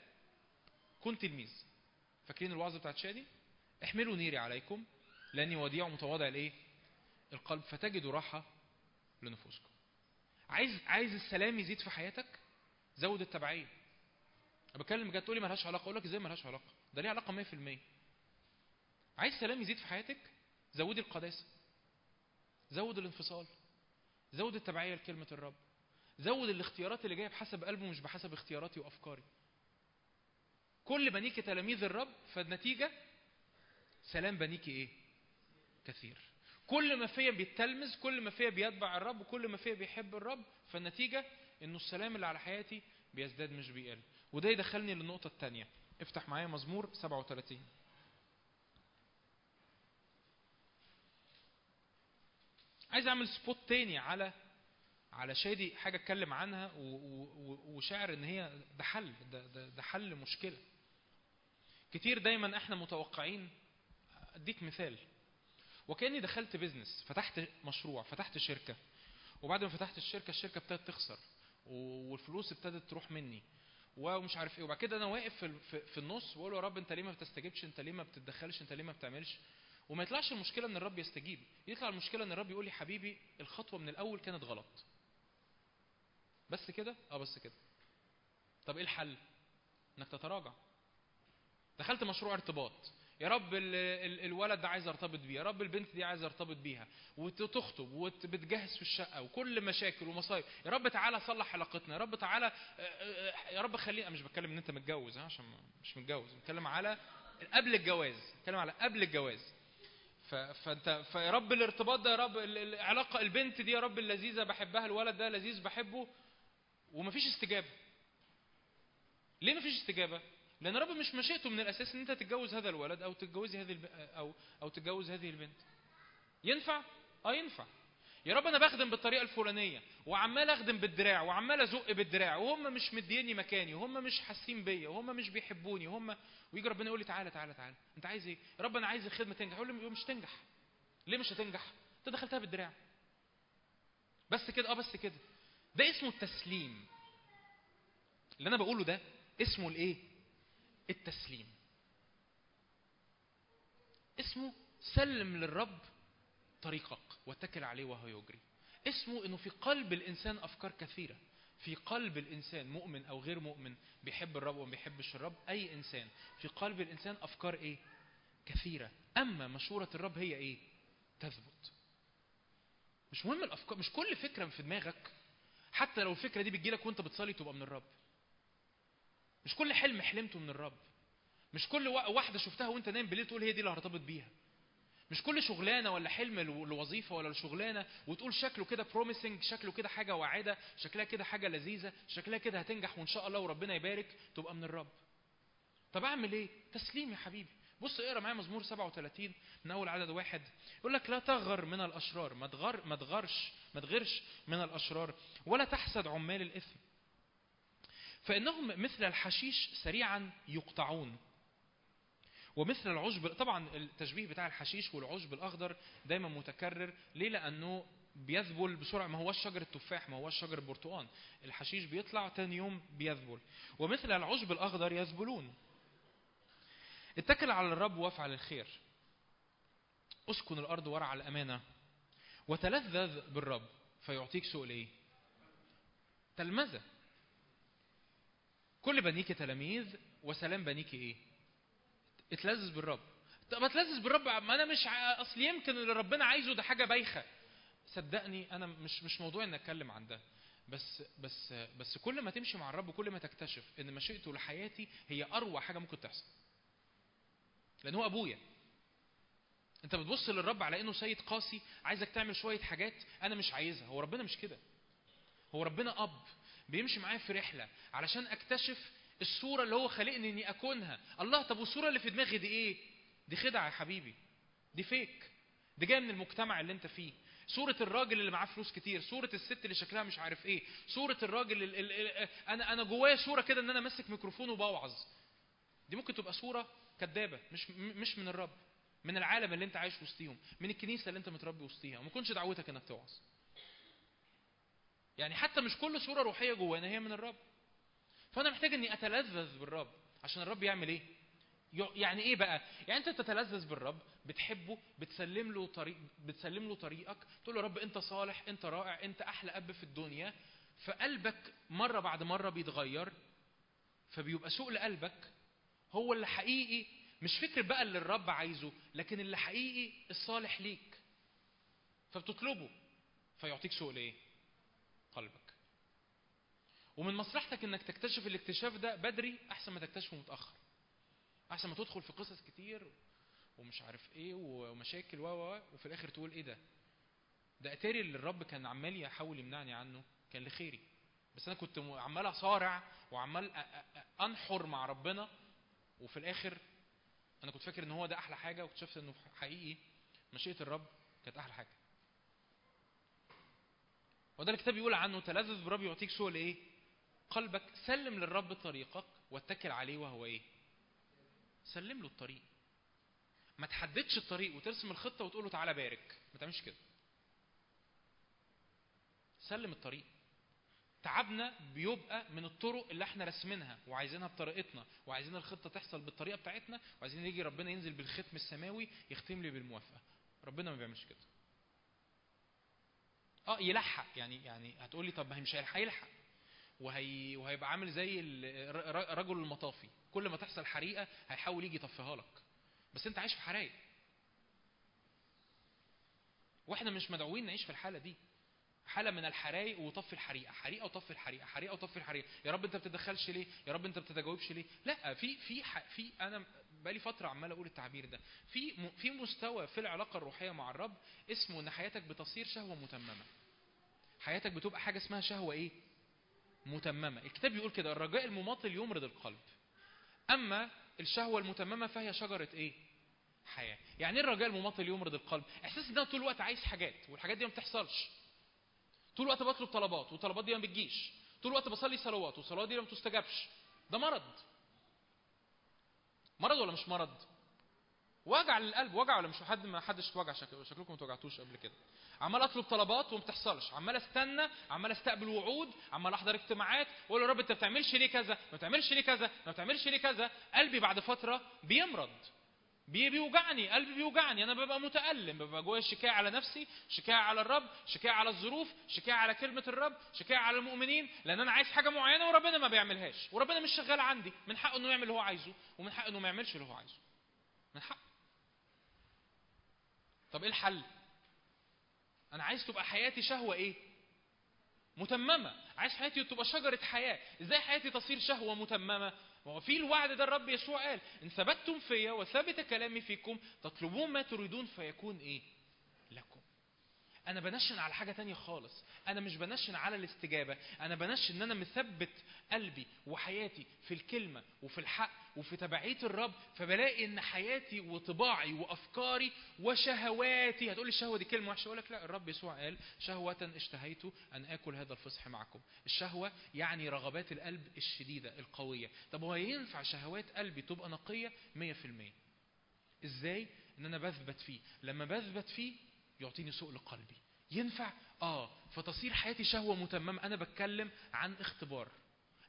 كن تلميذ. فاكرين الوعظه بتاعت شادي احملوا نيري عليكم لأني وديع متواضع الايه القلب فتجدوا راحة لنفوسكم. عايز عايز السلام يزيد في حياتك؟ زود التبعية. أنا بتكلم بجد تقولي ملهاش علاقة أقول لك إزاي ملهاش علاقة؟ ده ليه علاقة 100% عايز سلام يزيد في حياتك؟ زودي القداسة. زود الانفصال. زود التبعية لكلمة الرب. زود الاختيارات اللي جاية بحسب قلبه مش بحسب اختياراتي وأفكاري. كل بنيك تلاميذ الرب فالنتيجة سلام بنيك إيه؟ كثير. كل ما فيا بيتلمذ كل ما فيا بيتبع الرب وكل ما فيا بيحب الرب فالنتيجة إنه السلام اللي على حياتي بيزداد مش بيقل. وده يدخلني للنقطة الثانية افتح معايا مزمور 37 عايز أعمل spot تاني على على شادي حاجة أتكلم عنها وشاعر إن هي ده حل ده, ده, ده حل مشكلة. كتير دايما إحنا متوقعين. أديك مثال. وكأني دخلت business فتحت مشروع فتحت شركة. وبعد ما فتحت الشركة الشركة ابتدت تخسر. والفلوس ابتدت تروح مني. ومش عارف إيه. وبعد كده أنا واقف في, في, النص وأقول يا رب أنت ليه ما بتستجيبش؟ أنت ليه ما بتتدخلش؟ أنت ليه ما بتعملش؟ وما يطلعش المشكلة إن الرب يستجيب. يطلع المشكلة إن الرب يقول لي حبيبي الخطوة من الأول كانت غلط. بس كده؟ آه بس كده. طب إيه الحل؟ إنك تتراجع. دخلت مشروع ارتباط. يا رب ال ال الولد ده عايز ارتبط بيه يا رب البنت دي عايز ارتبط بيها. وتخطب وبتجهز في الشقة وكل مشاكل ومصايب. يا رب تعالى صلح علاقتنا يا رب تعالى آه، آه، يا رب خلينا مش بتكلم إن أنت متجوز عشان مش متجوز. بتكلم على قبل الجواز بتكلم على قبل الجواز. فأنت فيا رب الارتباط ده يا رب ال- العلاقه البنت دي يا رب اللذيذة بحبها الولد ده لذيذ بحبه. ومفيش استجابة. ليه مفيش استجابة؟ لأن رب مش مشيئته من الأساس إن أنت تتجوز هذا الولد أو تتجوزي هذه. أو أو تتجوز هذه البنت. ينفع؟ آه ينفع. يا رب أنا بخدم بالطريقة الفلانية وعمال أخدم بالدراع وعمال أزق بالدراع وهم مش مديني مكاني وهم مش حاسين بيا وهم مش بيحبوني وهم ويجي ربنا يقول لي تعالى تعالى تعالى. أنت عايز إيه؟ يا رب أنا عايز الخدمة تنجح. أقول له مش تنجح. ليه مش هتنجح؟ أنت دخلتها بالدراع. بس كده آه بس كده. ده اسمه التسليم. اللي أنا بقوله ده اسمه الإيه؟ التسليم. اسمه سلم للرب طريقك واتكل عليه وهو يجري. اسمه إنه في قلب الإنسان أفكار كثيرة. في قلب الإنسان مؤمن أو غير مؤمن بيحب الرب وما بيحبش الرب أي إنسان. في قلب الإنسان أفكار إيه؟ كثيرة. أما مشورة الرب هي إيه؟ تثبت. مش مهم الأفكار مش كل فكرة في دماغك. حتى لو الفكرة دي بتجيلك وأنت بتصلي تبقى من الرب. مش كل حلم حلمته من الرب. مش كل وا- واحدة شفتها وانت نايم بالليل تقول هي دي اللي هرتبط بيها. مش كل شغلانة ولا حلم لو- لوظيفه ولا شغلانه وتقول شكله كده بروميسنج شكله كده حاجة واعدة شكلها كده حاجة لذيذة شكلها كده هتنجح وإن شاء الله وربنا يبارك تبقى من الرب. طب أعمل إيه؟ تسليم يا حبيبي. بص اقرأ معايا مزمور 37 من أول عدد واحد. يقول لك لا تغر من الأشرار ما تغر ما تغرش ما تغرش من الأشرار ولا تحسد عمال الإثم. فإنهم مثل الحشيش سريعا يقطعون. ومثل العشب طبعا التشبيه بتاع الحشيش والعشب الأخضر دايما متكرر. ليه؟ لأنه بيذبل بسرعة. ما هوش شجر التفاح ما هوش شجر البرتقال الحشيش بيطلع تاني يوم بيذبل. ومثل العشب الأخضر يذبلون. اتكل على الرب وافعل الخير. اسكن الأرض ورع الأمانة. وتلذذ بالرب فيعطيك سؤل إيه تلمذة. كل بنيك تلاميذ وسلام بنيك إيه؟ اتلذذ بالرب. طب اتلذذ بالرب ما أنا مش أصل يمكن اللي ربنا عايزه ده حاجة بايخة. صدقني أنا مش مش موضوع ان أتكلم عن ده. بس بس بس كل ما تمشي مع الرب كل ما تكتشف إن مشيئته لحياتي هي أروع حاجة ممكن تحصل. لأن هو أبويا. أنت بتبص للرب على إنه سيد قاسي عايزك تعمل شوية حاجات أنا مش عايزها. هو ربنا مش كده. هو ربنا أب. بيمشي معايا في رحلة علشان أكتشف الصورة اللي هو خلقني إني أكونها. الله طب والصورة اللي في دماغي دي إيه؟ دي خدعة يا حبيبي. دي فيك دي جاية من المجتمع اللي أنت فيه. صورة الراجل اللي معاه فلوس كتير، صورة الست اللي شكلها مش عارف إيه، صورة الراجل ال ال ال أنا أنا جوايا صورة كده إن أنا ماسك ميكروفون وبوعظ. دي ممكن تبقى صورة كدابة مش مش من الرب، من العالم اللي أنت عايش وسطيهم، من الكنيسة اللي أنت متربي وسطيها، وما كنش دعوتك إنك توعظ. يعني حتى مش كل صورة روحية جوانا هي من الرب. فأنا محتاج إني أتلذذ بالرب عشان الرب يعمل؟ يع- يعني إيه بقى؟ يعني أنت تتلذذ بالرب، بتحبه، بتسلم له طريق بتسلم له طريقك، تقول له يا رب أنت صالح، أنت رائع، أنت أحلى أب في الدنيا، فقلبك مرة بعد مرة بيتغير فبيبقى سوق لقلبك هو اللي حقيقي مش فكر بقى اللي الرب عايزه، لكن اللي حقيقي الصالح ليك. فبتطلبه فيعطيك سوق لايه؟ قلبك. ومن مصلحتك إنك تكتشف الاكتشاف ده بدري أحسن ما تكتشفه متأخر. أحسن ما تدخل في قصص كتير ومش عارف إيه ومشاكل و وفي الآخر تقول إيه ده؟ ده أتاري اللي الرب كان عمال يحاول يمنعني عنه كان لخيري. بس أنا كنت عمال أصارع وعمال أنحر مع ربنا وفي الآخر أنا كنت فاكر إن هو ده أحلى حاجة واكتشفت إنه حقيقي مشيئة الرب كانت أحلى حاجة. وده الكتاب بيقول عنه تلذذ بالرب يعطيك سوء إيه؟ قلبك سلم للرب طريقك واتكل عليه وهو إيه؟ سلم له الطريق. ما تحددش الطريق وترسم الخطة وتقول له تعالى بارك، ما تعملش كده. سلم الطريق. تعبنا بيبقى من الطرق اللي إحنا راسمينها وعايزينها بطريقتنا وعايزين الخطة تحصل بالطريقة بتاعتنا وعايزين يجي ربنا ينزل بالختم السماوي يختم لي بالموافقة. ربنا ما بيعملش كده. آه يلحق. يعني يعني هتقول لي طب ما هي مش هيلحق وهي وهيبقى عامل زي رجل المطافي. كل ما تحصل حريقة هيحاول يجي يطفيها لك. بس انت عايش في حرايق. وإحنا مش مدعوين نعيش في الحالة دي. حالة من الحرايق وطفي الحريقة. حريقة وطفي الحريقة. حريقة وطفي الحريقة. يا رب انت ما بتتدخلش ليه؟ يا رب انت ما بتتجاوبش ليه؟ لا في في في أنا بقالي فترة عمال أقول التعبير ده. في في مستوى في العلاقة الروحية مع الرب اسمه إن حياتك بتصير شهوة متممة. حياتك بتبقى حاجة اسمها شهوة إيه؟ متممة. الكتاب بيقول كده الرجاء المماطل يمرض القلب. أما الشهوة المتممة فهي شجرة إيه؟ حياة. يعني إيه الرجاء المماطل يمرض القلب؟ إحساس إن أنا طول الوقت عايز حاجات والحاجات دي ما بتحصلش. طول الوقت بطلب طلبات والطلبات دي ما بتجيش. طول الوقت بصلي صلوات والصلوات دي ما بتستجابش. ده مرض. مرض ولا مش مرض؟ وجع للقلب وجع ولا مش؟ حد ما حدش اتوجع شكل- شكلكم ما قبل كده. عمال اطلب طلبات وما بتحصلش. عمال استنى عمال استقبل وعود عمال احضر اجتماعات واقول يا رب انت ما بتعملش ليه كذا؟ ما بتعملش ليه كذا؟ ما بتعملش ليه كذا؟ قلبي بعد فترة بيمرض. بي- بيوجعني قلبي بيوجعني. أنا ببقى متألم ببقى جوايا شكاية على نفسي شكاية على الرب شكاية على الظروف شكاية على كلمة الرب شكاية على المؤمنين لأن أنا عايز حاجة معينة وربنا ما بيعملهاش. وربنا مش شغال عندي. من حقه إنه يعمل اللي هو عايزه ومن حقه إنه ما يعملش اللي هو عايزه. من حقه. طب إيه الحل؟ أنا عايز تبقى حياتي شهوة إيه؟ متممة. عايز حياتي تبقى شجرة حياة. إزاي حياتي تصير شهوة متممة؟ ما هو في الوعد ده الرب يسوع قال إن ثبتتم فيا وثبت كلامي فيكم تطلبون ما تريدون فيكون إيه؟ لكم أنا بنشن على حاجة تانية خالص. أنا مش بنشن على الاستجابة. أنا بنشن إن أنا مثبت قلبي وحياتي في الكلمة وفي الحق وفي تبعية الرب فبلاقي إن حياتي وطباعي وأفكاري وشهواتي. هتقولي الشهوة دي كلمة وحشة؟ أقول لك لا الرب يسوع قال شهوة اشتهيت أن آكل هذا الفصح معكم. الشهوة يعني رغبات القلب الشديدة القوية. طب هو ينفع شهوات قلبي تبقى نقية؟ 100% إزاي؟ إن أنا بثبت فيه. لما بثبت فيه يعطيني سوء لقلبي. ينفع؟ آه. فتصير حياتي شهوة متممة. أنا بتكلم عن اختبار.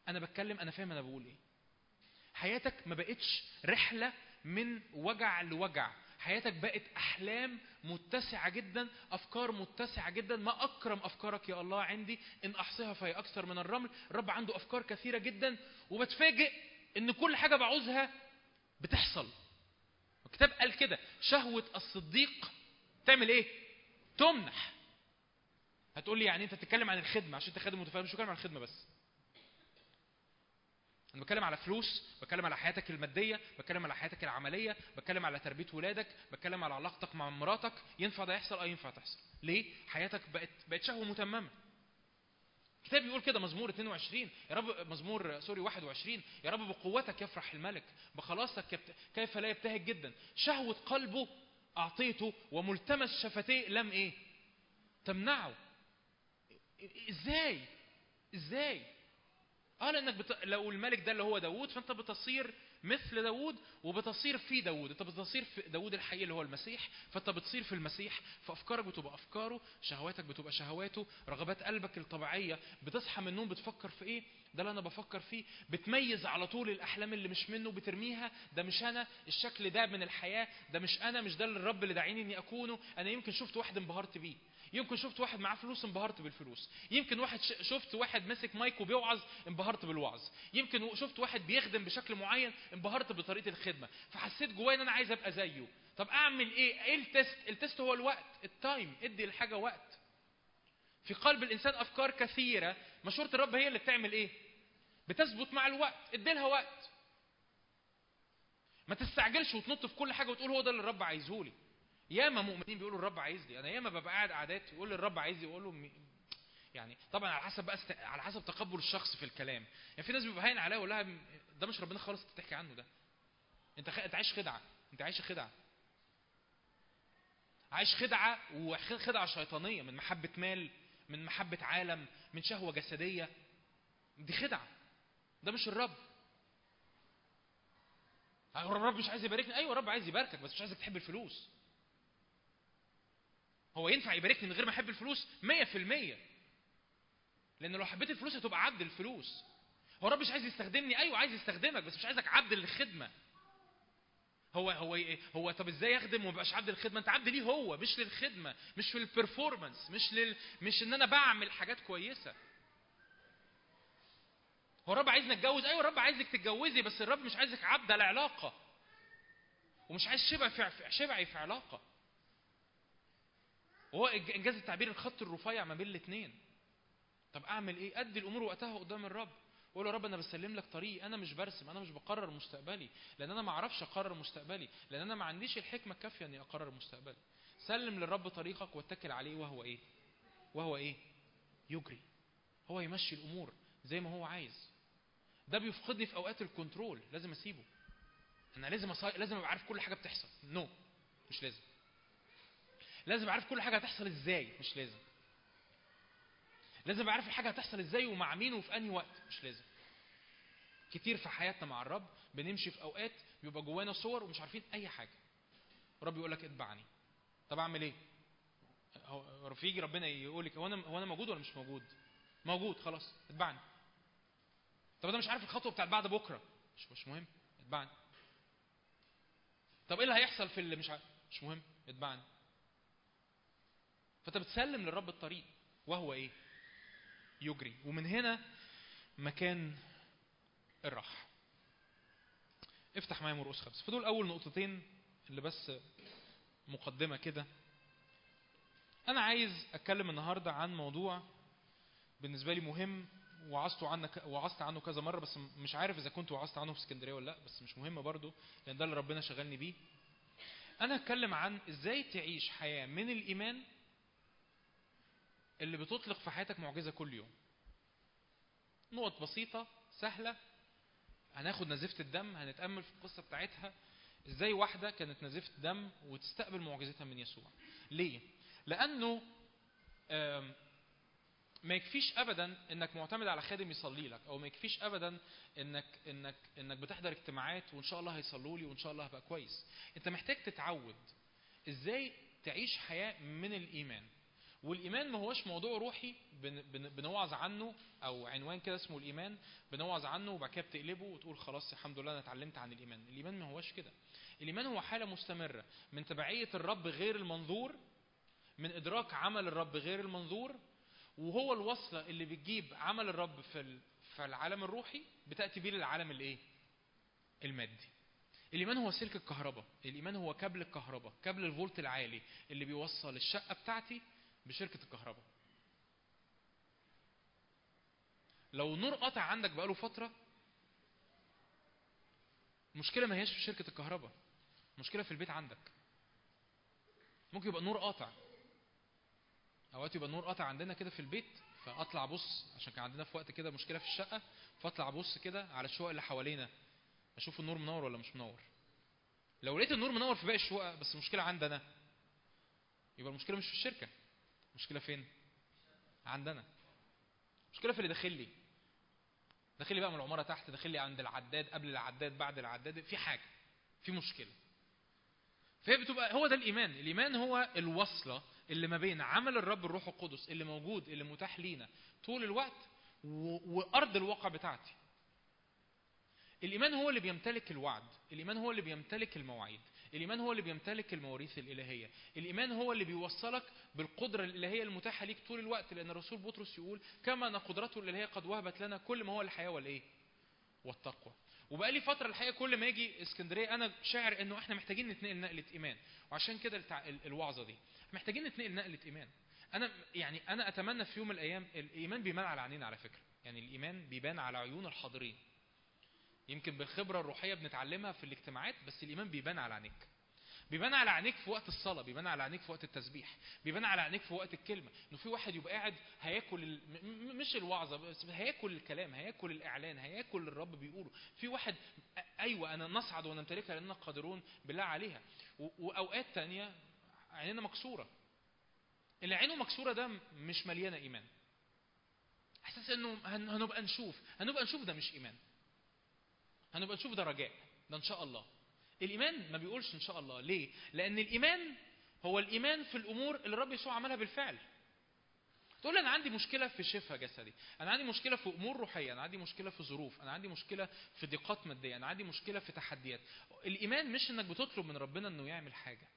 أنا بتكلم أنا فاهم أنا بقول إيه. حياتك ما بقتش رحلة من وجع لوجع. حياتك بقت أحلام متسعة جدا أفكار متسعة جدا. ما أكرم أفكارك يا الله عندي. إن أحصيها فهي أكثر من الرمل. الرب عنده أفكار كثيرة جدا. وبتفاجئ إن كل حاجة بعوزها بتحصل. الكتاب قال كده. شهوة الصديق تعمل إيه؟ تمنح. هتقول لي يعني انت بتتكلم عن الخدمة عشان انت خادم متفاهم مش بتكلم عن الخدمة بس. أنا بتكلم على فلوس بتكلم على حياتك المادية بتكلم على حياتك العملية بتكلم على تربية ولادك بتكلم على علاقتك مع مراتك. ينفع ده يحصل؟ أه ينفع تحصل. ليه؟ حياتك بقت بقت شهوة متممة. الكتاب بيقول كده مزمور 22 يا رب مزمور سوري 21 يا رب بقوتك يفرح الملك بخلاصك. كيف لا يبتهج جدا. شهوة قلبه أعطيته وملتمس شفتيه لم إيه؟ تمنعه. إزاي؟ إزاي؟ آه لانك بت... لو الملك ده اللي هو داوود فأنت بتصير مثل داوود وبتصير في داوود. انت بتصير في داوود الحقيقي اللي هو المسيح فانت بتصير في المسيح فأفكارك بتبقى أفكاره شهواتك بتبقى شهواته رغبات قلبك الطبيعية بتصحى من النوم بتفكر في إيه؟ ده اللي أنا بفكر فيه. بتميز على طول الأحلام اللي مش منه بترميها ده مش أنا الشكل ده من الحياة ده مش أنا مش ده الرب اللي داعيني إني أكونه. أنا يمكن شفت واحد انبهرت بيه. يمكن شفت واحد معاه فلوس انبهرت بالفلوس. يمكن واحد شفت واحد ماسك مايك وبيوعظ انبهرت بالوعظ. يمكن شفت واحد بيخدم بشكل معين انبهرت بطريقة الخدمة. فحسيت جوايا إن أنا عايز أبقى زيه. طب أعمل إيه؟ إيه ال test؟ ال test هو الوقت ال time ادي الحاجة وقت. في قلب الإنسان أفكار كثيرة مشورة الرب هي اللي بتعمل إيه؟ بتثبت مع الوقت ادي لها وقت. ما تستعجلش وتنط في كل حاجة وتقول هو ده اللي الرب عايزه لي ياما مؤمنين بيقولوا الرب عايز لي أنا ياما ببقى قاعد قعدات يقول الرب عايز لي أقول له يعني طبعا على حسب بقى است... على حسب تقبل الشخص في الكلام. يعني في ناس بيبقى هاين عليها لها ده مش ربنا خالص أنت تحكي عنه ده. أنت خ... أنت عايش خدعة أنت عايش خدعة. عايش خدعة وخدعه شيطانية من محبة مال من محبة عالم من شهوة جسدية. دي خدعة. ده مش الرب. أيوة الرب مش عايز يباركني. أيوه الرب عايز يباركك بس مش عايزك تحب الفلوس. هو ينفع يباركني من غير ما أحب الفلوس؟ 100% لأن لو حبيت الفلوس هتبقى عبد الفلوس هو الرب مش عايز يستخدمني؟ أيوه عايز يستخدمك بس مش عايزك عبد للخدمة. هو هو هو طب إزاي يخدم وما يبقاش عبد للخدمة؟ أنت عبد ليه هو؟ مش للخدمة مش في البرفورمانس مش لل مش إن أنا بعمل حاجات كويسة. هو الرب عايزني أتجوز؟ أيوه الرب عايزك تتجوزي بس الرب مش عايزك عبد على علاقه ومش عايز شبع في- شبعي في علاقة. وهو إنجاز التعبير الخط الرفيع ما بين الاثنين طب أعمل إيه؟ أدي الأمور وقتها قدام الرب. قول يا رب أنا بسلم لك طريقي. أنا مش برسم أنا مش بقرر مستقبلي. لأن أنا ما أعرفش أقرر مستقبلي. لأن أنا ما عنديش الحكمة الكافية إني أقرر مستقبلي. سلم للرب طريقك واتكل عليه وهو إيه؟ وهو إيه؟ يجري. هو يمشي الأمور زي ما هو عايز. ده بيفقدني في أوقات ال control. لازم أسيبه. أنا لازم أصي... لازم أبقى عارف كل حاجة بتحصل. no no. مش لازم. لازم اعرف كل حاجة هتحصل إزاي مش لازم. لازم ابقى عارف الحاجة هتحصل إزاي ومع مين وفي أنهي وقت مش لازم. كتير في حياتنا مع الرب بنمشي في أوقات بيبقى جوانا صور ومش عارفين أي حاجة. الرب يقول لك اتبعني. طب أعمل إيه؟ هو يجي ربنا يقول لك هو أنا هو أنا موجود ولا مش موجود؟ موجود خلاص اتبعني. طب أنا مش عارف الخطوة بتاعت بعد بكرة. مش مش مهم اتبعني. طب إيه اللي هيحصل في اللي مش عارف مش مهم اتبعني. فانت بتسلم للرب الطريق وهو إيه؟ يجري. ومن هنا مكان الراحة. افتح معايا مرقس خمسة. فدول أول نقطتين اللي بس مقدمة كده. أنا عايز أتكلم النهارده عن موضوع بالنسبة لي مهم وعظت عنه وعظت عنه كذا مرة بس مش عارف إذا كنت وعظت عنه في اسكندرية ولا لأ بس مش مهم برضو لأن ده اللي ربنا شغلني بيه. أنا هتكلم عن إزاي تعيش حياة من الإيمان اللي بتطلق في حياتك معجزة كل يوم. نقط بسيطة سهلة. هناخد نزيفه الدم هنتأمل في القصة بتاعتها. إزاي واحدة كانت نزيفه دم وتستقبل معجزتها من يسوع؟ ليه؟ لأنه آم، ما يكفيش ابدا إنك معتمد على خادم يصلي لك أو ما يكفيش ابدا إنك إنك إنك بتحضر اجتماعات وإن شاء الله هيصلوا لي وإن شاء الله هبقى كويس. أنت محتاج تتعود إزاي تعيش حياة من الإيمان. والإيمان ما هوش موضوع روحي بن بن بنوعظ عنه أو عنوان كده اسمه الإيمان بنوعظ عنه وبعد كده بتقلبه وتقول خلاص الحمد لله أنا اتعلمت عن الإيمان. الإيمان ما هوش كده. الإيمان هو حالة مستمرة من تبعية الرب غير المنظور من إدراك عمل الرب غير المنظور وهو الوصلة اللي بتجيب عمل الرب في في العالم الروحي بتأتي بيه للعالم الإيه؟ المادي. الإيمان هو سلك الكهرباء. الإيمان هو كابل الكهرباء كابل الفولت العالي اللي بيوصل الشقة بتاعتي بشركة الكهرباء. لو النور قطع عندك بقاله فترة المشكلة ما هياش في شركة الكهرباء المشكلة في البيت عندك. ممكن يبقى النور قاطع. أوقات يبقى النور قاطع عندنا كده في البيت فأطلع ابص عشان كان عندنا في وقت كده مشكلة في الشقة فأطلع ابص كده على الشقق اللي حوالينا أشوف النور منور ولا مش منور. لو لقيت النور منور في باقي الشقق بس المشكلة عندنا يبقى المشكلة مش في الشركة. المشكلة فين؟ عندنا. المشكلة في اللي داخل لي. داخل لي بقى من العمارة تحت داخل لي عند العداد قبل العداد بعد العداد في حاجة في مشكلة. فهي بتبقى هو ده الإيمان. الإيمان هو الوصلة اللي ما بين عمل الرب الروح القدس اللي موجود اللي متاح لينا طول الوقت وأرض الواقع بتاعتي. الإيمان هو اللي بيمتلك الوعد. الإيمان هو اللي بيمتلك المواعيد. الإيمان هو اللي بيمتلك المواريث الإلهية. الإيمان هو اللي بيوصلك بالقدرة الإلهية المتاحة ليك طول الوقت لأن الرسول بطرس يقول كما أن قدرته الإلهية قد وهبت لنا كل ما هو الحياة والإيه؟ والتقوى. وبقى لي فترة الحقيقة كل ما أجي اسكندرية أنا شاعر إنه إحنا محتاجين نتنقل نقلة إيمان. وعشان كده التع... ال- الوعظة دي. محتاجين نتنقل نقلة إيمان. أنا يعني أنا أتمنى في يوم من الأيام الإيمان بيبان على عينينا على فكرة. يعني الإيمان بيبان على عيون الحاضرين. يمكن بالخبرة الروحية بنتعلمها في الاجتماعات بس الإيمان بيبان على عينيك. بيبان على عينيك في وقت الصلاة بيبان على عينيك في وقت التسبيح بيبان على عينيك في وقت الكلمة إنه في واحد يبقى قاعد هياكل ال... مش الوعظة بس هياكل الكلام هياكل الإعلان هياكل الرب بيقوله. في واحد أ- أيوه أنا نصعد ونمتلكها لأننا قادرون بالله عليها. و... وأوقات تانية عيننا مكسورة. اللي عينه مكسوره ده مش مليانة إيمان. أحساس إنه هن- هنبقى نشوف هنبقى نشوف ده مش إيمان. هنبقى نشوف ده رجاء ده إن شاء الله. الإيمان ما بيقولش إن شاء الله. ليه؟ لأن الإيمان هو الإيمان في الأمور اللي الرب يسوع عملها بالفعل. تقول لي أنا عندي مشكلة في شفاء جسدي أنا عندي مشكلة في أمور روحية أنا عندي مشكلة في ظروف أنا عندي مشكلة في ضيقات مادية أنا عندي مشكلة في تحديات. الإيمان مش إنك بتطلب من ربنا إنه يعمل حاجة.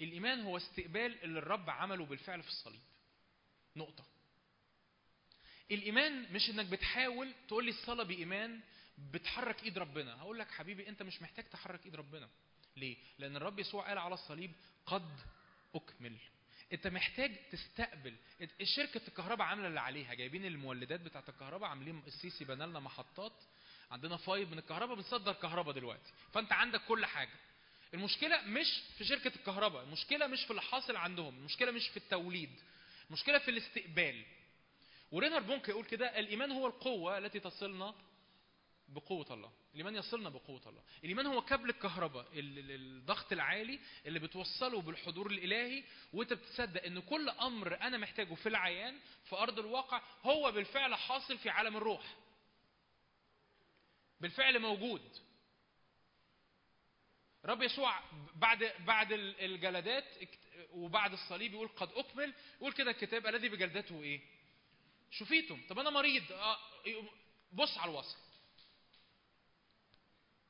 الإيمان هو استقبال اللي الرب عمله بالفعل في الصليب. نقطة. الإيمان مش إنك بتحاول تقول لي الصلاة بإيمان بتحرك ايد ربنا. هقول لك حبيبي انت مش محتاج تحرك ايد ربنا. ليه؟ لأن الرب يسوع قال على الصليب قد أكمل. انت محتاج تستقبل. شركة الكهرباء عاملة اللي عليها. جايبين المولدات بتاعة الكهرباء عاملين السيسي بنى لنا محطات. عندنا فايب من الكهرباء بنصدر كهرباء دلوقتي. فانت عندك كل حاجة. المشكلة مش في شركة الكهرباء المشكلة مش في اللي حاصل عندهم المشكلة مش في التوليد المشكلة في الاستقبال. ورينهار بونك يقول كده الإيمان هو القوة التي تصلنا بقوة الله الإيمان يصلنا بقوة الله. الإيمان هو كابل الكهرباء ال- ال- الضغط العالي اللي بتوصله بالحضور الإلهي وأنت بتصدق أن كل أمر أنا محتاجه في العيان في أرض الواقع هو بالفعل حاصل في عالم الروح. بالفعل موجود. رب يسوع بعد بعد ال- الجلدات وبعد الصليب يقول قد أكمل يقول كده الكتاب ألذي بجلدته إيه؟ شفيتم. طب أنا مريض آه، بص على الوصف.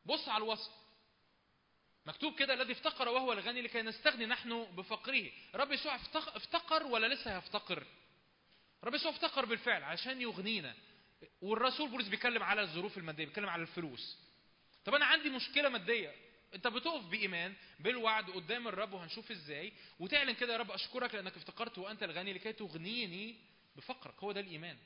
بص على الوصف. مكتوب كده الذي افتقر وهو الغني لكي نستغني نحن بفقره. رب يسوع افتق- افتقر ولا لسه هيفتقر؟ رب يسوع افتقر بالفعل عشان يغنينا. والرسول بولس بيتكلم على الظروف المادية بيتكلم على الفلوس. طب أنا عندي مشكلة مادية. أنت بتقف بإيمان بالوعد قدام الرب وهنشوف إزاي. وتعلن كده يا رب أشكرك لأنك افتقرت وأنت الغني لكي تغنيني بفقرك. هو ده الإيمان.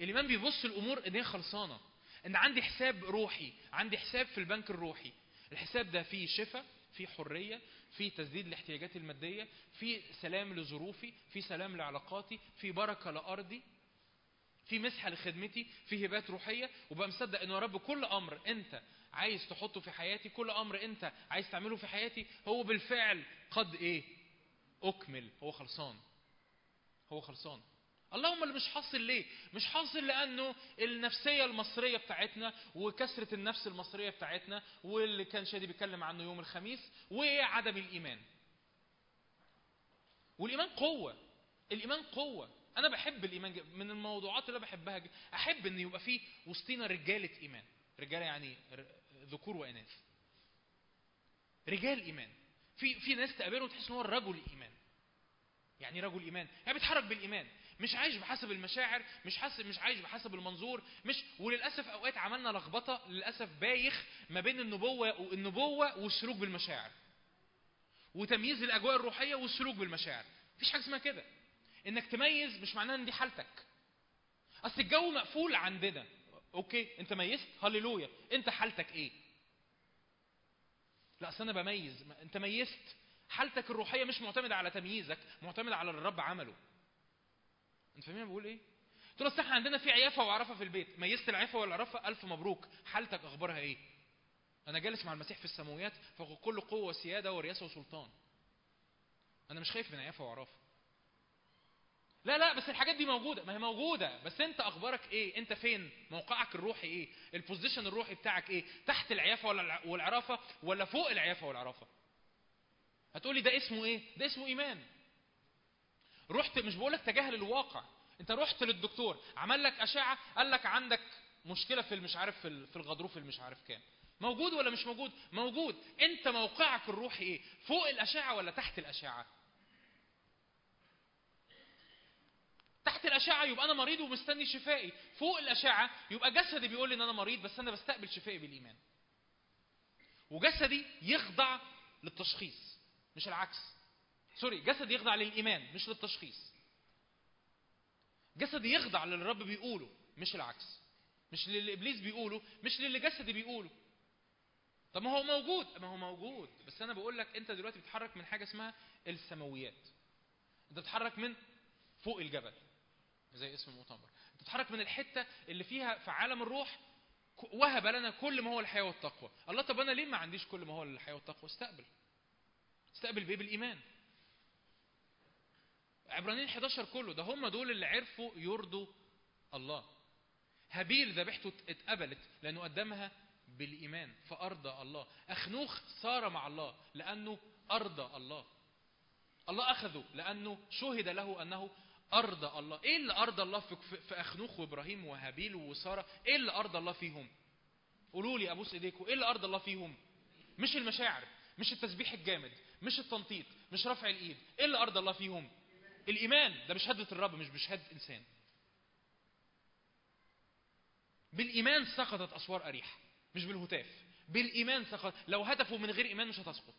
الإيمان بيبص الأمور هي خلصانة. إن عندي حساب روحي عندي حساب في البنك الروحي. الحساب ده فيه شفاء فيه حرية فيه تسديد الاحتياجات المادية فيه سلام لظروفي فيه سلام لعلاقاتي فيه بركة لأرضي في مسحه لخدمتي في هبات روحية. وبقى مصدق انه يا رب كل أمر أنت عايز تحطه في حياتي كل أمر أنت عايز تعمله في حياتي هو بالفعل قد إيه؟ أكمل. هو خلصان. هو خلصان. اللهم اللي مش حاصل ليه؟ مش حاصل لأنه النفسية المصرية بتاعتنا وكسره النفس المصرية بتاعتنا واللي كان شادي بيتكلم عنه يوم الخميس وعدم الإيمان. والإيمان قوة. الإيمان قوة. أنا بحب الإيمان جدا. من الموضوعات اللي أنا بحبها جدا. أحب إن يبقى في وسطينا رجالة إيمان. رجالة يعني ذكور وإناث. رجال إيمان. في في ناس تقابله وتحس إن هو رجل إيمان. يعني رجل إيمان. يعني بيتحرك بالإيمان. مش عايش بحسب المشاعر مش حاسب مش عايش بحسب المنظور مش وللأسف أوقات عملنا لخبطة للأسف بايخ ما بين النبوة والنبوه والسلوك بالمشاعر. وتمييز الأجواء الروحية والسلوك بالمشاعر. مفيش حاجة اسمها كده. إنك تميز مش معناه إن دي حالتك. أصل الجو مقفول عندنا. okay أنت ميزت؟ هللويا. أنت حالتك إيه؟ لا أصل أنا بميز. أنت ميزت. حالتك الروحية مش معتمدة على تمييزك معتمدة على اللي الرب عمله. انت فاهمين بقول إيه؟ تقول اصل إحنا عندنا في عيافة وعرافة في البيت. ميزت العيافة والعرافة؟ ألف مبروك. حالتك أخبارها إيه؟ أنا جالس مع المسيح في السماويات فوق كل قوة وسيادة ورياسة وسلطان. أنا مش خايف من عيافة وعرفة. لا لا بس الحاجات دي موجودة. ما هي موجودة. بس أنت أخبارك إيه؟ أنت فين؟ موقعك الروحي إيه؟ البوزيشن الروحي بتاعك إيه؟ تحت العيافة ولا الع- والعرافه ولا فوق العيافة والعرافه هتقولي ده اسمه إيه؟ ده اسمه إيمان. رحت مش بقول لك تجاهل الواقع انت رحت للدكتور عمل لك أشعة قال لك عندك مشكلة في مش عارف في ال- في الغضروف اللي مش عارف كام. موجود ولا مش موجود؟ موجود. انت موقعك الروحي إيه؟ فوق الأشعة ولا تحت الأشعة؟ تحت الأشعة يبقى أنا مريض ومستني شفائي. فوق الأشعة يبقى جسدي بيقول لي إن أنا مريض بس أنا بستقبل شفائي بالإيمان. وجسدي يخضع للتشخيص مش العكس. سوري جسدي يخضع للإيمان مش للتشخيص. جسدي يخضع للي الرب بيقوله مش العكس. مش للي ابليس بيقوله مش للي جسدي بيقوله. طب ما هو موجود. ما هو موجود. بس أنا بقول لك أنت دلوقتي بتتحرك من حاجة اسمها السماويات. أنت بتتحرك من فوق الجبل زي اسم المؤتمر أنت بتتحرك من الحتة اللي فيها في عالم الروح وهب لنا كل ما هو الحياة والتقوى. الله طب أنا ليه ما عنديش كل ما هو الحياة والتقوى؟ استقبل. استقبل بايه بالايمان عبرانيين 11 كله ده هم دول اللي عرفوا يرضوا الله. هابيل ذبيحته اتقبلت لأنه قدمها بالإيمان فأرضى الله. أخنوخ صار مع الله لأنه أرضى الله. الله أخذه لأنه شهد له أنه أرضى الله. إيه اللي أرضى الله في, أخنوخ وإبراهيم وهابيل وسارة؟ إيه اللي أرضى الله فيهم؟ قولوا لي ابوس ايديكم إيه اللي أرضى الله فيهم؟ مش المشاعر مش التسبيح الجامد مش التنطيط مش رفع الإيد. إيه اللي أرضى الله فيهم؟ الإيمان ده بشهاده الرب مش بشهاده إنسان. بالإيمان سقطت أسوار اريح مش بالهتاف. بالإيمان سقط لو هتفوا من غير إيمان مش هتسقط.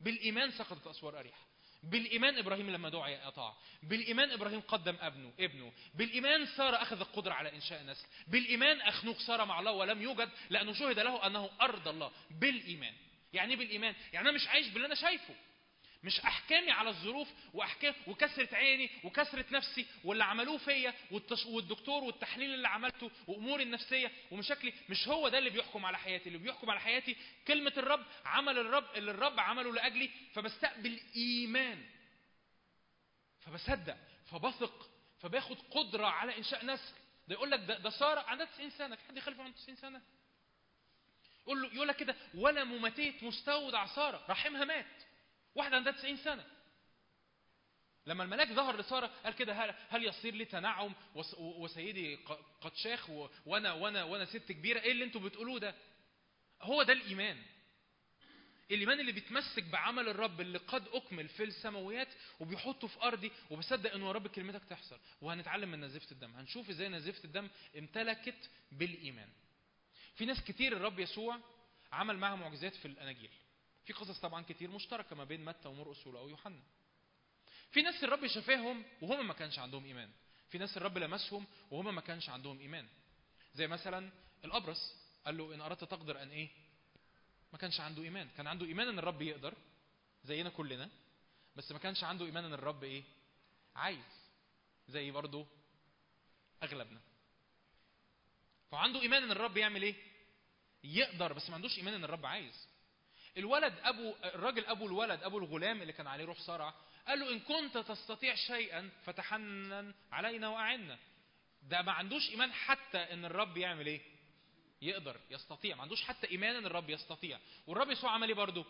بالإيمان سقطت أسوار اريح بالإيمان إبراهيم لما دعي أطاع. بالإيمان إبراهيم قدم أبنه ابنه. بالإيمان ساره أخذ القدرة على إنشاء نسل. بالإيمان اخنوخ ساره مع الله ولم يوجد لأنه شهد له أنه ارضى الله. بالإيمان. يعني إيه بالإيمان؟ يعني أنا مش عايش باللي أنا شايفه. مش أحكامي على الظروف وأحكام وكسرة عيني وكسرة نفسي واللي عملوه فيا والتش... والدكتور والتحليل اللي عملته وأموري النفسية ومشاكلي مش هو ده اللي بيحكم على حياتي. اللي بيحكم على حياتي كلمة الرب عمل الرب اللي الرب عمله لأجلي فبستقبل إيمان. فبصدق فبثق فباخد قدرة على إنشاء نسل. ده يقول لك ده, ده سارة عندها 90 سنة في حد يخالف عنده 90 سنة؟ يقول له يقول لك كده ولا مماتيت مستودع سارة رحمها مات. واحدة عندها 90 سنة. لما الملاك ظهر لسارة قال كده هل, هل يصير لي تنعم؟ وس- وسيدي قد شاخ وأنا وأنا وأنا ست كبيرة إيه اللي أنتوا بتقولوه ده؟ هو ده الإيمان. الإيمان اللي بيتمسك بعمل الرب اللي قد أكمل في السماويات وبيحطه في أرضي وبصدق انه يا رب كلمتك تحصل. وهنتعلم من نزيفة الدم. هنشوف إزاي نزيفة الدم امتلكت بالإيمان. في ناس كتير الرب يسوع عمل معها معجزات في الأناجيل. في قصص طبعا كتير مشتركة ما بين متى ومرقس ولو يوحنا. في ناس الرب شفاهم وهم ما كانش عندهم إيمان. في ناس الرب لمسهم وهم ما كانش عندهم إيمان. زي مثلا الأبرص قال له إن أردت تقدر أن إيه؟ ما كانش عنده إيمان. كان عنده إيمان إن الرب يقدر زينا كلنا بس ما كانش عنده إيمان إن الرب إيه؟ عايز زي برضه أغلبنا. فعنده إيمان إن الرب يعمل إيه؟ يقدر بس ما عندوش إيمان إن الرب عايز. الولد أبو الراجل أبو الولد أبو الغلام اللي كان عليه روح صرع قال له إن كنت تستطيع شيئا فتحنن علينا وأعنا. ده ما عندوش إيمان حتى إن الرب يعمل إيه؟ يقدر يستطيع. ما عندوش حتى إيمان إن الرب يستطيع. والرب يسوع عمل إيه برضه؟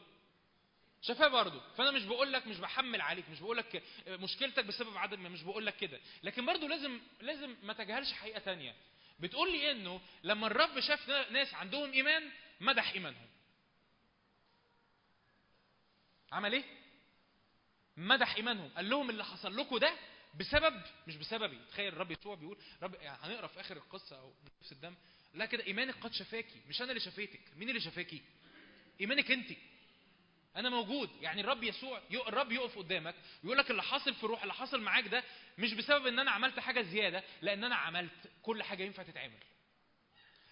شفاه برضه. فأنا مش بقول لك مش بحمل عليك مش بقول لك مشكلتك بسبب عدم مش بقول لك كده. لكن برضه لازم لازم ما تجهلش حقيقة تانية. بتقول لي إنه لما الرب شاف ناس عندهم إيمان مدح إيمانهم. عمل إيه؟ مدح إيمانهم. قال لهم اللي حصل لكم ده بسبب مش بسببي. تخيل الرب يسوع بيقول رب يعني هنقرأ في آخر القصة أو نفس الدم. لا كده ايمانك قد شفاكي. مش أنا اللي شفيتك. مين اللي شفاكي؟ إيمانك أنت. أنا موجود. يعني الرب يسوع الرب يقف قدامك ويقول لك اللي حاصل في الروح اللي حاصل معاك ده مش بسبب إن أنا عملت حاجة زيادة لأن أنا عملت كل حاجة ينفع تتعمل.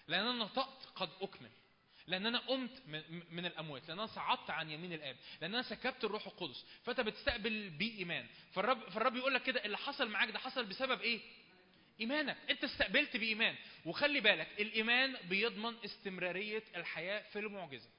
لأن أنا نطقت قد أكمل. لأن أنا قمت من, الأموات لأن أنا صعدت عن يمين الآب لأن أنا سكبت الروح القدس. فأنت بتستقبل بيه ايمان فالرب فالرب يقول لك كده اللي حصل معاك ده حصل بسبب إيه؟ إيمانك. أنت استقبلت بإيمان. وخلي بالك الإيمان بيضمن استمرارية الحياة في المعجزة.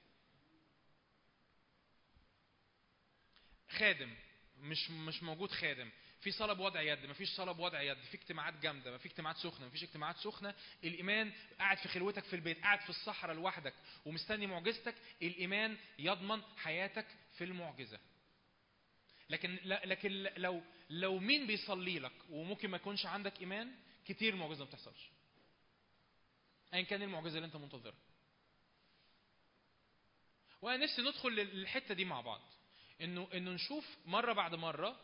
خادم مش مش موجود خادم. في صلاة بوضع يد مفيش صلاة بوضع يد في اجتماعات جامدة مفيش اجتماعات سخنة مفيش اجتماعات سخنة. الإيمان قاعد في خلوتك في البيت قاعد في الصحراء لوحدك ومستني معجزتك الإيمان يضمن حياتك في المعجزة. لكن لكن لو لو مين بيصلي لك وممكن ما يكونش عندك إيمان كتير المعجزه ما بتحصلش. ايا كان المعجزة اللي أنت منتظرها؟ وأنا نفسي ندخل للحتة دي مع بعض. إنه إنه نشوف مرة بعد مرة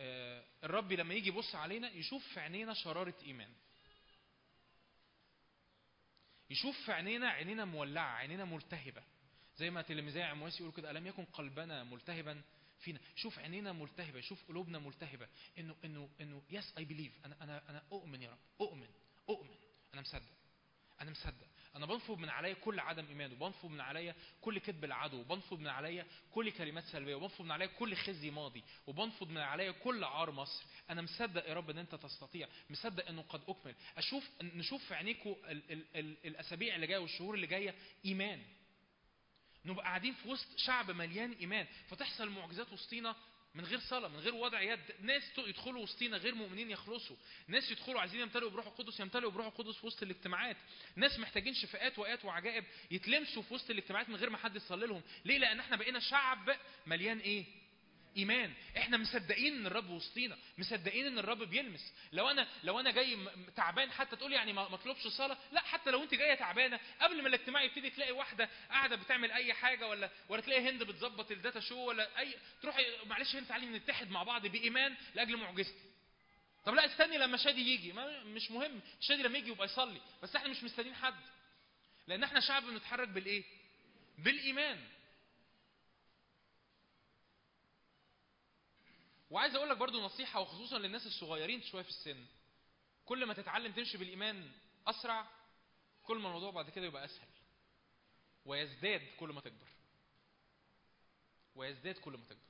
الرب لما يجي يبص علينا يشوف في عينينا شرارة إيمان. يشوف في عينينا عينينا مولعة عينينا ملتهبه زي ما تلميذي عمواس يقول كده ألم يكن قلبنا ملتهبا فينا؟ شوف عينينا ملتهبه شوف قلوبنا ملتهبه إنه إنه إنه yes I believe أنا أنا أنا أؤمن يا رب أؤمن أؤمن. أنا مصدق أنا مصدق. أنا بنفض من عليا كل عدم ايمان وبنفض من عليا كل كذب العدو وبنفض من عليا كل كلمات سلبية وبنفض من عليا كل خزي ماضي وبنفض من عليا كل عار مصر أنا مصدق يا رب إن أنت تستطيع مصدق إنه قد أكمل. أشوف نشوف في عينيكم ال- ال- ال- الأسابيع اللي جاية والشهور اللي جاية إيمان. نبقى قاعدين في وسط شعب مليان إيمان. فتحصل معجزات وسطينا من غير صلاة من غير وضع يد. ناس يدخلوا وسطينا غير مؤمنين يخلصوا. ناس يدخلوا عايزين يمتلئوا بروح القدس يمتلئوا بروح القدس في وسط الاجتماعات. ناس محتاجين شفاءات وآيات وعجائب يتلمسوا في وسط الاجتماعات من غير ما حد يصلي لهم. ليه؟ لأن إحنا بقينا شعب مليان إيه؟ إيمان. إحنا مصدقين إن الرب وسطينا. مصدقين إن الرب بيلمس. لو أنا لو أنا جاي تعبان حتى تقول يعني ما ما أطلبش صلاه لا حتى لو أنت جاية تعبانة قبل ما الاجتماع يبتدي تلاقي واحدة قاعدة بتعمل أي حاجة ولا ولا تلاقي هند بتظبط الداتا شو ولا اي تروحي معلش هند تعالي نتحد مع بعض بإيمان لأجل معجزتي. طب لا استني لما شادي يجي. ما مش مهم. شادي لما يجي يبقى يصلي. بس إحنا مش مستنيين حد. لأن إحنا شعب بنتحرك بالإيه؟ بالإيمان. وعايز أقول لك برضو نصيحة وخصوصا للناس الصغيرين شوية في السن. كل ما تتعلم تمشي بالإيمان أسرع كل ما الموضوع بعد كده يبقى أسهل. ويزداد كل ما تكبر. ويزداد كل ما تكبر.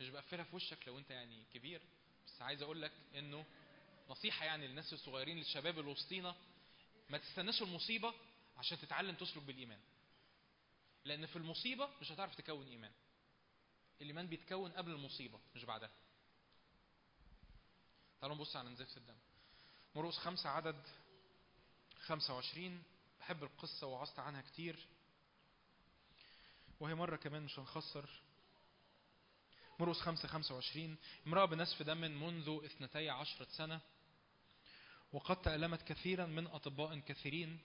مش بقفلها في وشك لو أنت يعني كبير بس عايز أقول لك إنه نصيحة يعني للناس الصغيرين للشباب اللي وسطينا ما تستناش المصيبة عشان تتعلم تسلك بالإيمان. لأن في المصيبة مش هتعرف تكون إيمان. الايمان بيتكون قبل المصيبة مش بعدها. تعالوا نبص على نزفة الدم. مرقس خمسة عدد 25 بحب القصة وعظت عنها كتير. وهي مرة كمان مش هنخسر. مرقس خمسة 25 امرأة بنسف دم منذ اثنتي عشرة سنة وقد تألمت كثيرا من أطباء كثيرين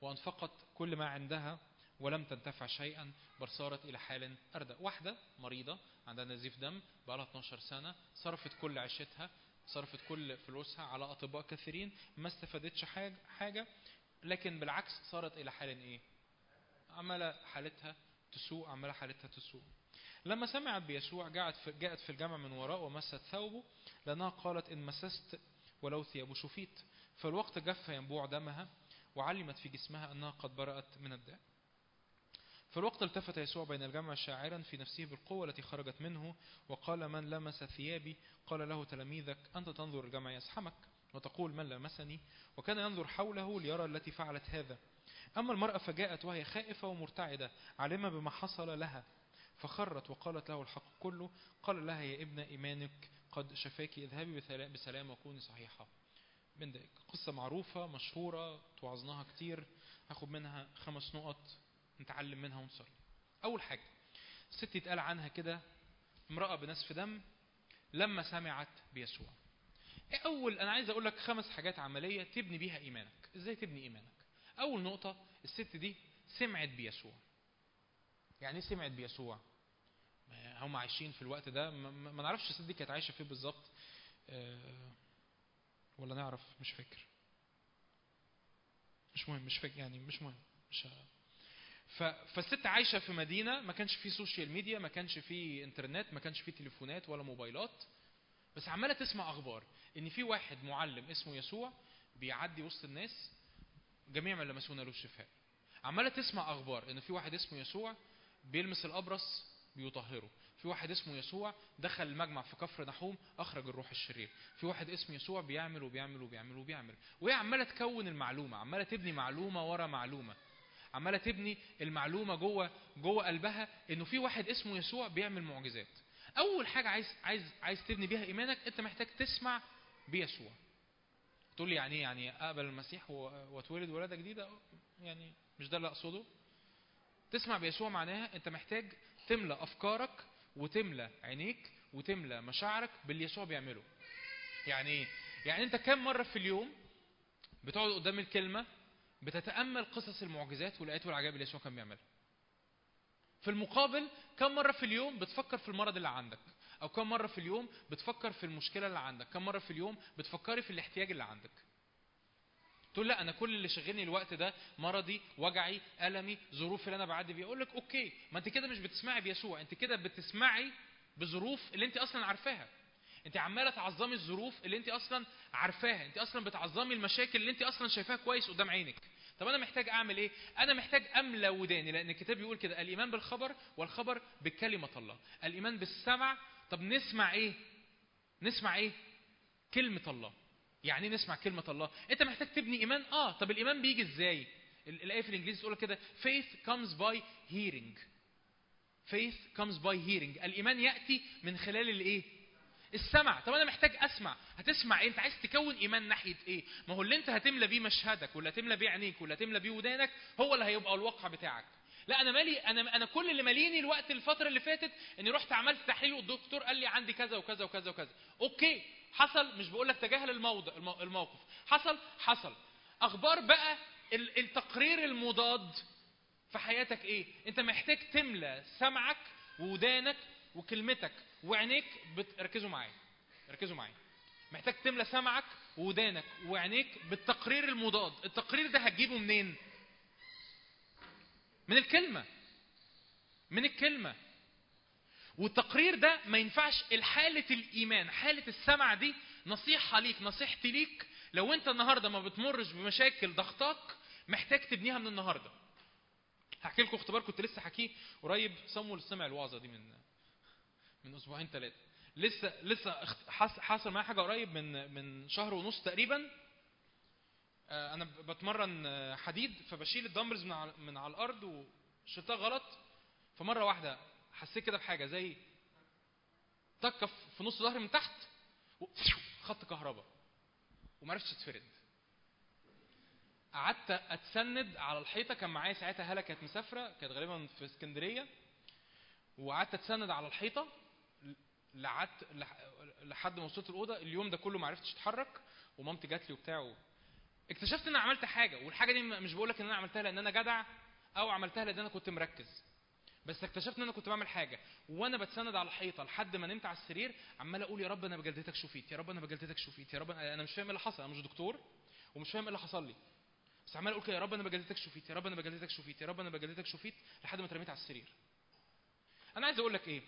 وأنفقت كل ما عندها. ولم تنتفع شيئا بل صارت إلى حال أردى واحدة مريضة عندها نزيف دم بقى لها 12 سنة صرفت كل عيشتها صرفت كل فلوسها على أطباء كثيرين ما استفادتش حاجة, حاجة لكن بالعكس صارت إلى حال إيه؟ عمالة حالتها تسوء عمالة حالتها تسوء. لما سمعت بيسوع جاءت في, جاءت في الجمع من وراء ومست ثوبه لأنها قالت إن مسست ولو ثيابه شفيت. فالوقت جف ينبوع دمها وعلمت في جسمها أنها قد برأت من الداء. فالوقت التفت يسوع بين الجمع شاعرا في نفسه بالقوة التي خرجت منه وقال من لمس ثيابي؟ قال له تلاميذك أنت تنظر الجمع يزحمك وتقول من لمسني؟ وكان ينظر حوله ليرى التي فعلت هذا. أما المرأة فجاءت وهي خائفة ومرتعدة عالمة بما حصل لها فخرت وقالت له الحق كله قال لها يا ابن إيمانك قد شفاك اذهبي بسلام- وكوني صحيحة من قصة معروفة مشهورة توعظناها كتير. هاخد منها خمس نقط. نتعلم منها ونصلي أول حاجة ست يتقال عنها كده امرأة بنسف دم لما سمعت بيسوع. إيه أول أنا عايز أقول لك خمس حاجات عملية تبني بيها إيمانك. إزاي تبني إيمانك؟ أول نقطة الست دي سمعت بيسوع. يعني إيه سمعت بيسوع؟ هم عايشين في الوقت ده ما- نعرفش الست دي كانت عايشة فين بالظبط. آه، ولا نعرف مش فاكر. مش مهم مش فاكر يعني مش مهم مش. فالست عايشة في مدينة ما كانش فيه social media ما كانش فيه انترنت ما كانش فيه تليفونات ولا موبايلات بس عمالة تسمع أخبار إن في واحد معلم اسمه يسوع بيعدي وسط الناس جميع من لمسونا له الشفاء. عمالة تسمع أخبار إن في واحد اسمه يسوع بيلمس الأبرص بيطهره. في واحد اسمه يسوع دخل المجمع في كفر نحوم أخرج الروح الشرير. في واحد اسمه يسوع بيعمل وبيعمل وبيعمل وبيعمل. وهي عمالة تكون المعلومة عمالة تبني معلومة ورا معلومة. عمالة تبني المعلومة جوه جوه قلبها إنه في واحد اسمه يسوع بيعمل معجزات. أول حاجة عايز عايز عايز تبني بيها إيمانك أنت محتاج تسمع بيسوع. تقول لي يعني يعني أقبل المسيح واتولد ولادة جديدة؟ يعني مش ده اللي أقصده؟ تسمع بيسوع معناها أنت محتاج تملى أفكارك وتملى عينيك وتملى مشاعرك باللي يسوع بيعمله. يعني إيه يعني أنت كم مرة في اليوم بتقعد قدام الكلمة بتتأمل قصص المعجزات والآيات والعجائب اللي يسوع كان بيعملها. في المقابل كم مرة في اليوم بتفكر في المرض اللي عندك؟ أو كم مرة في اليوم بتفكر في المشكلة اللي عندك؟ كم مرة في اليوم بتفكري في الاحتياج اللي عندك؟ تقول لا أنا كل اللي شغلني الوقت ده مرضي وجعي ألمي ظروف اللي أنا بعدي بيها. أقول لك أوكي ما أنت كده مش بتسمعي بيسوع أنت كده بتسمعي بظروف اللي أنت أصلا عارفاها. انت عماله تعظمي الظروف اللي انت أصلا عارفاها انت أصلا بتعظمي المشاكل اللي انت أصلا شايفاها كويس قدام عينك. طب أنا محتاج اعمل إيه؟ أنا محتاج املى وداني لأن الكتاب بيقول كده الإيمان بالخبر والخبر بكلمة الله. الإيمان بالسمع طب نسمع إيه؟ نسمع إيه؟ كلمة الله. يعني إيه نسمع كلمة الله؟ انت محتاج تبني إيمان. آه طب الإيمان بيجي إزاي؟ ال- الآية في الإنجليزي تقول كده faith comes by hearing. Faith comes by hearing. الإيمان يأتي من خلال الايه؟ السمع. طب أنا محتاج أسمع. هتسمع إيه؟ أنت عايز تكون إيمان ناحية إيه؟ ما هو اللي أنت هتملى بيه مشهدك ولا هتملى بيه عينيك ولا هتملى بيه ودانك هو اللي هيبقى الواقع بتاعك. لا أنا مالي أنا أنا كل اللي ماليني الوقت الفترة اللي فاتت إني رحت عملت تحليل والدكتور قال لي عندي كذا وكذا وكذا وكذا. أوكي حصل مش بقول لك تجاهل الموضع المو- الموقف. حصل حصل. أخبار بقى ال- التقرير المضاد في حياتك إيه؟ أنت محتاج تملى سمعك وودانك وكلمتك. وعينيك بت... ركزوا معايا. ركزوا معايا. محتاج تملى سمعك وودانك. وعينيك بالتقرير المضاد. التقرير ده هتجيبه منين؟ من الكلمة. من الكلمة. والتقرير ده ما ينفعش الحالة الإيمان حالة السمع دي نصيحة ليك نصيحتي ليك. لو أنت النهاردة ما بتمرش بمشاكل ضغطاك محتاج تبنيها من النهاردة. هحكي لكم اختبار كنت لسه حكيه قريب. صمول سمع الوعظة دي من من أسبوعين ثلاثة لسه لسه حصل معايا حاجة قريب من من شهر ونص تقريبا. آه، أنا ب- بتمرن آه، حديد فبشيل الدمبلز من على من على الأرض وشلتها غلط. فمرة واحدة حسيت كده بحاجة زي طقه في نص ظهري من تحت خط كهرباء وما عرفتش اتفرد قعدت أتسند على الحيطة كان معايا ساعتها هاله كانت مسافرة كانت غالبا في اسكندرية. وقعدت أتسند على الحيطة لعدت لح- لحد ما وصلت الأوضة اليوم ده كله ما عرفتش أتحرك ومامتي جات لي وبتاع اكتشفت إن أنا عملت حاجة والحاجة دي مش بقول لك إن أنا عملتها لأن أنا جدع أو عملتها لأن أنا كنت مركز. بس اكتشفت إن أنا كنت بعمل حاجة وأنا بتسند على الحيطة لحد ما نمت على السرير عمال أقول يا رب أنا بجلدتك شوفيت يا رب أنا بجلدتك شوفيت يا رب أنا مش فاهم إيه اللي حصل أنا مش دكتور ومش فاهم إيه اللي حصل لي. بس عمال أقول يا رب أنا بجلدتك شوفيت يا رب أنا بجلدتك شوفيت يا رب أنا بجلدتك شوفيت لحد ما اترميت على السرير. أنا عايز أقول لك إيه؟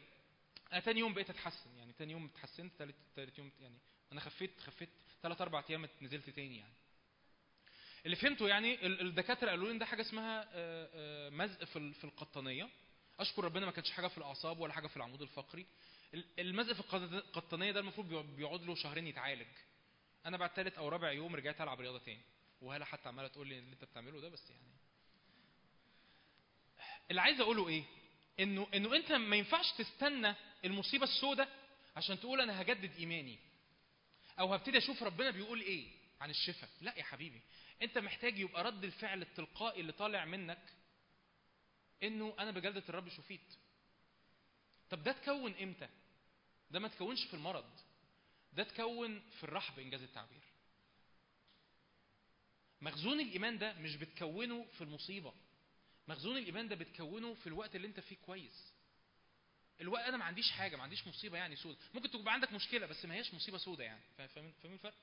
أنا تاني يوم بقيت أتحسن يعني تاني يوم اتحسنت تالت تالت يوم يعني أنا خفيت خفيت ثلاث أربع أيام نزلت تاني يعني. اللي فهمته يعني ال- الدكاترة قالوا لي إن ده حاجة اسمها آه، آه، مزق في في القطنية. أشكر ربنا ما كانش حاجة في الأعصاب ولا حاجة في العمود الفقري. ال- المزق في القط- القطنية ده المفروض بيقعد له شهرين يتعالج. أنا بعد ثالث أو رابع يوم رجعت ألعب رياضة تاني. وهلا حتى عمالة تقول لي اللي أنت بتعمله ده بس يعني. اللي عايز أقوله إيه؟ انه إنه أنت ما ينفعش تستنى المصيبة السوداء عشان تقول أنا هجدد إيماني. أو هبتدي أشوف ربنا بيقول إيه عن الشفاء. لا يا حبيبي أنت محتاج يبقى رد الفعل التلقائي اللي طالع منك إنه أنا بجلدة الرب شفيت. طب ده تكون إمتى؟ ده ما تكونش في المرض ده تكون في الرحب إنجاز التعبير. مخزون الإيمان ده مش بتكونه في المصيبة. مخزون الإيمان ده بتكونه في الوقت اللي أنت فيه كويس. الوقت أنا ما عنديش حاجة ما عنديش مصيبة يعني سودة. ممكن تبقى عندك مشكلة بس ما هياش مصيبة سودة يعني. فا- فاهمين الفرق؟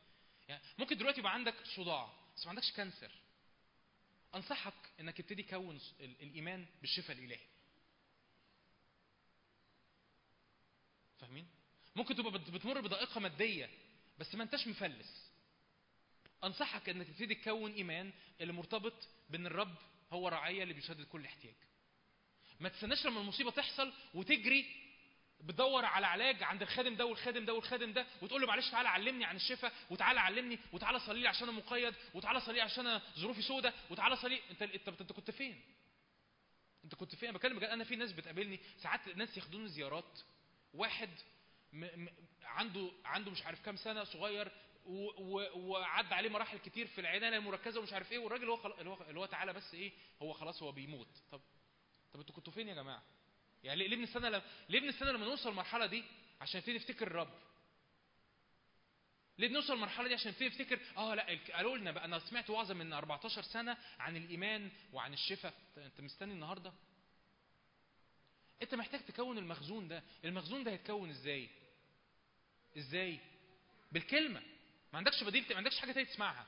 يعني ممكن دلوقتي يبقى عندك صداع بس ما عندكش كانسر. أنصحك إنك تبتدي تكون ال- الإيمان بالشفاء الإلهي. فاهمين؟ ممكن تبقى بت- بتمر بضائقه مادية بس ما أنتش مفلس. أنصحك إنك تبتدي تكون إيمان اللي مرتبط بإن الرب هو رعايه اللي بيسدد كل احتياج ما تستناش لما المصيبة تحصل وتجري بتدور على علاج عند الخادم ده والخادم ده والخادم ده وتقول له معلش تعالى علمني عن الشفاء وتعالى علمني وتعالى صلي لي عشان أنا مقيد وتعالى صلي لي عشان أنا ظروفي سودة وتعالى صلي انت انت أنت كنت فين؟ أنت كنت فين؟ أنا بتكلم بجد أنا في ناس بتقابلني ساعات ناس ياخدوني زيارات واحد م م عنده عنده مش عارف كام سنة صغير وعدى عليه مراحل كتير في العنايه المركزه ومش عارف إيه والراجل هو خلاص اللي هو اللي هو تعالى بس إيه هو خلاص هو بيموت. طب طب أنتوا كنتوا فين يا جماعة؟ يعني ليه بنستنى ليه بنستنى لما نوصل المرحلة دي عشان نبتدي نفتكر الرب؟ ليه بنوصل المرحلة دي عشان نبتدي نفتكر آه لأ قالوا لنا بقى أنا سمعت وعظة من 14 سنة عن الإيمان وعن الشفاء. أنت مستني النهارده؟ أنت محتاج تكون المخزون ده. المخزون ده هيتكون إزاي؟ إزاي؟ بالكلمة. ما عندكش بديل ما عندكش حاجة تانية تسمعها.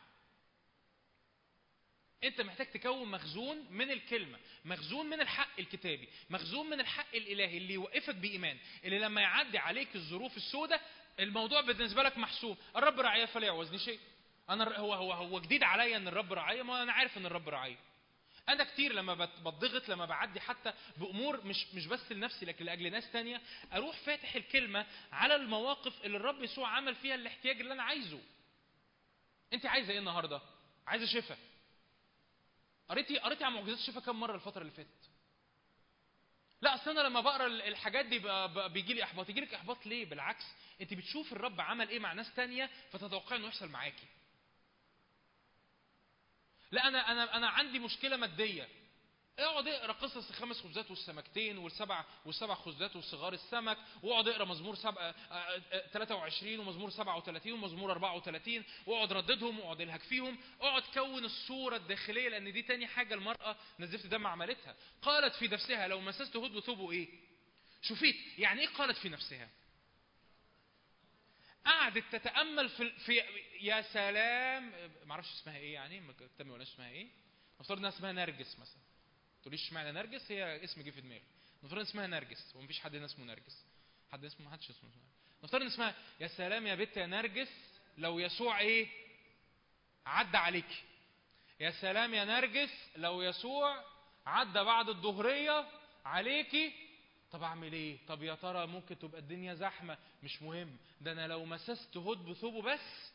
انت محتاج تكون مخزون من الكلمة مخزون من الحق الكتابي مخزون من الحق الإلهي اللي يوقفك بإيمان اللي لما يعدي عليك الظروف السوداء الموضوع بالنسبة لك محسوم الرب رعايا فلا يعوزني شيء. أنا هو هو هو جديد عليا إن الرب رعايا ما أنا عارف إن الرب رعايا أنا كتير لما بت- بتضغط لما بعدي حتى بأمور مش مش بس لنفسي لكن لأجل ناس تانية أروح فاتح الكلمة على المواقف اللي الرب يسوع عمل فيها الاحتياج اللي أنا عايزه. انت عايزه إيه النهارده؟ عايزه شفاء قريتي قريتي عن معجزات الشفاء كم مرة الفترة اللي فاتت؟ لا أصل أنا لما بقرأ ال- الحاجات دي بيجي لي إحباط. يجي لك إحباط ليه؟ بالعكس أنت بتشوف الرب عمل إيه مع ناس تانية فتتوقعي إنه يحصل معاكي. لا أنا أنا أنا عندي مشكلة مادية. اقعد اقرا قصص الخمس خبزات والسمكتين والسبع والسبع خبزات وصغار السمك واقعد اقرا مزمور سبعة آه، آه، 23 ومزمور 37 ومزمور 34 واقعد رددهم واقعد الهك فيهم اقعد كون الصورة الداخلية لأن دي تاني حاجة المرأة نزفت دم عملتها. قالت في نفسها لو مسست هد ثوبه إيه؟ شوفيت يعني إيه قالت في نفسها؟ قعدت تتأمل في, في يا سلام ما أعرفش اسمها إيه يعني ما ولا اسمها إيه؟ نفترض انها اسمها نرجس مثلا. تقوليش اشمعنى نرجس؟ هي اسم جه في دماغي. نفترض اسمها نرجس ومفيش حد هنا اسمه نرجس. حد اسمه؟ ما حدش اسمه. نفترض إن اسمها يا سلام يا بنت يا نرجس لو يسوع إيه؟ عدى عليك. يا سلام يا نرجس لو يسوع عدى بعد الظهرية عليكي طب أعمل إيه؟ طب يا ترى ممكن تبقى الدنيا زحمة؟ مش مهم. ده أنا لو مسست هد بثوبه بس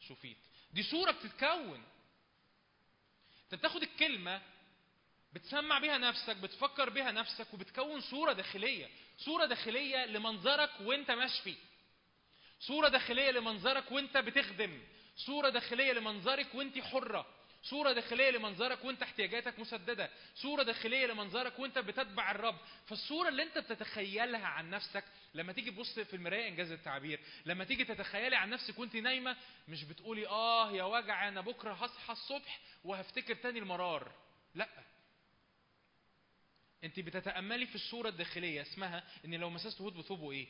شوفيت دي صورة بتتكون. أنت بتاخد الكلمة بتسمع بيها نفسك بتفكر بيها نفسك وبتكون صورة داخلية. صورة داخلية لمنظرك وانت مشفي صورة داخلية لمنظرك وانت بتخدم. صورة داخلية لمنظرك وانت حرة. صورة داخلية لمنظرك وانت احتياجاتك مسددة. صورة داخلية لمنظرك وانت بتتبع الرب. فالصورة اللي انت بتتخيلها عن نفسك لما تيجي تبص في المراية إنجاز التعبير لما تيجي تتخيلي عن نفسك وانت نايمة مش بتقولي آه يا وجع أنا بكرة هصحى الصبح وهفتكر تاني المرار. لأ. انت بتتأملي في الصورة الداخلية اسمها ان لو مسست هود بثوبه إيه؟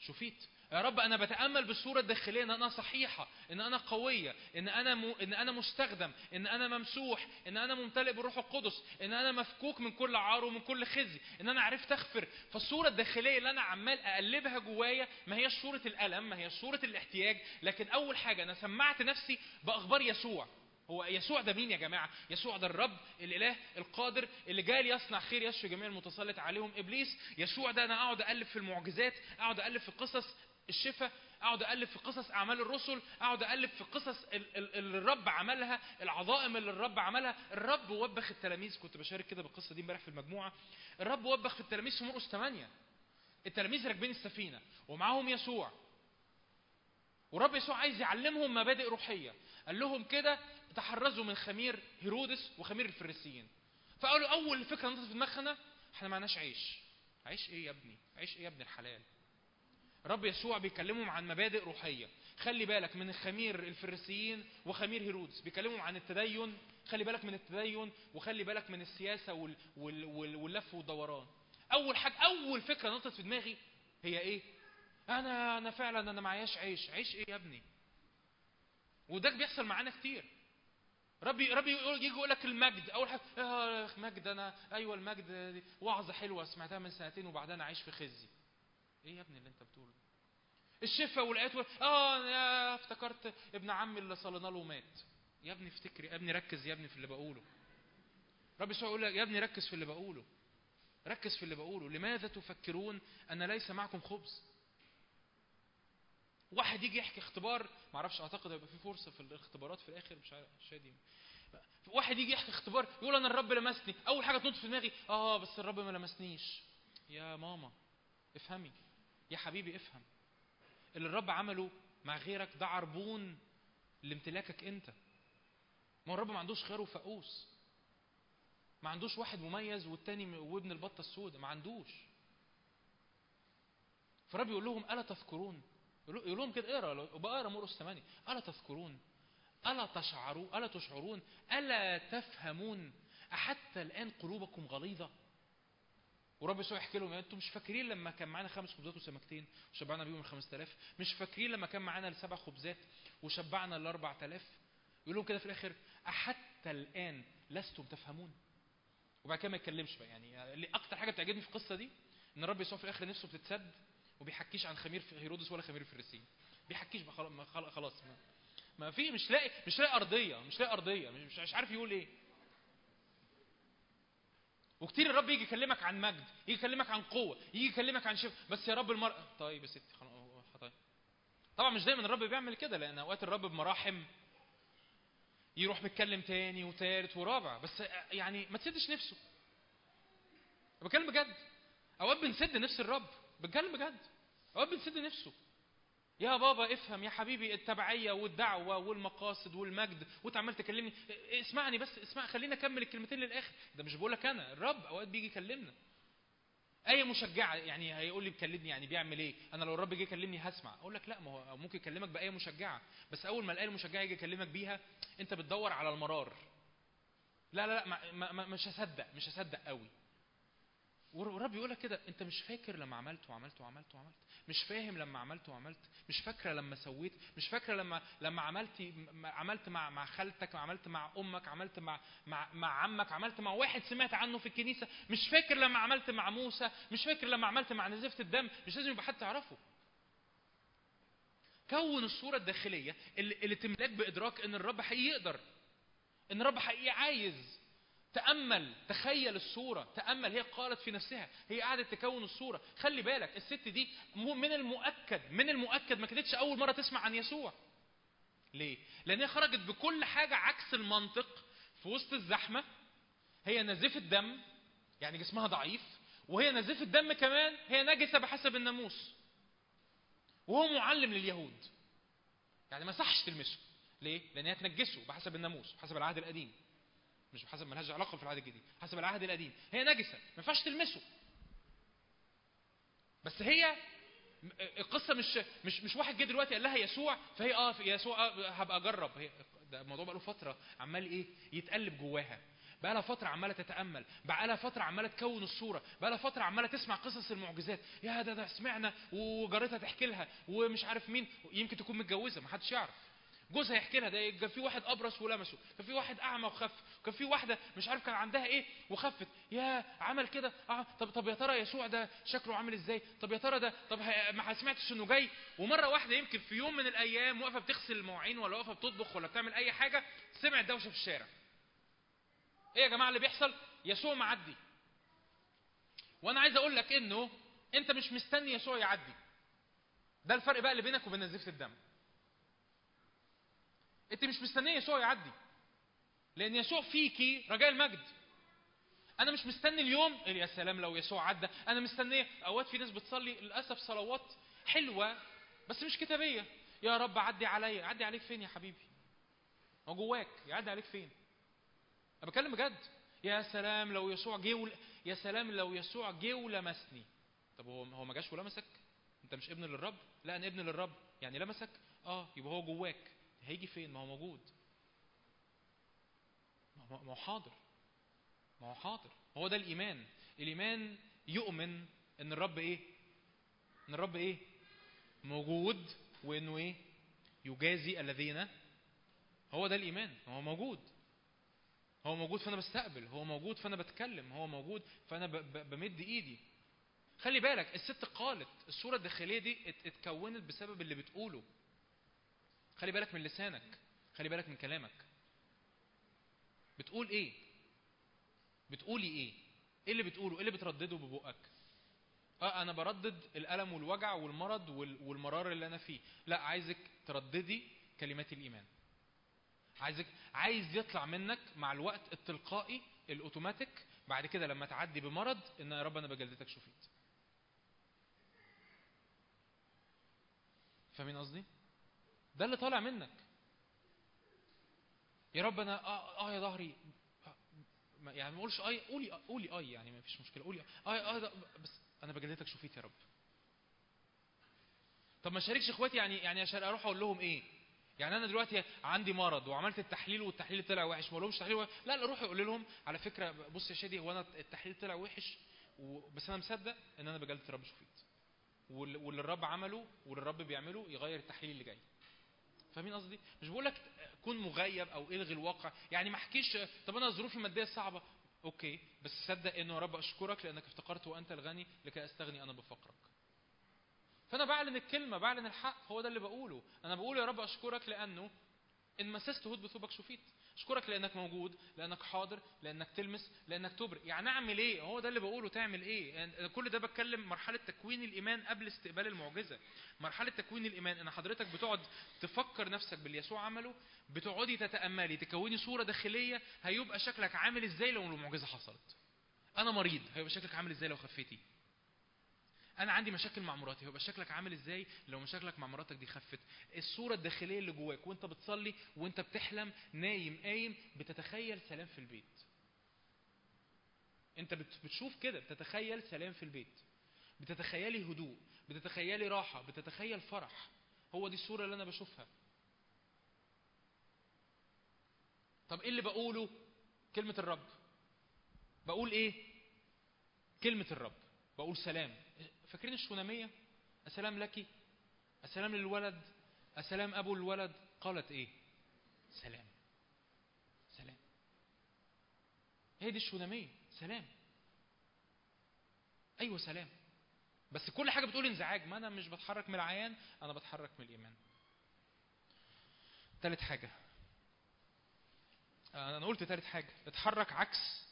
شوفيت يا رب أنا بتأمل بالصورة الداخلية ان أنا صحيحة ان أنا قوية ان أنا م... ان أنا مستخدم ان أنا ممسوح ان أنا ممتلئ بالروح القدس ان أنا مفكوك من كل عار ومن كل خزي ان أنا عرفت اغفر. فالصورة الداخلية اللي أنا عمال اقلبها جوايا ما هيش صورة الألم ما هيش صورة الاحتياج لكن أول حاجة أنا سمعت نفسي بأخبار يسوع. هو يسوع ده مين يا جماعة؟ يسوع ده الرب الإله القادر اللي جاي ليصنع خير يشفي جميع المتسلط عليهم. إبليس، يسوع ده أنا أقعد أقلب في المعجزات، أقعد أقلب في قصص الشفاء، أقعد أقلب في قصص أعمال الرسل، أقعد أقلب في قصص ال- ال- اللي الرب عملها، العظائم اللي الرب عملها، الرب وبخ التلاميذ، كنت بشارك كده بالقصة دي امبارح في المجموعة، الرب وبخ في التلاميذ في مرقس 8 التلاميذ راكبين السفينة ومعاهم يسوع. ورب يسوع عايز يعلمهم مبادئ روحية. قال لهم كده تحرزوا من خمير هيرودس وخمير الفريسيين. فقالوا أول فكرة نطت في دماغنا إحنا معناش عيش. عيش إيه يا ابني؟ عيش إيه يا ابن الحلال؟ رب يسوع بيكلمهم عن مبادئ روحية. خلي بالك من خمير الفريسيين وخمير هيرودس. بيكلمهم عن التدين. خلي بالك من التدين وخلي بالك من السياسة وال... وال... وال... واللف والدوران. أول حاجة أول فكرة نطت في دماغي هي إيه؟ أنا أنا فعلا أنا معياش عيش. عيش إيه يا ابني؟ وده بيحصل معانا كتير. ربي ربي يقول يجي يقول لك المجد. أول حاجة آه مجد أنا أيوه المجد دي وعظة حلوة سمعتها من سنتين وبعدين أنا عايش في خزي. إيه يا ابني اللي أنت بتقوله الشفاء والايات وال... آه أنا افتكرت ابن عمي اللي صلينا له مات يا ابني افتكر يا ابني ركز يا ابني في اللي بقوله. ربي يسوع يقول لك يا ابني ركز في اللي بقوله. ركز في اللي بقوله. لماذا تفكرون أن ليس معكم خبز؟ واحد يجي يحكي اختبار ما أعرفش أعتقد هيبقى في فرصة في الاختبارات في الآخر مش عارف شادي واحد يجي يحكي اختبار يقول أنا الرب لمسني أول حاجة تنط في دماغي آه بس الرب ما لمسنيش. يا ماما افهمي. يا حبيبي افهم. اللي الرب عمله مع غيرك ده عربون لامتلاكك أنت. ما الرب ما عندوش خيار وفقوس ما عندوش واحد مميز والتاني وابن البطة السوداء. ما عندوش. فالرب يقول لهم ألا تذكرون؟ يقول لهم كده اقرأ بقرأ مرقس 8 ألا تذكرون؟ ألا تشعروا ألا تشعرون؟ ألا تفهمون؟ أحتى الآن قلوبكم غليظة؟ ورب يسوع يحكي لهم أنتم مش فاكرين لما كان معانا خمس خبزات وسمكتين؟ وشبعنا بيهم ال 5000 مش فاكرين لما كان معانا السبع خبزات وشبعنا ال 4000 يقول لهم كده في الآخر أحتى الآن لستم تفهمون؟ وبعد كده ما يتكلمش بقى يعني اللي أكتر حاجة بتعجبني في القصة دي إن الرب يسوع في الآخر نفسه بتتسد وبيحكيش عن خمير في هيرودس ولا خمير الفريسيين بيحكيش خلاص- ما ما, في مش لاقي مش لاقي أرضية مش لاقي أرضية مش, مش عارف يقول إيه. وكتير الرب يجي يكلمك عن مجد يجي يكلمك عن قوة يجي يكلمك عن شيء بس يا رب المرأة طيب يا ستي طيب طبعا مش دايما الرب بيعمل كده لأن أوقات الرب بمراحم يروح متكلم تاني وتالت ورابع بس يعني ما تسدش نفسه. بتكلم بجد. أوقات بنسد نفس الرب. بتكلم بجد. اوقات بنسد نفسه. يا بابا افهم يا حبيبي التبعية والدعوة والمقاصد والمجد. وانت عمال تكلمني. اسمعني بس اسمع خلينا أكمل الكلمتين للآخر. ده مش بقول لك أنا. الرب أوقات بيجي يكلمنا. آية مشجعة يعني هيقول لي بيكلمني يعني بيعمل إيه؟ أنا لو الرب جه يكلمني هسمع، أقول لك لا ما هو ممكن يكلمك بآية مشجعة، بس أول ما الآية المشجعة يجي يكلمك بيها أنت بتدور على المرار. لا لا لا ما ما ما مش هصدق مش هصدق قوي. والرب يقول لك كده انت مش فاكر لما عملت وعملت وعملت وعملت. مش فاهم لما عملت وعملت. مش فاكرة لما سويت. مش فاكرة لما لما عملت عملت مع مع خالتك عملت مع أمك عملت مع مع مع عمك عملت مع واحد سمعت عنه في الكنيسة. مش فاكر لما عملت مع موسى. مش فاكر لما عملت مع نزيفه الدم. مش لازم يبقى حد تعرفه. كون الصورة الداخلية اللي, اللي تملاك بإدراك إن الرب حقيقي يقدر إن الرب حقيقي عايز. تأمل تخيل الصورة تأمل هي قالت في نفسها هي قعدت تكون الصورة. خلي بالك الست دي من المؤكد من المؤكد ما كانتش أول مرة تسمع عن يسوع. ليه؟ لأن هي خرجت بكل حاجة عكس المنطق في وسط الزحمة. هي نزيفة دم يعني جسمها ضعيف وهي نزيفة دم كمان هي نجسة بحسب الناموس. وهو معلم لليهود. يعني ما صحش تلمسه. ليه؟ لأن هي تنجسه بحسب الناموس بحسب العهد القديم. مش بحسب ملهاش علاقة في العهد الجديد حسب العهد القديم. هي نجسة ما ينفعش تلمسه. بس هي القصة مش مش مش واحد جه دلوقتي قال لها يسوع فهي آه يسوع آه هبقى أجرب. هي ده الموضوع بقى له فترة عمال إيه يتقلب جواها. بقى لها فترة عمالة تتأمل بقى لها فترة عمالة تكون الصورة بقى لها فترة عمالة تسمع قصص المعجزات. يا ده ده سمعنا وجارتها تحكي لها ومش عارف مين يمكن تكون متجوزة ما حدش يعرف. جوزها يحكي لها ده كان في واحد أبرص ولمسه كان في واحد أعمى وخف كان في واحدة مش عارف كان عندها إيه وخفت. يا عمل كده آه طب طب يا ترى يسوع ده شكله عامل إزاي؟ طب يا ترى ده طب ما سمعتش إنه جاي؟ ومرة واحدة يمكن في يوم من الأيام واقفة بتغسل المواعين ولا واقفة بتطبخ ولا بتعمل أي حاجة سمعت دوشة في الشارع. إيه يا جماعة اللي بيحصل؟ يسوع معدي. وأنا عايز أقول لك إنه أنت مش مستني يسوع يعدي. ده الفرق بقى اللي بينك وبين نزيفة الدم. انت مش مستنيه يسوع يعدي. لأن يسوع فيكي رجاء المجد. أنا مش مستني اليوم يا سلام لو يسوع عدى. أنا مستنيه. أوقات في ناس بتصلي للأسف صلوات حلوة بس مش كتابية. يا رب عدي عليا. عدي عليك فين يا حبيبي؟ هو جواك. يعدي عليك فين؟ أنا بتكلم بجد. يا سلام لو يسوع جه ول... يا سلام لو يسوع جه ولمسني. طب هو هو ما جاش ولمسك؟ أنت مش ابن للرب؟ لا أنا ابن للرب. يعني لمسك؟ آه يبقى هو جواك. هيجي فين؟ ما هو موجود. ما هو حاضر. ما هو حاضر. هو ده الإيمان. الإيمان يؤمن إن الرب إيه؟ إن الرب إيه؟ موجود وإنه إيه؟ يجازي الذين. هو ده الإيمان. هو موجود. هو موجود فأنا بستقبل. هو موجود فأنا بتكلم. هو موجود ب- بمد إيدي. خلي بالك الست قالت الصورة الداخلية دي ات- اتكونت بسبب اللي بتقوله. خلي بالك من لسانك خلي بالك من كلامك. بتقول إيه؟ بتقولي إيه؟ إيه اللي بتقوله؟ إيه اللي بتردده ببقك؟ آه أنا بردد الألم والوجع والمرض وال- والمرار اللي أنا فيه. لا عايزك ترددي كلمات الإيمان. عايزك عايز يطلع منك مع الوقت التلقائي الأوتوماتيك بعد كده لما تعدي بمرض إن يا رب أنا بجلدتك شفيت. فاهمين قصدي؟ ده اللي طالع منك يا رب أنا آه, آه يا ظهري يعني ما أقولش آي قولي قولي آي يعني ما فيش مشكلة قولي آه آه بس أنا بجلدتك شفيت يا رب طب ما اشاركش إخواتي يعني يعني أروح أقول لهم إيه يعني أنا دلوقتي عندي مرض وعملت التحليل والتحليل طلع وحش ما أقولهمش تحليل وحش. لا لا روح يقول لهم على فكرة بص يا شادي هو أنا التحليل طلع وحش. بس أنا مصدق إن أنا بجلدة الرب وال- واللي الرب عمله واللي الرب بيعمله يغير التحليل اللي جاي فاهمين قصدي؟ مش بقول لك كن مغيب أو إلغي الواقع. يعني ما أحكيش طب أنا ظروفي المادية صعبة. okay بس صدق إنه يا رب أشكرك لأنك افتقرت وأنت الغني لكي أستغني أنا بفقرك. فأنا بعلن الكلمة بعلن الحق هو ده اللي بقوله. أنا بقول يا رب أشكرك لأنه إن مسست هدب ثوبك شفيت. اشكرك لأنك موجود لأنك حاضر لأنك تلمس لأنك تبرئ. يعني أعمل إيه؟ هو ده اللي بقوله تعمل إيه؟ يعني كل ده بتكلم مرحلة تكوين الإيمان قبل استقبال المعجزة. مرحلة تكوين الإيمان إن حضرتك بتقعد تفكر نفسك باللي يسوع عمله بتقعدي تتأملي تكوني صورة داخلية هيبقى شكلك عامل إزاي لو المعجزة حصلت؟ أنا مريض هيبقى شكلك عامل إزاي لو خفيتي؟ أنا عندي مشاكل مع مراتي هيبقى شكلك عامل إزاي؟ لو مشاكلك مع مراتك دي خفت. الصورة الداخلية اللي جواك وأنت بتصلي وأنت بتحلم نايم قايم بتتخيل سلام في البيت. أنت بت- بتشوف كده بتتخيل سلام في البيت. بتتخيلي هدوء بتتخيلي راحة بتتخيل فرح. هو دي الصورة اللي أنا بشوفها. طب إيه اللي بقوله؟ كلمة الرب. بقول إيه؟ كلمة الرب. بقول سلام. فاكرين الشونامية السلام لك. السلام للولد. السلام أبو الولد. قالت إيه؟ سلام. سلام. هي دي الشونامية سلام. أيوة سلام. بس كل حاجة بتقول انزعاج. ما أنا مش بتحرك من العيان أنا بتحرك من الإيمان. تالت حاجة. أنا قلت تالت حاجة. اتحرك عكس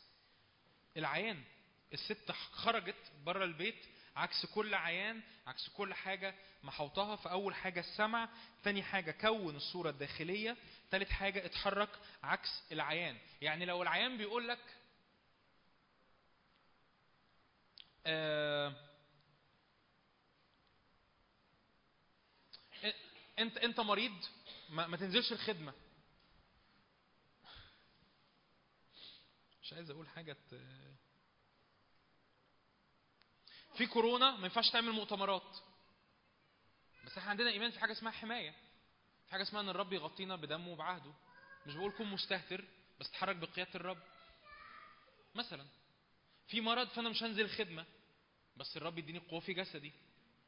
العيان. الست خرجت بره البيت عكس كل عيان عكس كل حاجة محوطها فأول حاجة السمع تاني حاجة كون الصورة الداخلية تالت حاجة اتحرك عكس العيان يعني لو العيان بيقول لك آه انت انت مريض ما, ما تنزلش الخدمة مش عايز أقول حاجة. في كورونا ما ينفعش تعمل مؤتمرات. بس إحنا عندنا إيمان في حاجة اسمها حماية. في حاجة اسمها إن الرب يغطينا بدمه وبعهده. مش بقول كن مستهتر بس تحرك بقيادة الرب. مثلا في مرض فأنا مش هنزل الخدمه بس الرب يديني قوة في جسدي.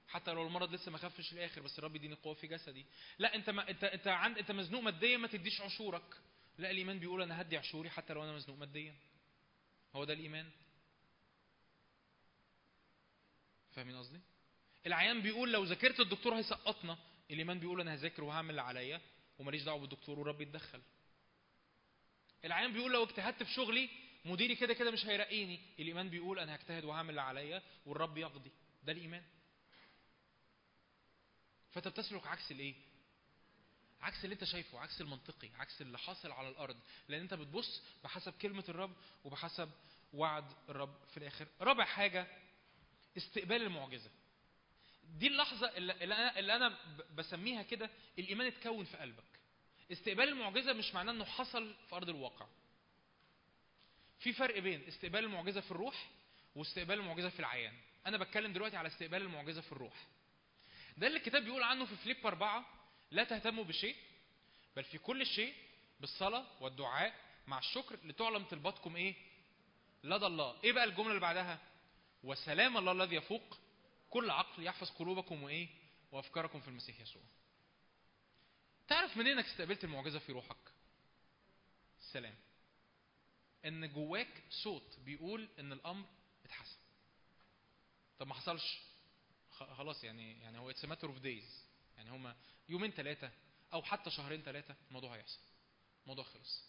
حتى لو المرض لسه ما خفش الآخر بس الرب يديني قوة في جسدي. لا أنت ما أنت أنت عند أنت مزنوق ماديا ما تديش عشورك. لا الإيمان بيقول أنا هدي عشوري حتى لو أنا مزنوق ماديا. هو ده الإيمان؟ فاهمين قصدي؟ العيان بيقول لو ذاكرت الدكتور هيسقطنا الايمان بيقول أنا هذاكر وهعمل اللي عليا وماليش دعوة بالدكتور والرب يتدخل. العيان بيقول لو اجتهدت في شغلي مديري كده كده مش هيرقيني الايمان بيقول أنا هجتهد وهعمل اللي عليا والرب يقضي. ده الإيمان. فانت بتسلك عكس الإيه؟ عكس اللي أنت شايفه عكس المنطقي عكس اللي حاصل على الأرض. لأن أنت بتبص بحسب كلمة الرب وبحسب وعد الرب في الآخر. رابع حاجة استقبال المعجزة. دي اللحظة اللي أنا اللي أنا ب- بسميها كده الإيمان اتكون في قلبك. استقبال المعجزة مش معناه إنه حصل في أرض الواقع. في فرق بين استقبال المعجزة في الروح واستقبال المعجزة في العيان. أنا بتكلم دلوقتي على استقبال المعجزة في الروح. ده اللي الكتاب بيقول عنه في فيليب أربعة لا تهتموا بشيء بل في كل شيء بالصلاة والدعاء مع الشكر لتعلم طلباتكم إيه؟ لدى الله. إيه بقى الجملة اللي بعدها؟ وسلام الله الذي يفوق كل عقل يحفظ قلوبكم وإيه؟ وأفكاركم في المسيح يسوع. تعرف منين إنك استقبلت المعجزة في روحك؟ السلام إن جواك صوت بيقول إن الأمر اتحسن. طب ما حصلش. خلاص يعني يعني هو it's matter of days يعني هما يومين ثلاثة أو حتى شهرين ثلاثة الموضوع هيحصل. الموضوع خلص.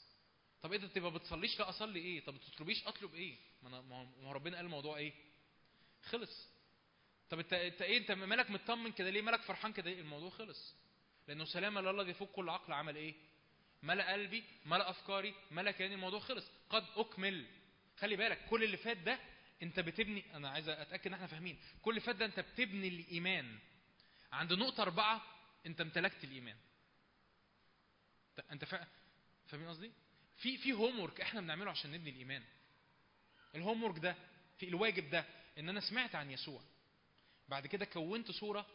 طب إيه ده؟ تبقى بتصليش؟ لا أصلي إيه؟ طب بتطلبيش أطلب إيه؟ ما أنا- ما ما هو ربنا قال الموضوع إيه؟ خلص. طب انت انت إيه انت مالك مطمن كده ليه؟ مالك فرحان كده ليه؟ الموضوع خلص. لأنه سلام الله الذي يفوق كل عقل. عمل إيه؟ ملأ قلبي ملأ أفكاري ملأ كياني. الموضوع خلص. قد أكمل. خلي بالك كل اللي فات ده أنت بتبني أنا عايز أتأكد إن إحنا فاهمين. كل اللي فات ده أنت بتبني الإيمان. عند نقطة أربعة أنت امتلكت الإيمان. انت- فا... فاهمين قصدي؟ في في هوم إحنا بنعمله عشان نبني الإيمان. الهوم ده في الواجب ده إن أنا سمعت عن يسوع. بعد كده كونت صورة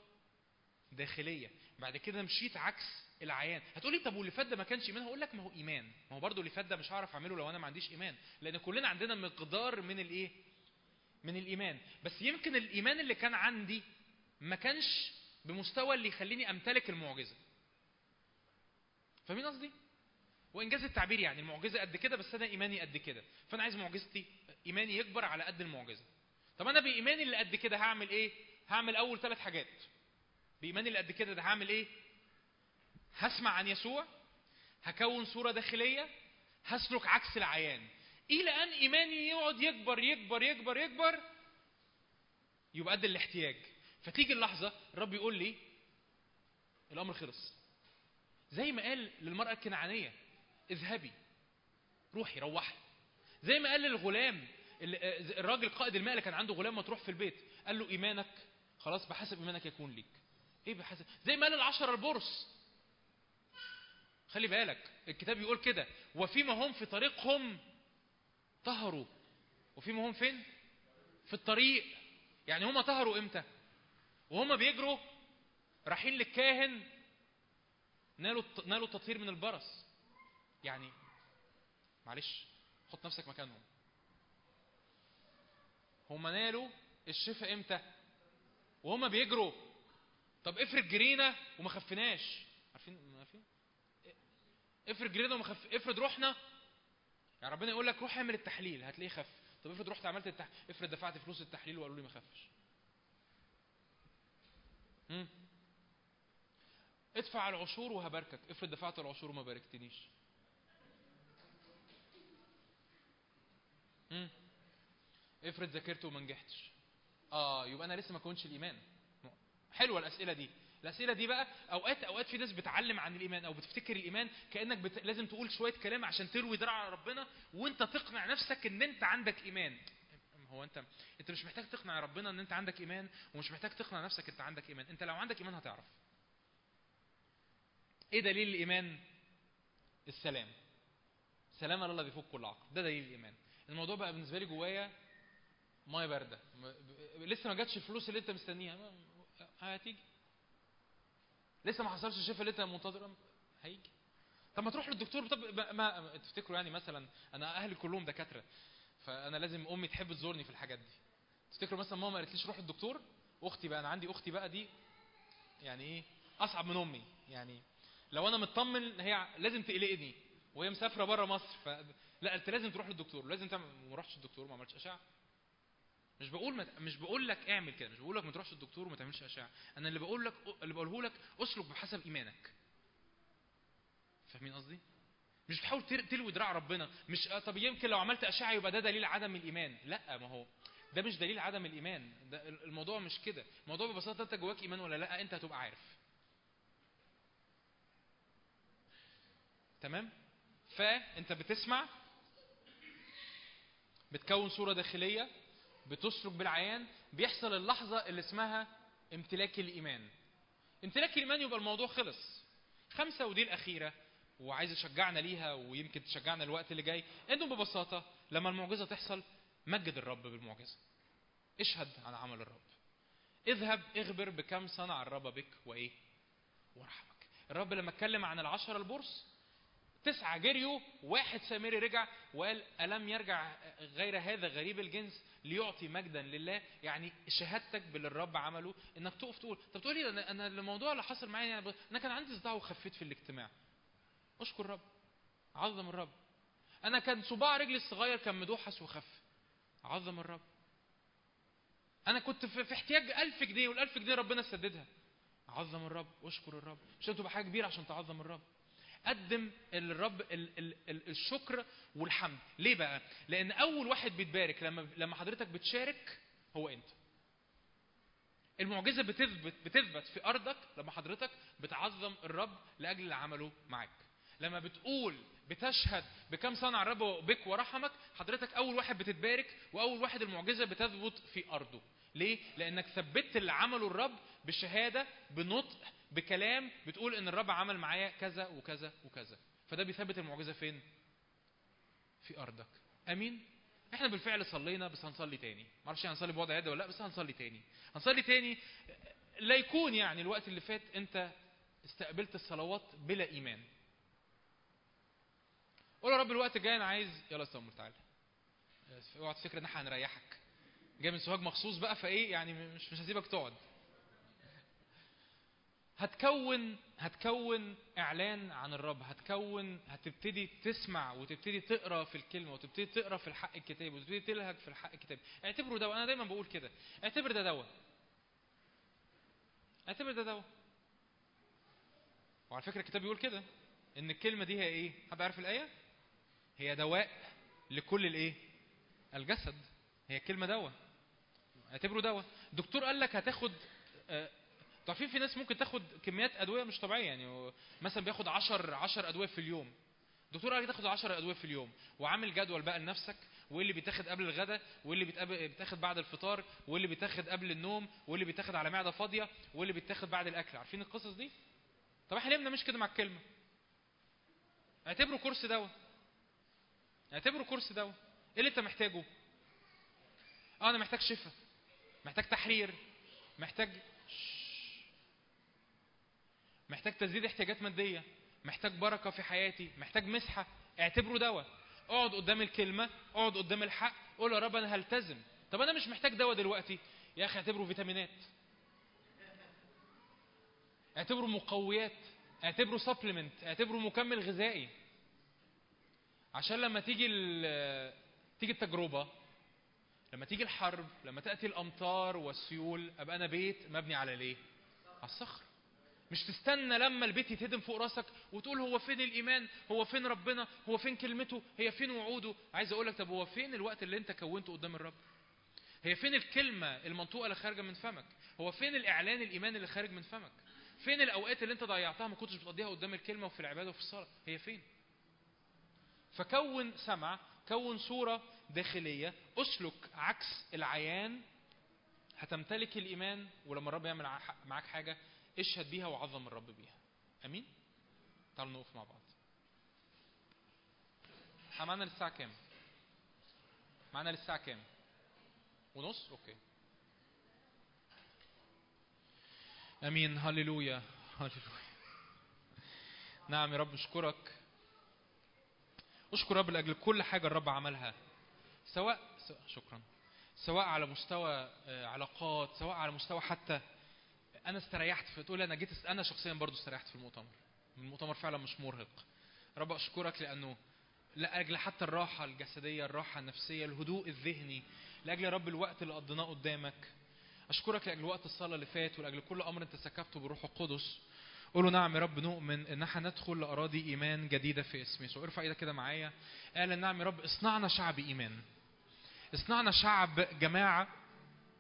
داخلية. بعد كده مشيت عكس العيان. هتقولي طب واللي فات ده ما كانش إيمان؟ هقول لك ما هو إيمان. ما هو برضه اللي فات ده مش هعرف أعمله لو أنا ما عنديش إيمان. لأن كلنا عندنا مقدار من الإيه؟ من الإيمان. بس يمكن الإيمان اللي كان عندي ما كانش بمستوى اللي يخليني أمتلك المعجزة. فاهمين قصدي؟ وإنجاز التعبير يعني المعجزة قد كده بس أنا إيماني قد كده. فأنا عايز معجزتي إيماني يكبر على قد المعجزة. طب أنا بإيماني اللي قد كده هعمل إيه؟ هعمل أول ثلاث حاجات. بإيماني اللي قد كده ده هعمل إيه؟ هسمع عن يسوع هكون صورة داخلية هسلك عكس العيان. إلى أن إيماني يقعد يكبر يكبر يكبر يكبر يبقى قد الاحتياج. فتيجي اللحظة الرب يقول لي الأمر خلص. زي ما قال للمرأة الكنعانية اذهبي روحي روحي. زي ما قال للغلام الراجل قائد الماء اللي كان عنده غلام مطروح في البيت. قال له إيمانك؟ خلاص بحسب إيمانك يكون ليك. إيه بحسب؟ زي ما قال العشرة البرص خلي بالك الكتاب يقول كده. وفيما هم في طريقهم طهروا. وفيما هم فين? في الطريق. يعني هم طهروا إمتى؟ وهم بيجروا رايحين للكاهن نالوا نالوا التطهير من البرص. يعني معلش حط نفسك مكانهم. هم نالوا الشفاء إمتى؟ وهم بيجروا. طب افرض جرينا وما خفناش. عارفين عارفين؟ افرض جرينا وما خف افرض رحنا يعني ربنا يقول لك روح اعمل التحليل هتلاقيه خف. طب افرض رحت عملت التح... افرض دفعت فلوس التحليل وقالوا لي ما خفش. مم. ادفع العشور وهباركك. افرض دفعت العشور وما باركتنيش. مم. افرض ذاكرت وما نجحتش. آه يبقى أنا لسه ما كونش الإيمان. حلوة الأسئلة دي. الأسئلة دي بقى أوقات أوقات في ناس بتعلم عن الإيمان أو بتفتكر الإيمان كأنك بت... لازم تقول شوية كلام عشان تروي على ربنا وأنت تقنع نفسك إن أنت عندك إيمان. هو أنت أنت مش محتاج تقنع ربنا إن أنت عندك إيمان ومش محتاج تقنع نفسك أنت عندك إيمان. أنت لو عندك إيمان هتعرف. إيه دليل الإيمان؟ السلام. سلام الله بيفوق كل عقل. ده دليل الإيمان. الموضوع بقى بالنسبة لي جوايا مية باردة. لسه ما جاتش الفلوس اللي انت مستنيها. ما- هتيجي. لسه ما حصلش الشفاء اللي انت منتظره هيجي. طب ما تروح للدكتور. طب ما, ما تفتكروا يعني مثلا أنا أهلي كلهم دكاترة فأنا لازم أمي تحب تزورني في الحاجات دي. تفتكروا مثلا ماما قالت ليش روح الدكتور أختي بقى أنا عندي أختي بقى دي يعني إيه؟ أصعب من أمي. يعني لو أنا مطمن هي لازم تقلقني. وهي مسافرة بره مصر ف لا أنت لازم تروح للدكتور. لازم تعمل ما رحتش الدكتور ما عملتش أشعة. مش بقول ما... مش بقول لك اعمل كده مش بقول لك ما تروحش الدكتور وما تعملش أشعة. أنا اللي بقول لك اللي بقوله لك أسلك بحسب إيمانك. فاهمين قصدي؟ مش بتحاول تلوي دراع ربنا. مش آه طب يمكن لو عملت أشعة يبقى ده دليل عدم الإيمان. لا ما هو ده مش دليل عدم الإيمان. ده الموضوع مش كده. الموضوع ببساطة أنت جواك إيمان ولا لا أنت هتبقى عارف. تمام؟ فأنت بتسمع بتكون صورة داخلية بتسلك بالعيان بيحصل اللحظة اللي اسمها امتلاك الإيمان. امتلاك الإيمان يبقى الموضوع خلص. خمسة ودي الأخيرة وعايز يشجعنا ليها ويمكن تشجعنا الوقت اللي جاي انه ببساطة لما المعجزة تحصل مجد الرب بالمعجزة. اشهد عن عمل الرب. اذهب اخبر بكم صنع الرب بك وإيه؟ ورحمك. الرب لما اتكلم عن العشرة البرص تسعة جريوا واحد سامري رجع وقال ألم يرجع غير هذا غريب الجنس ليعطي مجدا لله؟ يعني شهادتك باللي الرب عمله إنك تقف تقول طب تقول لي أنا أنا الموضوع اللي حصل معايا أنا كان عندي صداع وخفيت في الاجتماع. أشكر الرب. عظم الرب. أنا كان صباع رجلي الصغير كان مدوحس وخف. عظم الرب. أنا كنت في في احتياج ألف جنيه والألف جنيه ربنا سددها. عظم الرب. واشكر الرب. مش تبقى حاجة كبيرة عشان تعظم الرب. قدم الرب ال ال ال الشكر والحمد. ليه بقى؟ لأن أول واحد بيتبارك لما لما حضرتك بتشارك هو أنت. المعجزة بتثبت بتثبت في أرضك لما حضرتك بتعظم الرب لأجل اللي عمله معاك. لما بتقول بتشهد بكم صنع الرب بك ورحمك حضرتك أول واحد بتتبارك وأول واحد المعجزة بتثبت في أرضه. ليه؟ لأنك ثبتت اللي عمله الرب بشهادة بنطق بكلام بتقول إن الرب عمل معايا كذا وكذا وكذا. فده بيثبت المعجزة فين؟ في أرضك. آمين؟ إحنا بالفعل صلينا بس هنصلي تاني. معرفش هنصلي بوضع يد ولا لأ بس هنصلي تاني. هنصلي تاني لا يكون يعني الوقت اللي فات أنت استقبلت الصلوات بلا إيمان. قول يا رب الوقت الجاي أنا عايز يلا استنى تعالى. اوعى تفكر إن إحنا هنريحك. جاي من سوهاج مخصوص بقى فإيه يعني مش مش هسيبك تقعد. هتكون هتكون إعلان عن الرب هتكون هتبتدي تسمع وتبتدي تقرأ في الكلمة وتبتدي تقرأ في الحق الكتابي وتبتدي تلهج في الحق الكتابي اعتبره دواء أنا دايما بقول كده. اعتبر ده دواء. اعتبر ده دواء. وعلى فكرة الكتاب بيقول كده إن الكلمة دي هي إيه؟ حد عارف الآية؟ هي دواء لكل الإيه؟ الجسد. هي كلمة دواء. اعتبره دواء. الدكتور قال لك هتاخد آه، تعرفين في ناس ممكن تاخد كميات أدوية مش طبيعية يعني مثلا بياخد 10 10 أدوية في اليوم. الدكتور قال تاخد 10 أدوية في اليوم وعامل جدول بقى لنفسك وايه اللي بيتاخد قبل الغداء وايه اللي بيتاخد بعد الفطار وايه اللي بيتاخد قبل النوم وايه اللي بيتاخد على معدة فاضية وايه اللي بيتاخد بعد الأكل. عارفين القصص دي؟ طب إحنا ليه مش كده مع الكلمة؟ اعتبره كورس دواء. اعتبره كورس دواء. إيه اللي أنت محتاجه؟ آه أنا محتاج شفاء محتاج تحرير محتاج محتاج تسديد احتياجات مادية محتاج بركة في حياتي محتاج مسحة. اعتبره دواء. اقعد قدام الكلمة اقعد قدام الحق قول يا رب أنا هلتزم. طب أنا مش محتاج دواء دلوقتي. يا أخي اعتبره فيتامينات. اعتبره مقويات. اعتبره سبلمنت اعتبره مكمل غذائي. عشان لما تيجي تيجي التجربة لما تيجي الحرب لما تأتي الأمطار والسيول أبقى أنا بيت مبني على ليه؟ على الصخر. مش تستنى لما البيت يتهدم فوق راسك وتقول هو فين الإيمان؟ هو فين ربنا؟ هو فين كلمته؟ هي فين وعوده؟ عايز أقول لك طب هو فين الوقت اللي أنت كونته قدام الرب؟ هي فين الكلمة المنطوقة اللي خارجة من فمك؟ هو فين الإعلان الإيمان اللي خارج من فمك؟ فين الأوقات اللي أنت ضيعتها ما كنتش بتقضيها قدام الكلمة وفي العبادة وفي الصلاة؟ هي فين؟ فكون سمع كون صورة داخلية أسلك عكس العيان هتمتلك الإيمان. ولما الرب يعمل معاك حاجة اشهد بيها وعظم الرب بيها. آمين؟ تعالوا نقف مع بعض. معانا للساعة كام؟ معانا للساعة كام؟ ونص؟ أوكي. آمين. هللويا. هللويا. نعم يا رب اشكرك اشكر رب لأجل كل حاجة الرب عملها. سواء سواء- شكرا. سواء على مستوى آه، علاقات سواء على مستوى حتى أنا استريحت فتقول أنا جيت أنا شخصيا برضو استريحت في المؤتمر. المؤتمر فعلا مش مرهق. رب أشكرك لأنه لأجل حتى الراحة الجسدية الراحة النفسية الهدوء الذهني لأجل رب الوقت اللي قضيناه قدامك أشكرك لأجل وقت الصلاة اللي فات ولأجل كل أمر أنت سكبته بالروح القدس. قولوا نعم يا رب نؤمن إن إحنا ندخل لأراضي إيمان جديدة في اسم يسوع ارفع إيدك كده معايا. قال نعم يا رب اصنعنا شعب إيمان. اصنعنا شعب جماعة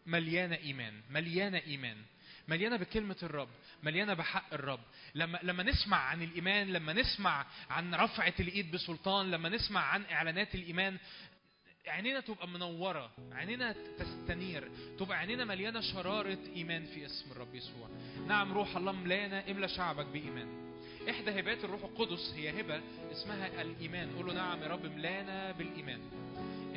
مليانة إيمان مليانة إيمان. مليانة بكلمة الرب مليانة بحق الرب. لما لما نسمع عن الإيمان لما نسمع عن رفعة الإيد بسلطان لما نسمع عن إعلانات الإيمان عينينا تبقى منورة عينينا تستنير تبقى عينينا مليانة شرارة إيمان في اسم الرب يسوع. نعم روح الله ملانا املى شعبك بإيمان. إحدى هبات الروح القدس هي هبة اسمها الإيمان. قول له نعم يا رب املانا بالإيمان.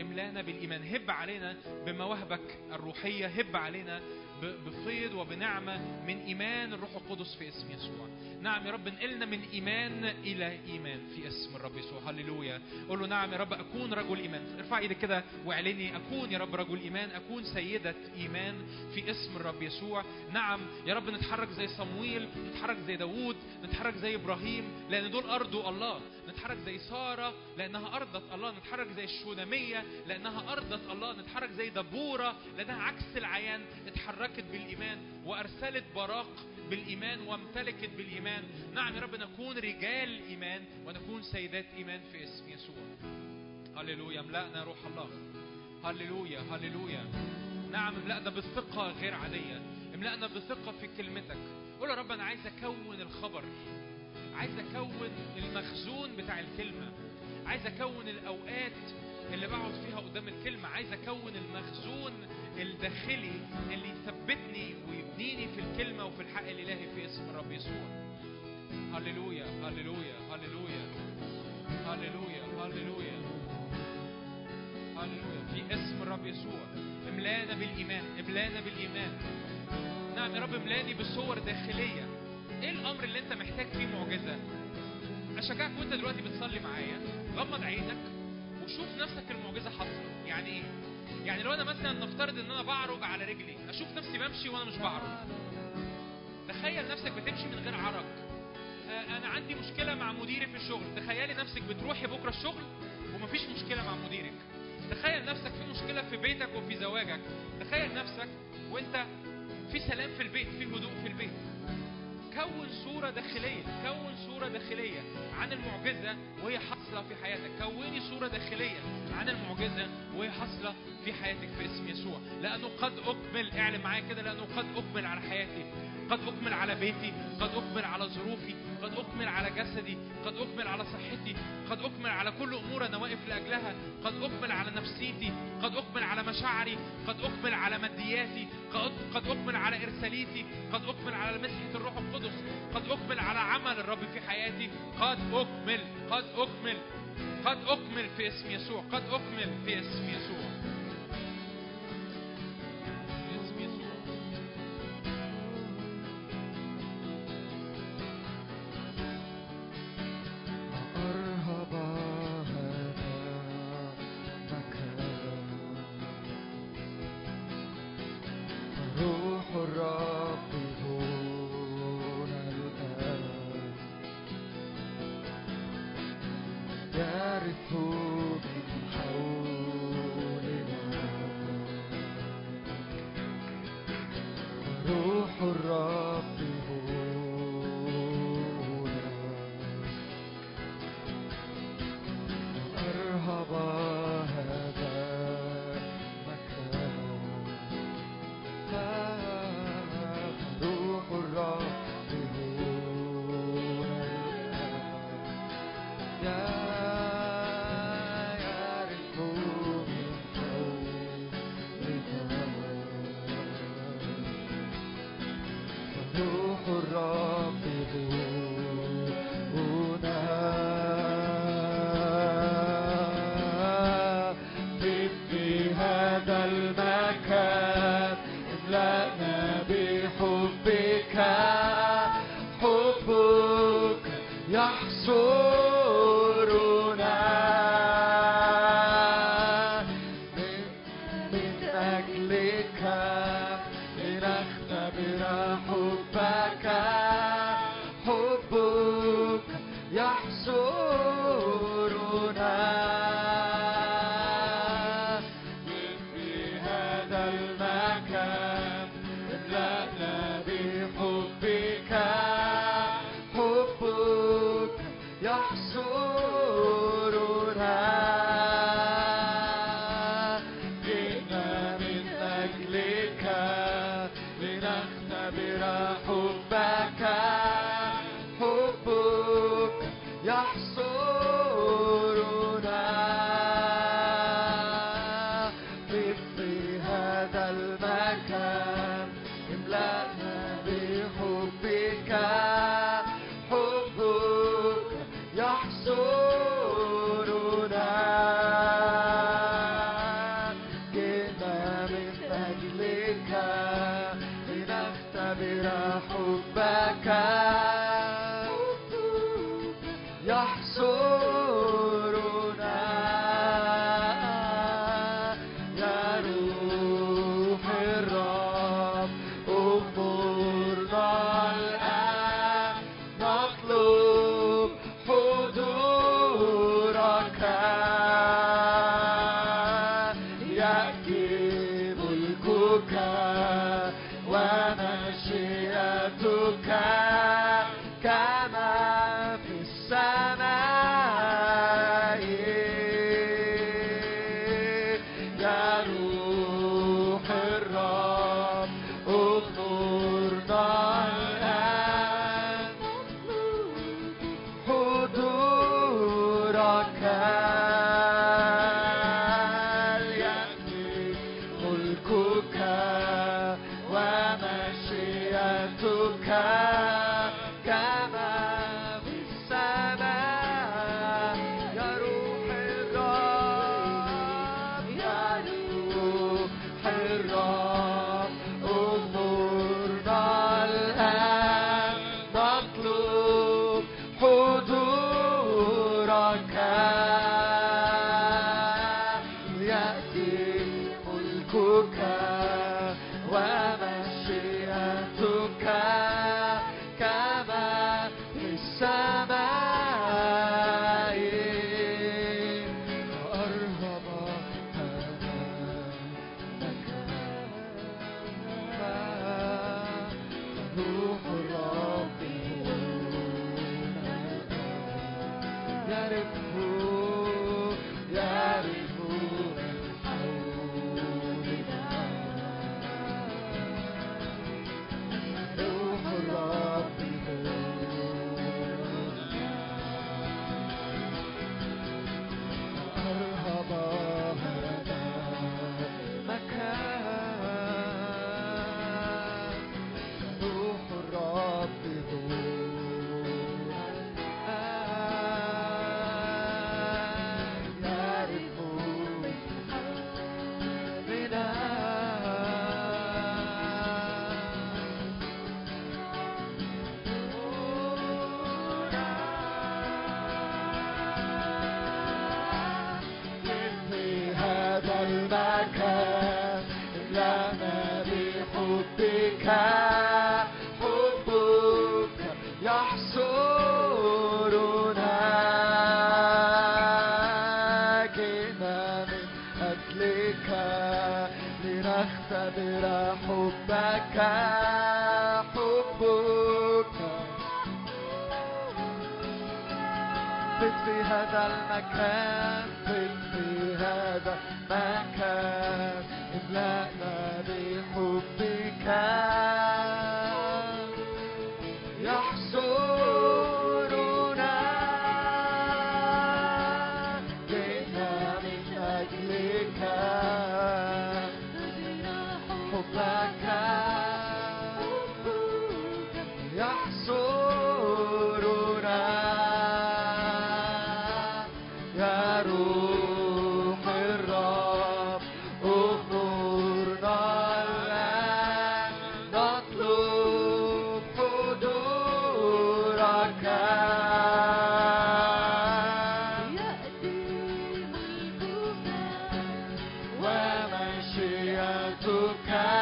املانا بالإيمان. هب علينا بمواهبك الروحية هب علينا بفيض وبنعمة من إيمان الروح القدس في اسم يسوع. نعم يا رب انقلنا من إيمان إلى إيمان في اسم الرب يسوع. هللويا. قول له نعم يا رب أكون رجل إيمان. ارفع إيدك كده واعلني أكون يا رب رجل إيمان أكون سيدة إيمان في اسم الرب يسوع. نعم يا رب نتحرك زي صمويل نتحرك زي داوود نتحرك زي إبراهيم لأن دول أرضوا الله. نتحرك زي سارة لأنها أرضت الله نتحرك زي الشونامية لأنها أرضت الله نتحرك زي دبورة لأنها عكس العيان اتحركت بالإيمان وأرسلت براق بالإيمان وامتلكت بالإيمان. نعم يا رب نكون رجال إيمان ونكون سيدات إيمان في اسم يسوع. هللويا املأنا روح الله. هللويا هللويا. نعم املأنا بالثقة غير عادية. املأنا بثقة في كلمتك. قول يا رب أنا عايز أكون الخبر. عايز أكون المخزون بتاع الكلمة. عايز أكون الأوقات اللي بقعد فيها قدام الكلمة. عايز أكون المخزون الداخلي اللي يثبتني ويبنيني في الكلمة وفي الحق الإلهي في اسم الرب يسوع. هللويا هللويا هللويا. هللويا هللويا. هللويا. في اسم الرب يسوع. املانا بالإيمان املانا بالإيمان. نعم يا رب املاني بصور داخلية. إيه الامر اللي انت محتاج فيه معجزة؟ اشجعك وانت دلوقتي بتصلي معايا غمض عينك وشوف نفسك المعجزة حاصلة. يعني إيه؟ يعني لو أنا مثلا نفترض إن أنا بعرج على رجلي أشوف نفسي بمشي وأنا مش بعرج. تخيل نفسك بتمشي من غير عرج. آه، أنا عندي مشكلة مع مديري في الشغل. تخيلي نفسك بتروحي بكرة الشغل ومفيش مشكلة مع مديرك. تخيل نفسك في مشكلة في بيتك وفي زواجك. تخيل نفسك وأنت في سلام في البيت في هدوء في البيت. كون صورة داخلية كون صورة داخلية عن المعجزة وهي حاصلة في حياتك. كوني صورة داخلية عن المعجزة وهي حاصلة في حياتك في اسم يسوع. لأنه قد أكمل اعلن معايا كده لأنه قد أكمل على حياتي قد أكمل على بيتي قد أكمل على ظروفي قد أكمل على جسدي قد أكمل على صحتي قد أكمل على كل أمور أنا واقف لأجلها قد أكمل على نفسيتي قد أكمل على مشاعري قد أكمل على مادياتي قد قد أكمل على إرساليتي قد أكمل على مسحة الروح القدس قد أكمل على عمل الرب في حياتي قد أكمل قد أكمل قد أكمل في اسم يسوع قد أكمل في اسم يسوع sembuhkan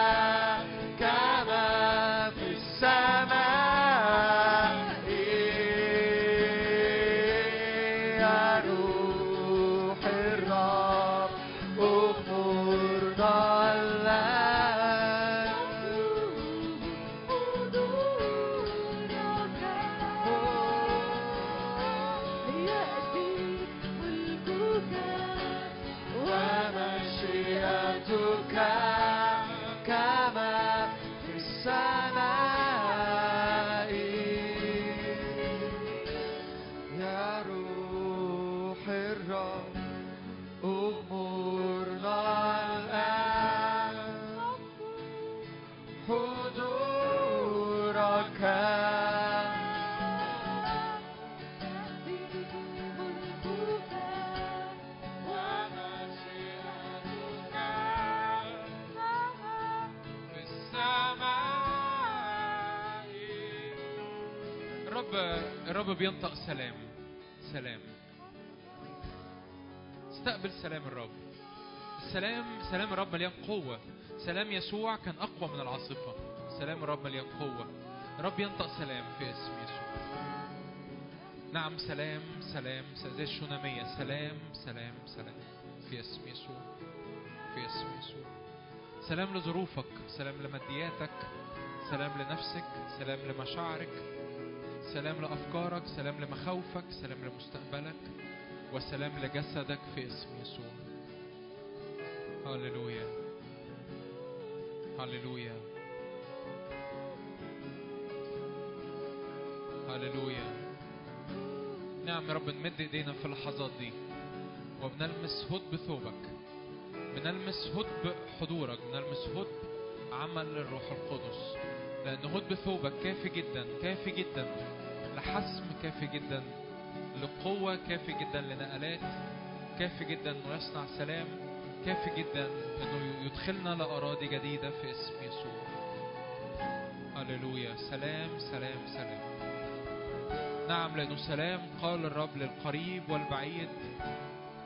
بينطق سلام. سلام. استقبل سلام الرب. السلام سلام الرب مليان قوة. سلام يسوع كان أقوى من العاصفة. سلام الرب مليان قوة. الرب ينطق سلام في اسم يسوع. نعم سلام سلام زي الشونامية سلام سلام سلام. في اسم يسوع. في اسم يسوع. سلام لظروفك. سلام لمادياتك. سلام لنفسك. سلام لمشاعرك. سلام لأفكارك سلام لمخاوفك سلام لمستقبلك وسلام لجسدك في اسم يسوع. هللويا. هللويا. هللويا. نعم يا رب نمد ايدينا في اللحظات دي وبنلمس هدب ثوبك بنلمس هدب حضورك بنلمس هدب عمل الروح القدس. لأن هدب ثوبك كافي جدا كافي جدا. لحسم كافي جدا. لقوة كافي جدا لنقلات كافي جدا أنه يصنع سلام كافي جدا أنه يدخلنا لأراضي جديدة في اسم يسوع. هللويا. سلام سلام سلام. نعم لأنه سلام قال الرب للقريب والبعيد.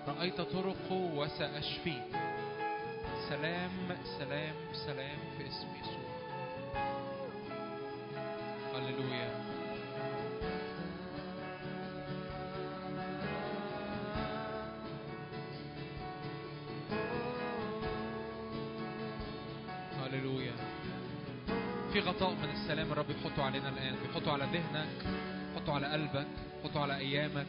رأيت طرقه وسأشفيه. سلام سلام سلام في اسم يسوع. علينا الآن. بيحطه على ذهنك حطه على قلبك حطه على أيامك.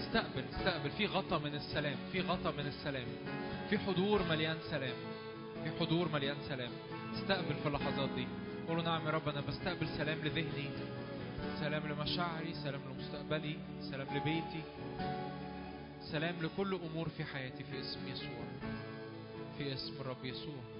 استقبل استقبل. في غطا من السلام في غطا من السلام. في حضور مليان سلام. في حضور مليان سلام. استقبل في اللحظات دي. قولوا نعم يا رب أنا بستقبل سلام لذهني. سلام لمشاعري سلام لمستقبلي سلام لبيتي. سلام لكل أمور في حياتي في اسم يسوع. في اسم الرب يسوع.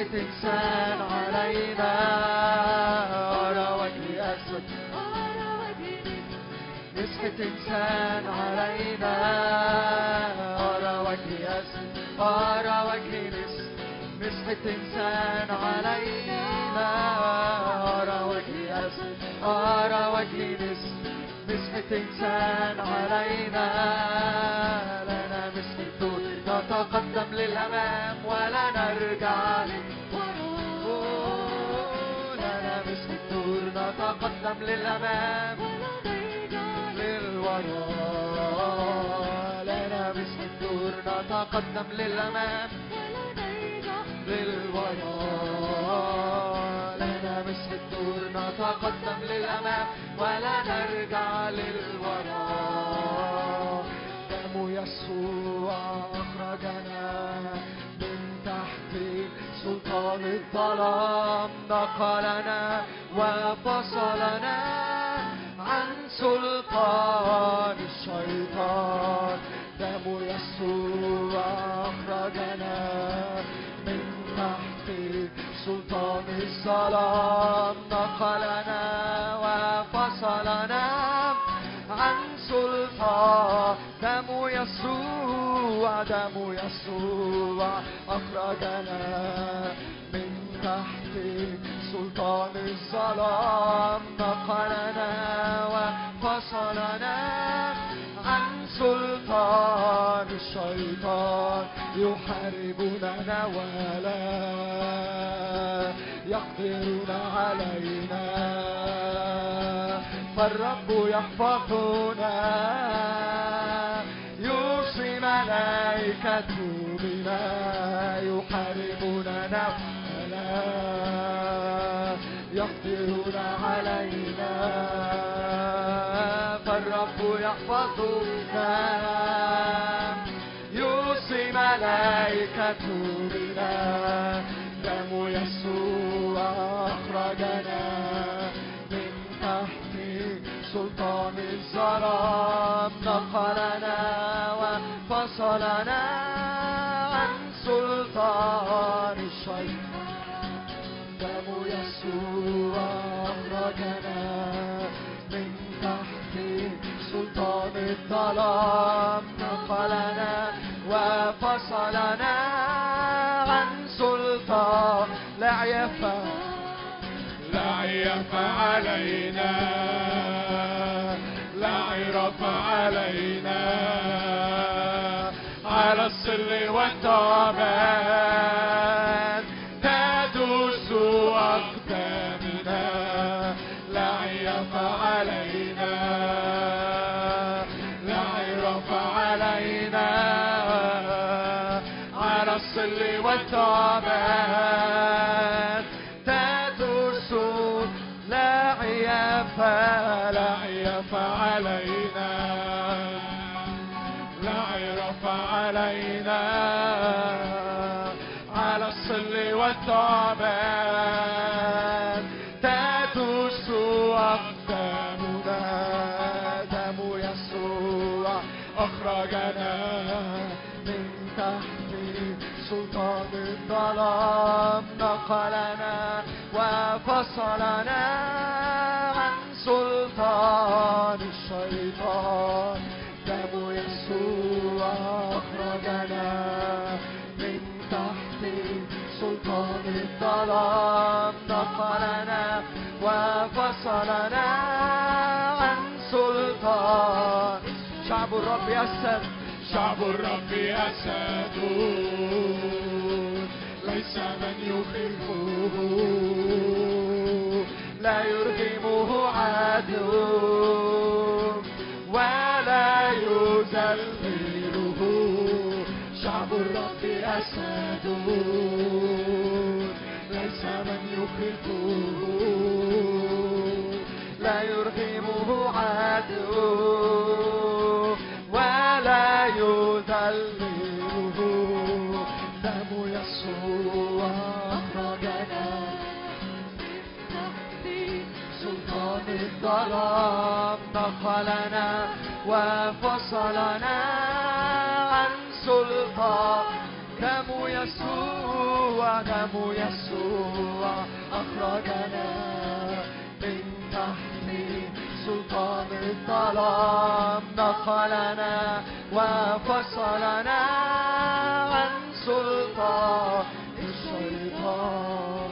إنسان علينا أرى وجه أسد مسحة إنسان علينا أرى وجه أسد أرى وجه نسر مسحة إنسان علينا أرى وجه أسد أرى وجه نسر مسحة إنسان علينا نتقدم للأمام ولا نرجع أوه، لنا مسحة طول نتقدم للأمام. للوراء لنا مسحة طول نتقدم للأمام. للوراء لنا مسح الدور نتقدم للأمام. ولا نرجع للوراء دم يسوع أخرجنا من تحت سلطان الظلام نقلنا وفصلنا عن سلطان الشيطان. دم يسوع أخرجنا من تحت سلطان الظلام نقلنا دم يسوع دم يسوع أخرجنا من تحت سلطان الظلام. نقلنا وفصلنا عن سلطان الشيطان. يحاربوننا ولا يقدرون علينا. فالرب يحفظنا يوصي ملائكته بنا يحاربوننا ولا يقدرون علينا. فالرب يحفظنا يوصي ملائكته بنا الظلام نقلنا وفصلنا عن سلطان الشيطان دم يسوع أخرجنا من تحت سلطان الظلام. نقلنا وفصلنا عن سلطان. لا يفهم لا علينا. علينا على السل والتعبان تدوس أقدامنا لا عيف علينا لا عرف علينا. على السل والتعبان نقلنا وفصلنا عن سلطان الشيطان. الظلام نقلنا وفصلنا عن سلطان. شعب الرب يسر شعب الرب أسد ليس من يخيفه لا يرغمه عدو ولا يذلله شعب الرب أسد ليس من يخيفه لا يرغمه عدو ولا يذلله. دم يسوع أخرجنا سلطان الظلام نقلنا وفصلنا عن سلطان. دم يسوع هو دم يسوع أخرجنا من تحت سلطان الظلام. دخلنا وفصلنا عن سلطان الشيطان.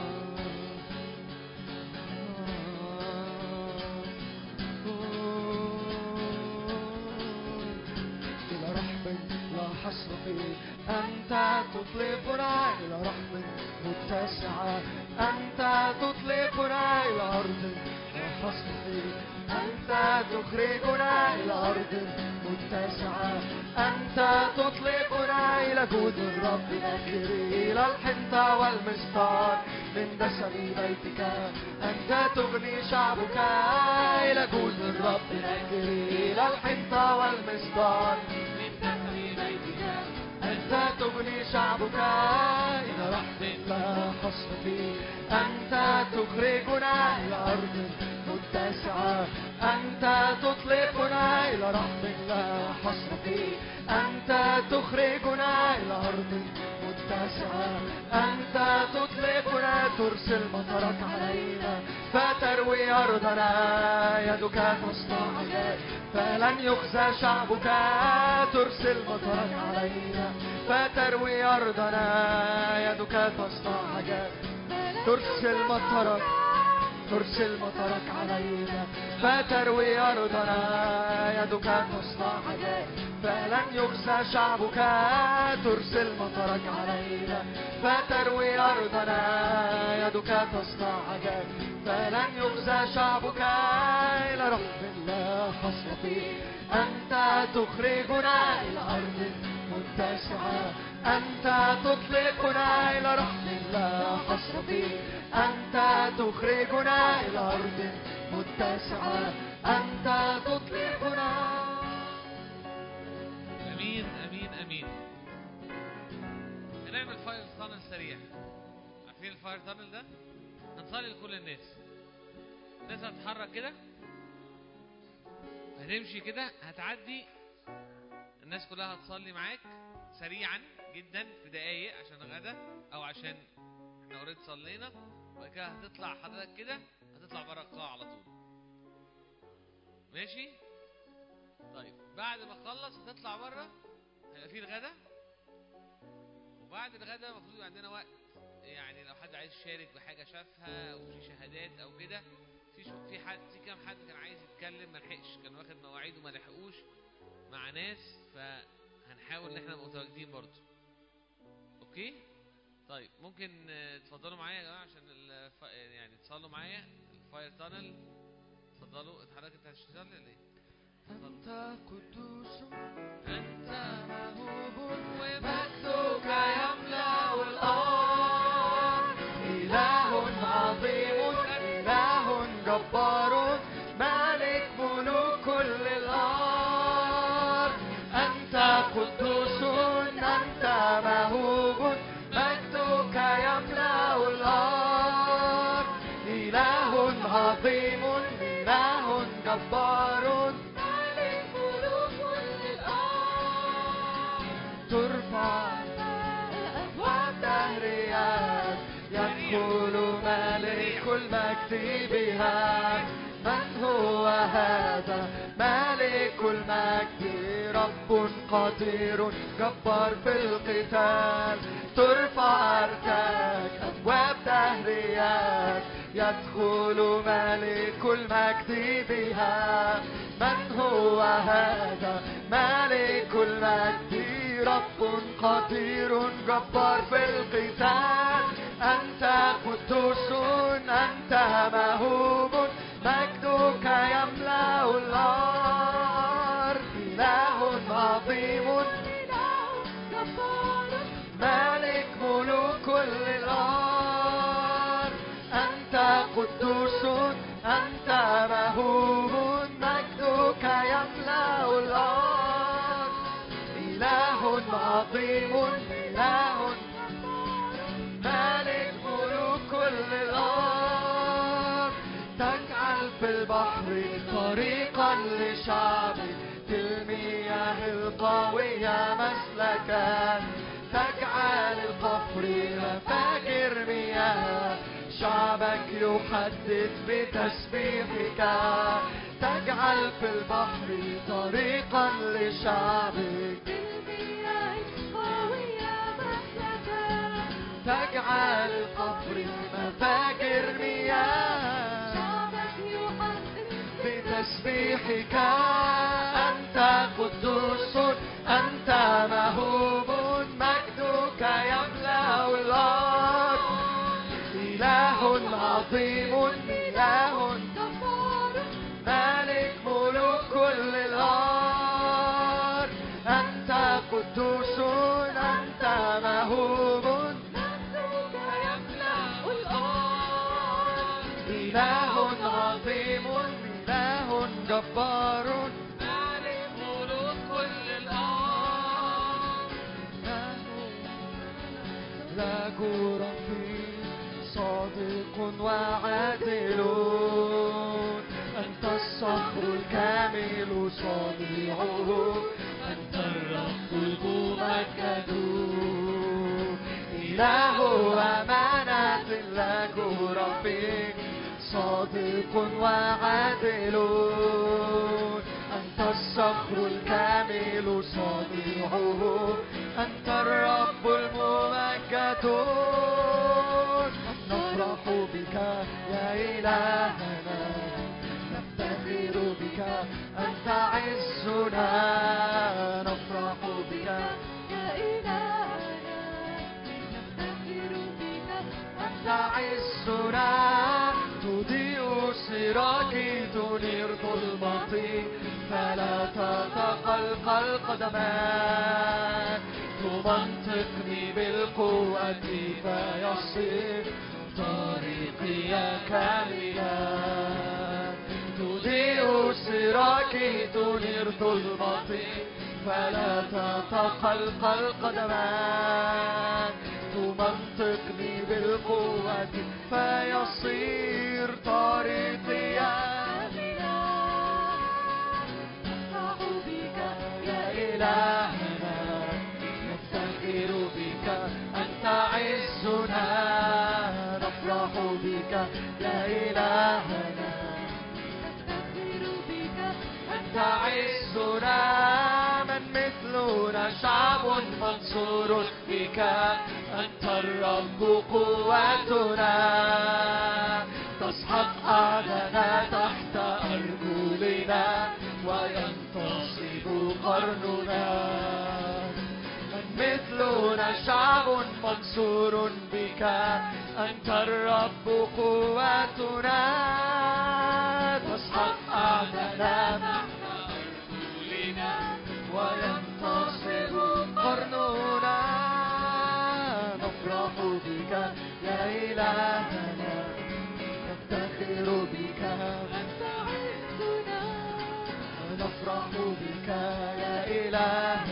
إلى رحم لا حصر فيه. أنت تطلقنا إلى رحم متسعة. أنت تطلقنا إلى أرض فيه أنت تخرجنا إلى أرض متسعة. أنت تطلقنا إلى جود الرب نكري إلى الحنطة والمسطار من دسم بيتك أنت تغني شعبك إلى جود الرب نكري إلى الحنطة والمسطار أنت تغني شعبك إلى رحم لا حصر فيه أنت تخرجنا إلى أرض متسعة. أنت تطلقنا إلى رحم لا حصر فيه أنت تخرجنا إلى أرض متسعة. أنت تطلقنا ترسل مطرك علينا. فتروي أرضنا يدك تصنع عجائب فلن يخزى شعبك ترسل مطرك علينا فتروي أرضنا يدك تصنع عجائب ترسل مطرك ترسل مطرك علينا فتروي أرضنا يدك تصنع عجائب فلن يخزى شعبك ترسل مطرك علينا فتروي أرضنا يدك تصنع عجائب فلن يخزى شعبك إلى رحب لا حصر فيه أنت تخرجنا إلى أرض متسعة أنت تطلقنا إلى رحب لا حصر فيه أنت تخرجنا إلى أرض متسعة أنت تطلقنا. أمين أمين أمين. هنعمل fire tunnel سريع. عارفين ال fire tunnel ده؟ هنصلي لكل الناس. الناس هتتحرك كده هتمشي كده هتعدي. الناس كلها هتصلي معاك سريعا جدا في دقايق عشان الغدا أو عشان إحنا اوريدي صلينا. وبعد كده هتطلع حضرتك كده هتطلع بره القاعة على طول. ماشي؟ طيب بعد ما تخلص هتطلع بره هيبقى في الغدا. وبعد الغدا المفروض عندنا وقت يعني لو حد عايز يشارك بحاجه شافها أو في شهادات أو كده في شو في حد في كام حد كان عايز يتكلم ما لحقش كان واخد مواعيد وما لحقوش مع ناس فهنحاول إن إحنا نبقى متواجدين برضه. okay؟ طيب ممكن تفضلوا معايا يا جماعة عشان الف... يعني تصلوا معايا. ال fire tunnel اتفضلوا. اتحرك انت هتشتغل ولا إيه؟ أنت قدوس أنت موهوب ومجدك يملأ المجد من هو هذا؟ ملك المجد. رب قدير جبار في القتال. ترفع أركاك أبواب دهريات يدخل ملك المجد بها. من هو هذا؟ ملك المجد. رب قدير جبار في القتال. أنت قدوس أنت مهوب مجدك يملأ الأرض إله عظيم. مالك ملوك كل الأرض أنت قدوس أنت مهوب مجدك يملأ الأرض. إله عظيم. القوية مسلكا تجعل القفر مفاجا شعبك يحدث بتسبيحك تجعل في البحر طريقا لشعبك. قوية تجعل قبر مفاجر مياه. شعبك يحدث بتسبيحك أنت قدوس أنت مهوب مجدك يملأ الأرض إله عظيم لك رفيق صادق وعادل. أنت الصخر الكامل صانعه أنت الرب الممجد إله أمانة لك رفيق صادق وعادل. أنت الصخر الكامل صانعه أنت الرب الممجد نفرح بك يا إلهنا. نفتخر بك أنت عزنا. نفرح بك يا إلهنا. نفتخر بك أنت عزنا. تضيء سراجي تنير ظلمتي فلا تتقلقل قدمان تمنطقني بالقوة فيصير طريقي كاملا. تضيء سراجي تنير ظلمتي فلا تتقلقل قدمان تمنطقني بالقوة فيصير طريقي نفرح بك يا إلهنا بك إلهنا نفتخر بك أنت. عزنا من مثلنا شعب منصور بك. أنت الرب قوتنا. تسحق أعدنا تحت أرجلنا وينتصب قرننا. مثلنا شعب منصور بك. أنت الرب قوتنا تسحق أرجلنا وينتصب قرننا. نفرح بك يا إلهنا. نفتخر بك. أنت عزنا نفرح بك يا إلهنا.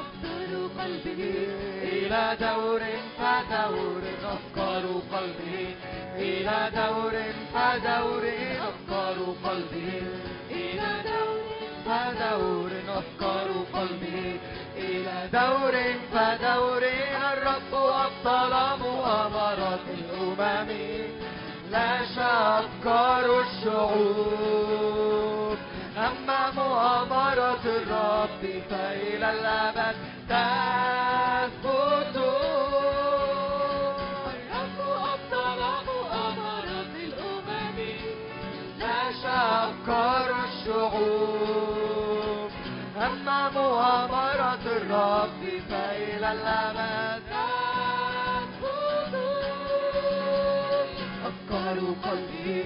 أفضل قلبه إلى دور فدور أفكار قلبه إلى دور فدور أفكار دور فدور أفكار قلبه إلى دور فدور الرب أبطل مؤامرات الأمم. لا أفكار الشعوب. أما مؤامرة الرب فإلى الأبد تثبت. الرب الأمم. أفكار الشعوب. مؤامرة الرب فإلى الأبد. أفكار قلبه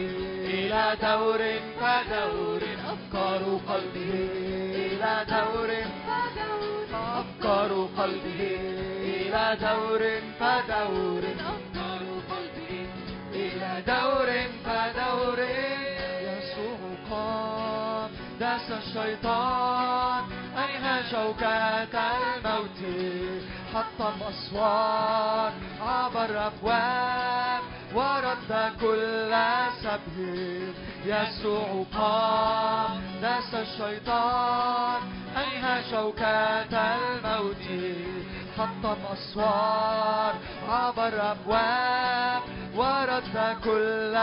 إلى دور فدور. أفكار قلبه إلى دور أفكار قلبه إلى دور فدور. أفكار قلبه إلى دور فدور. يسوع قام داس الشيطان. أنهى شوكة الموت. حطم أسوار عبر أبواب ورد كل سبي يسوع قام داس الشيطان أنهى شوكة الموت؟ حطم أسوار عبر أبواب ورد كل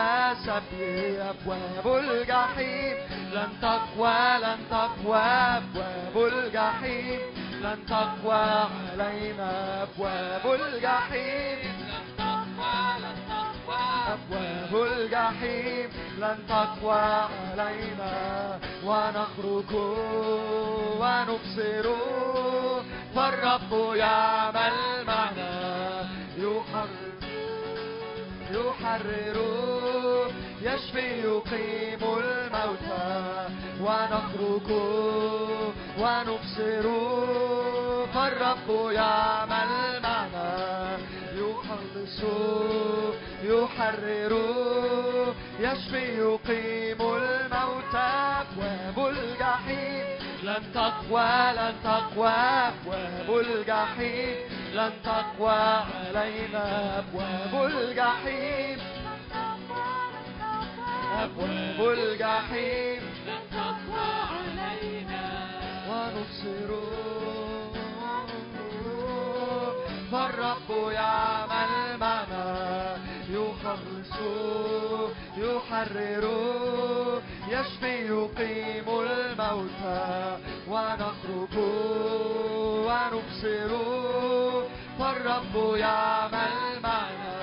سبي أبواب الجحيم. لن تقوى لن تقوى أبواب الجحيم. لن تقوى علينا أبواب الجحيم. أبواب الجحيم. لن تقوى علينا ونخرج ونبصر. فالرب يعمل معنا يحرر يحرر يشفي يقيم الموتى ونخرج ونبصر فالرب يعمل معنا يخلص يحرر يشفي يقيم الموتى أبواب الجحيم. لن تقوى لن تقوى أبواب الجحيم. لن تقوى علينا أبواب الجحيم. أبواب الجحيم. ونبصر. فالرب يعمل معنا يخلص يحرر. يشفي يقيم الموتى ونخرج ونبصر فالرب يعمل معنا.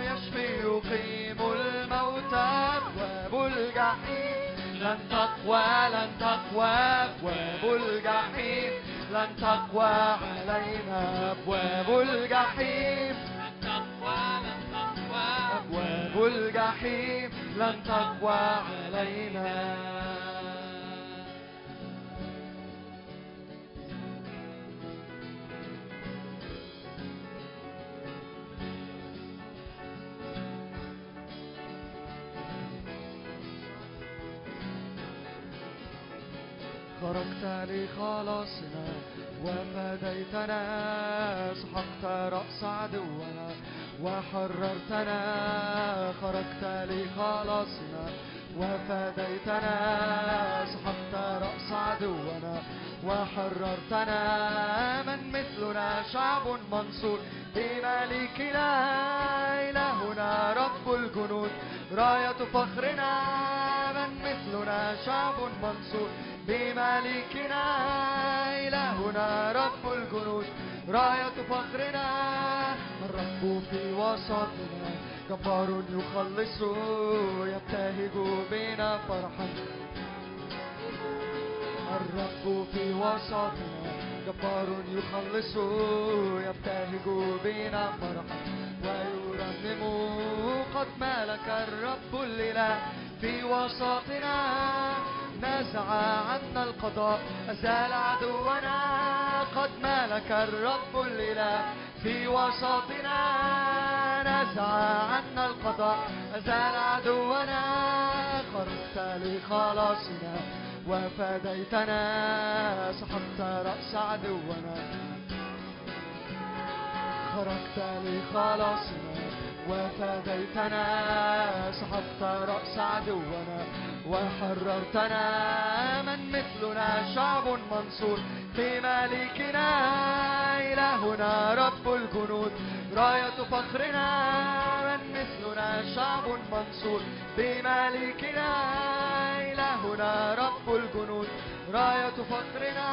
يشفي يقيم الموتى الجحيم لن تقوى لن تقوى أبواب الجحيم لن تقوى علينا أبواب الجحيم أبواب الجحيم لن تقوى علينا. خرجت لخلاصنا وفديتنا سحقت رأس عدونا. وحررتنا خرجت لخلاصنا وفديتنا سحقت رأس عدونا وحررتنا من مثلنا شعب منصور. بملكنا إلهنا رب الجنود. راية فخرنا من مثلنا شعب منصور. بملكنا إلهنا رب الجنود. راية فخرنا الرب في وسطنا جبار يخلص يبتهج بنا فرحا. الرب في وسطنا جبار يخلص يبتهج بنا فرحا. ويرنم قد ملك الرب الليلة في وسطنا. نزع عنا القضاء. أزال عدونا قد ملك الرب الليلة في وسطنا نزع عنا القضاء. أزال عدونا خرجت لخلاصنا. وفديتنا سحقت رأس عدونا. خرجت لخلاصنا. وفديتنا سحقت رأس عدونا وحررتنا من مثلنا شعب منصور. في ملكنا إلهنا رب الجنود. راية فخرنا من مثلنا شعب منصور. بملكنا إلهنا رب الجنود. راية فخرنا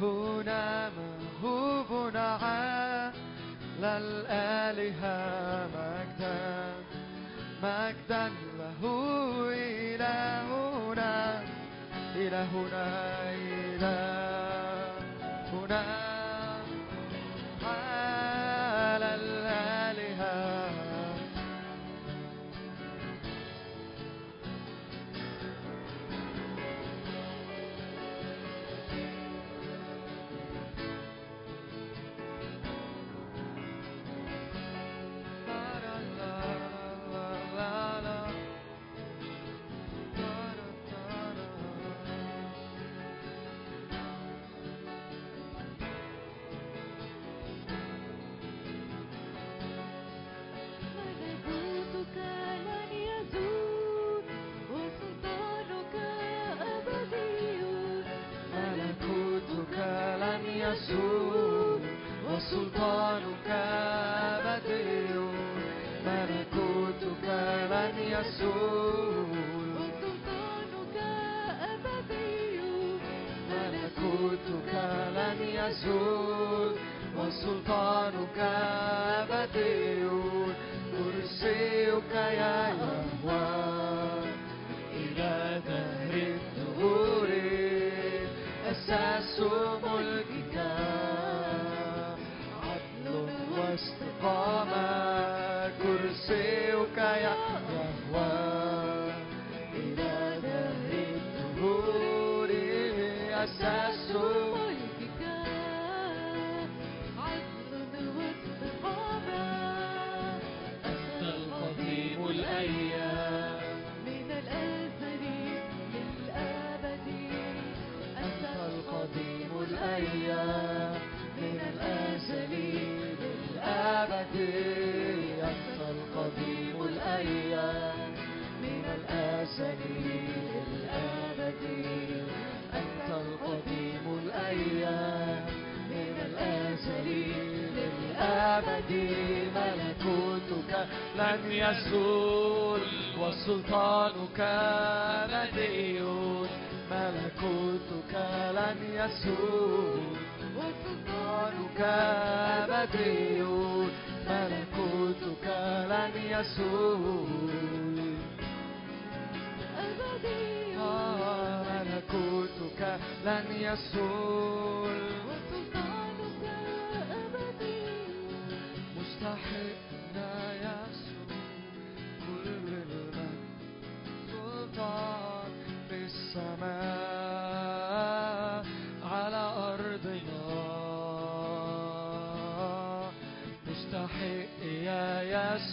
إلهنا مهوب على الآلهة مجدا مجدا له إلهنا إلهنا. لن يزول وسلطانك أبدي ملكوتك لن يزول وسلطانك أبدي ملكوتك لن يزول آه، ملكوتك لن يزول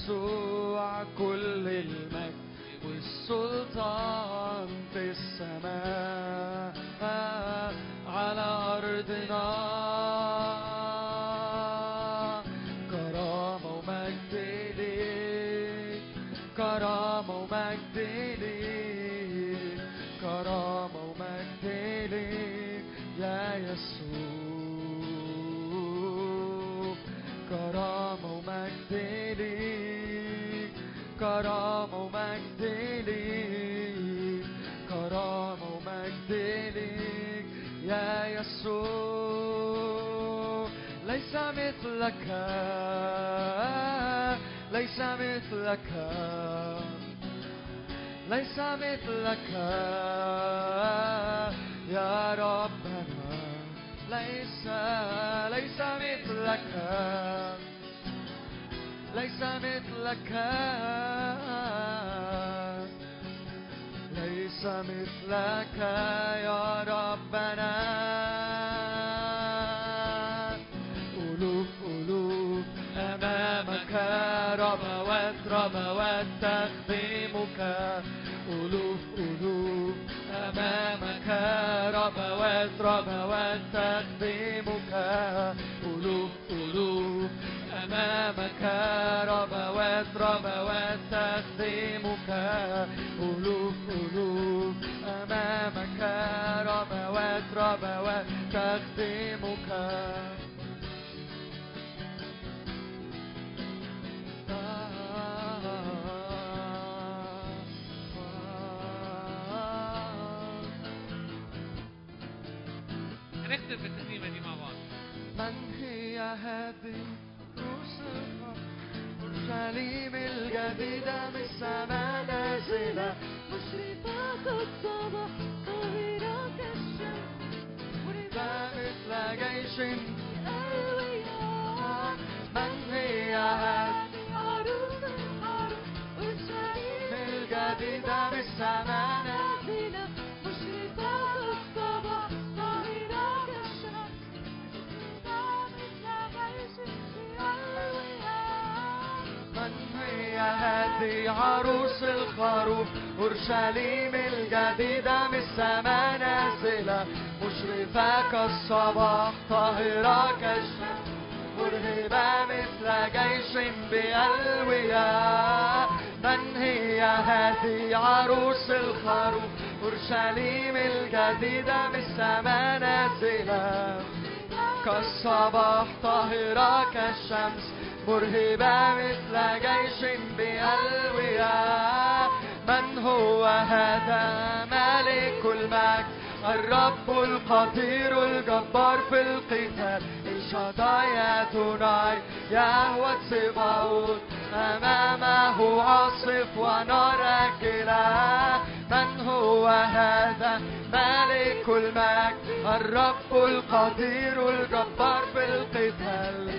يسوع كل المجد والسلطان في السماء. يسوع ليس مثلك ليس مثلك ليس مثلك. يا ربنا ليس ليس مثلك ليس مثلك. ليس مثلك يا ربنا. ربوات ربوات تخدمك ألوف ألوف أمامك ربوات ربوات تخدمك ألوف ألوف أمامك ربوات ربوات تخدمك ألوف ألوف أمامك ربوات ربوات تخدمك هي هذه روسها أورشليم الجديدة من السماء نازلة. مشرفة الصباح طاهرة كالشمس لا مثل جيش. ألوية من هي هذه عروس الحرب أورشليم الجديدة من السماء هذه عروس الخروف أورشليم الجديدة من السماء نازلة. مشرفة كالصباح طاهرة كالشمس. مرهبة مثل جيش بألوية. من هي هذه عروس الخروف؟ أورشليم الجديدة من السماء نازلة. كالصباح طاهرة كالشمس. مرهبة مثل جيش بألوية من هو هذا ملك المجد؟ الرب القدير الجبار في القتال الشطاي أدوناي يهوى الصباوت أمامه عاصف ونار أكلة من هو هذا ملك المجد الرب القدير الجبار في القتال.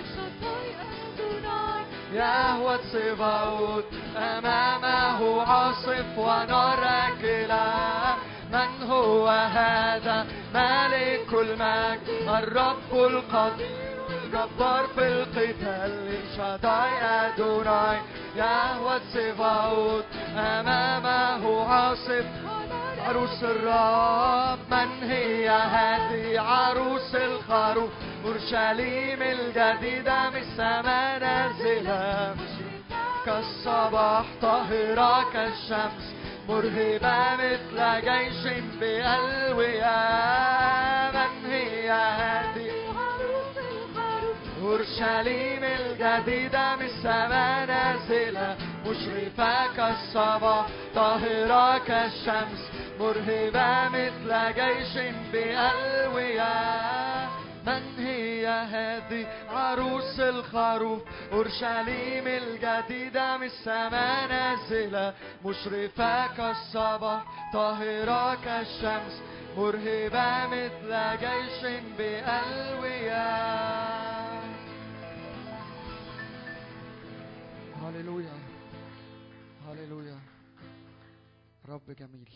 يهوى الصباوت أمامه عاصف ونار أكلة من هو هذا؟ ملك المجد الرب القدير الجبار في القتال. شداي أدوناي يهوى الصباوت أمامه عاصف عروس الرب من هي هذه عروس الخروف؟ أورشليم الجديدة من السماء نازلة. كالصباح طاهرة كالشمس مرهبة مثل جيش بألوية. من هي هذه أورشليم الجديدة من السماء نازلة مشرفة كالصباح طاهرة كالشمس مرهبة مثل جيش بألوية من هي هذه عروس الخروف أورشليم الجديدة من السماء نازلة مشرفة كالصباح طاهرة كالشمس مرهبة مثل جيش بألوية هللويا هللويا رب جميل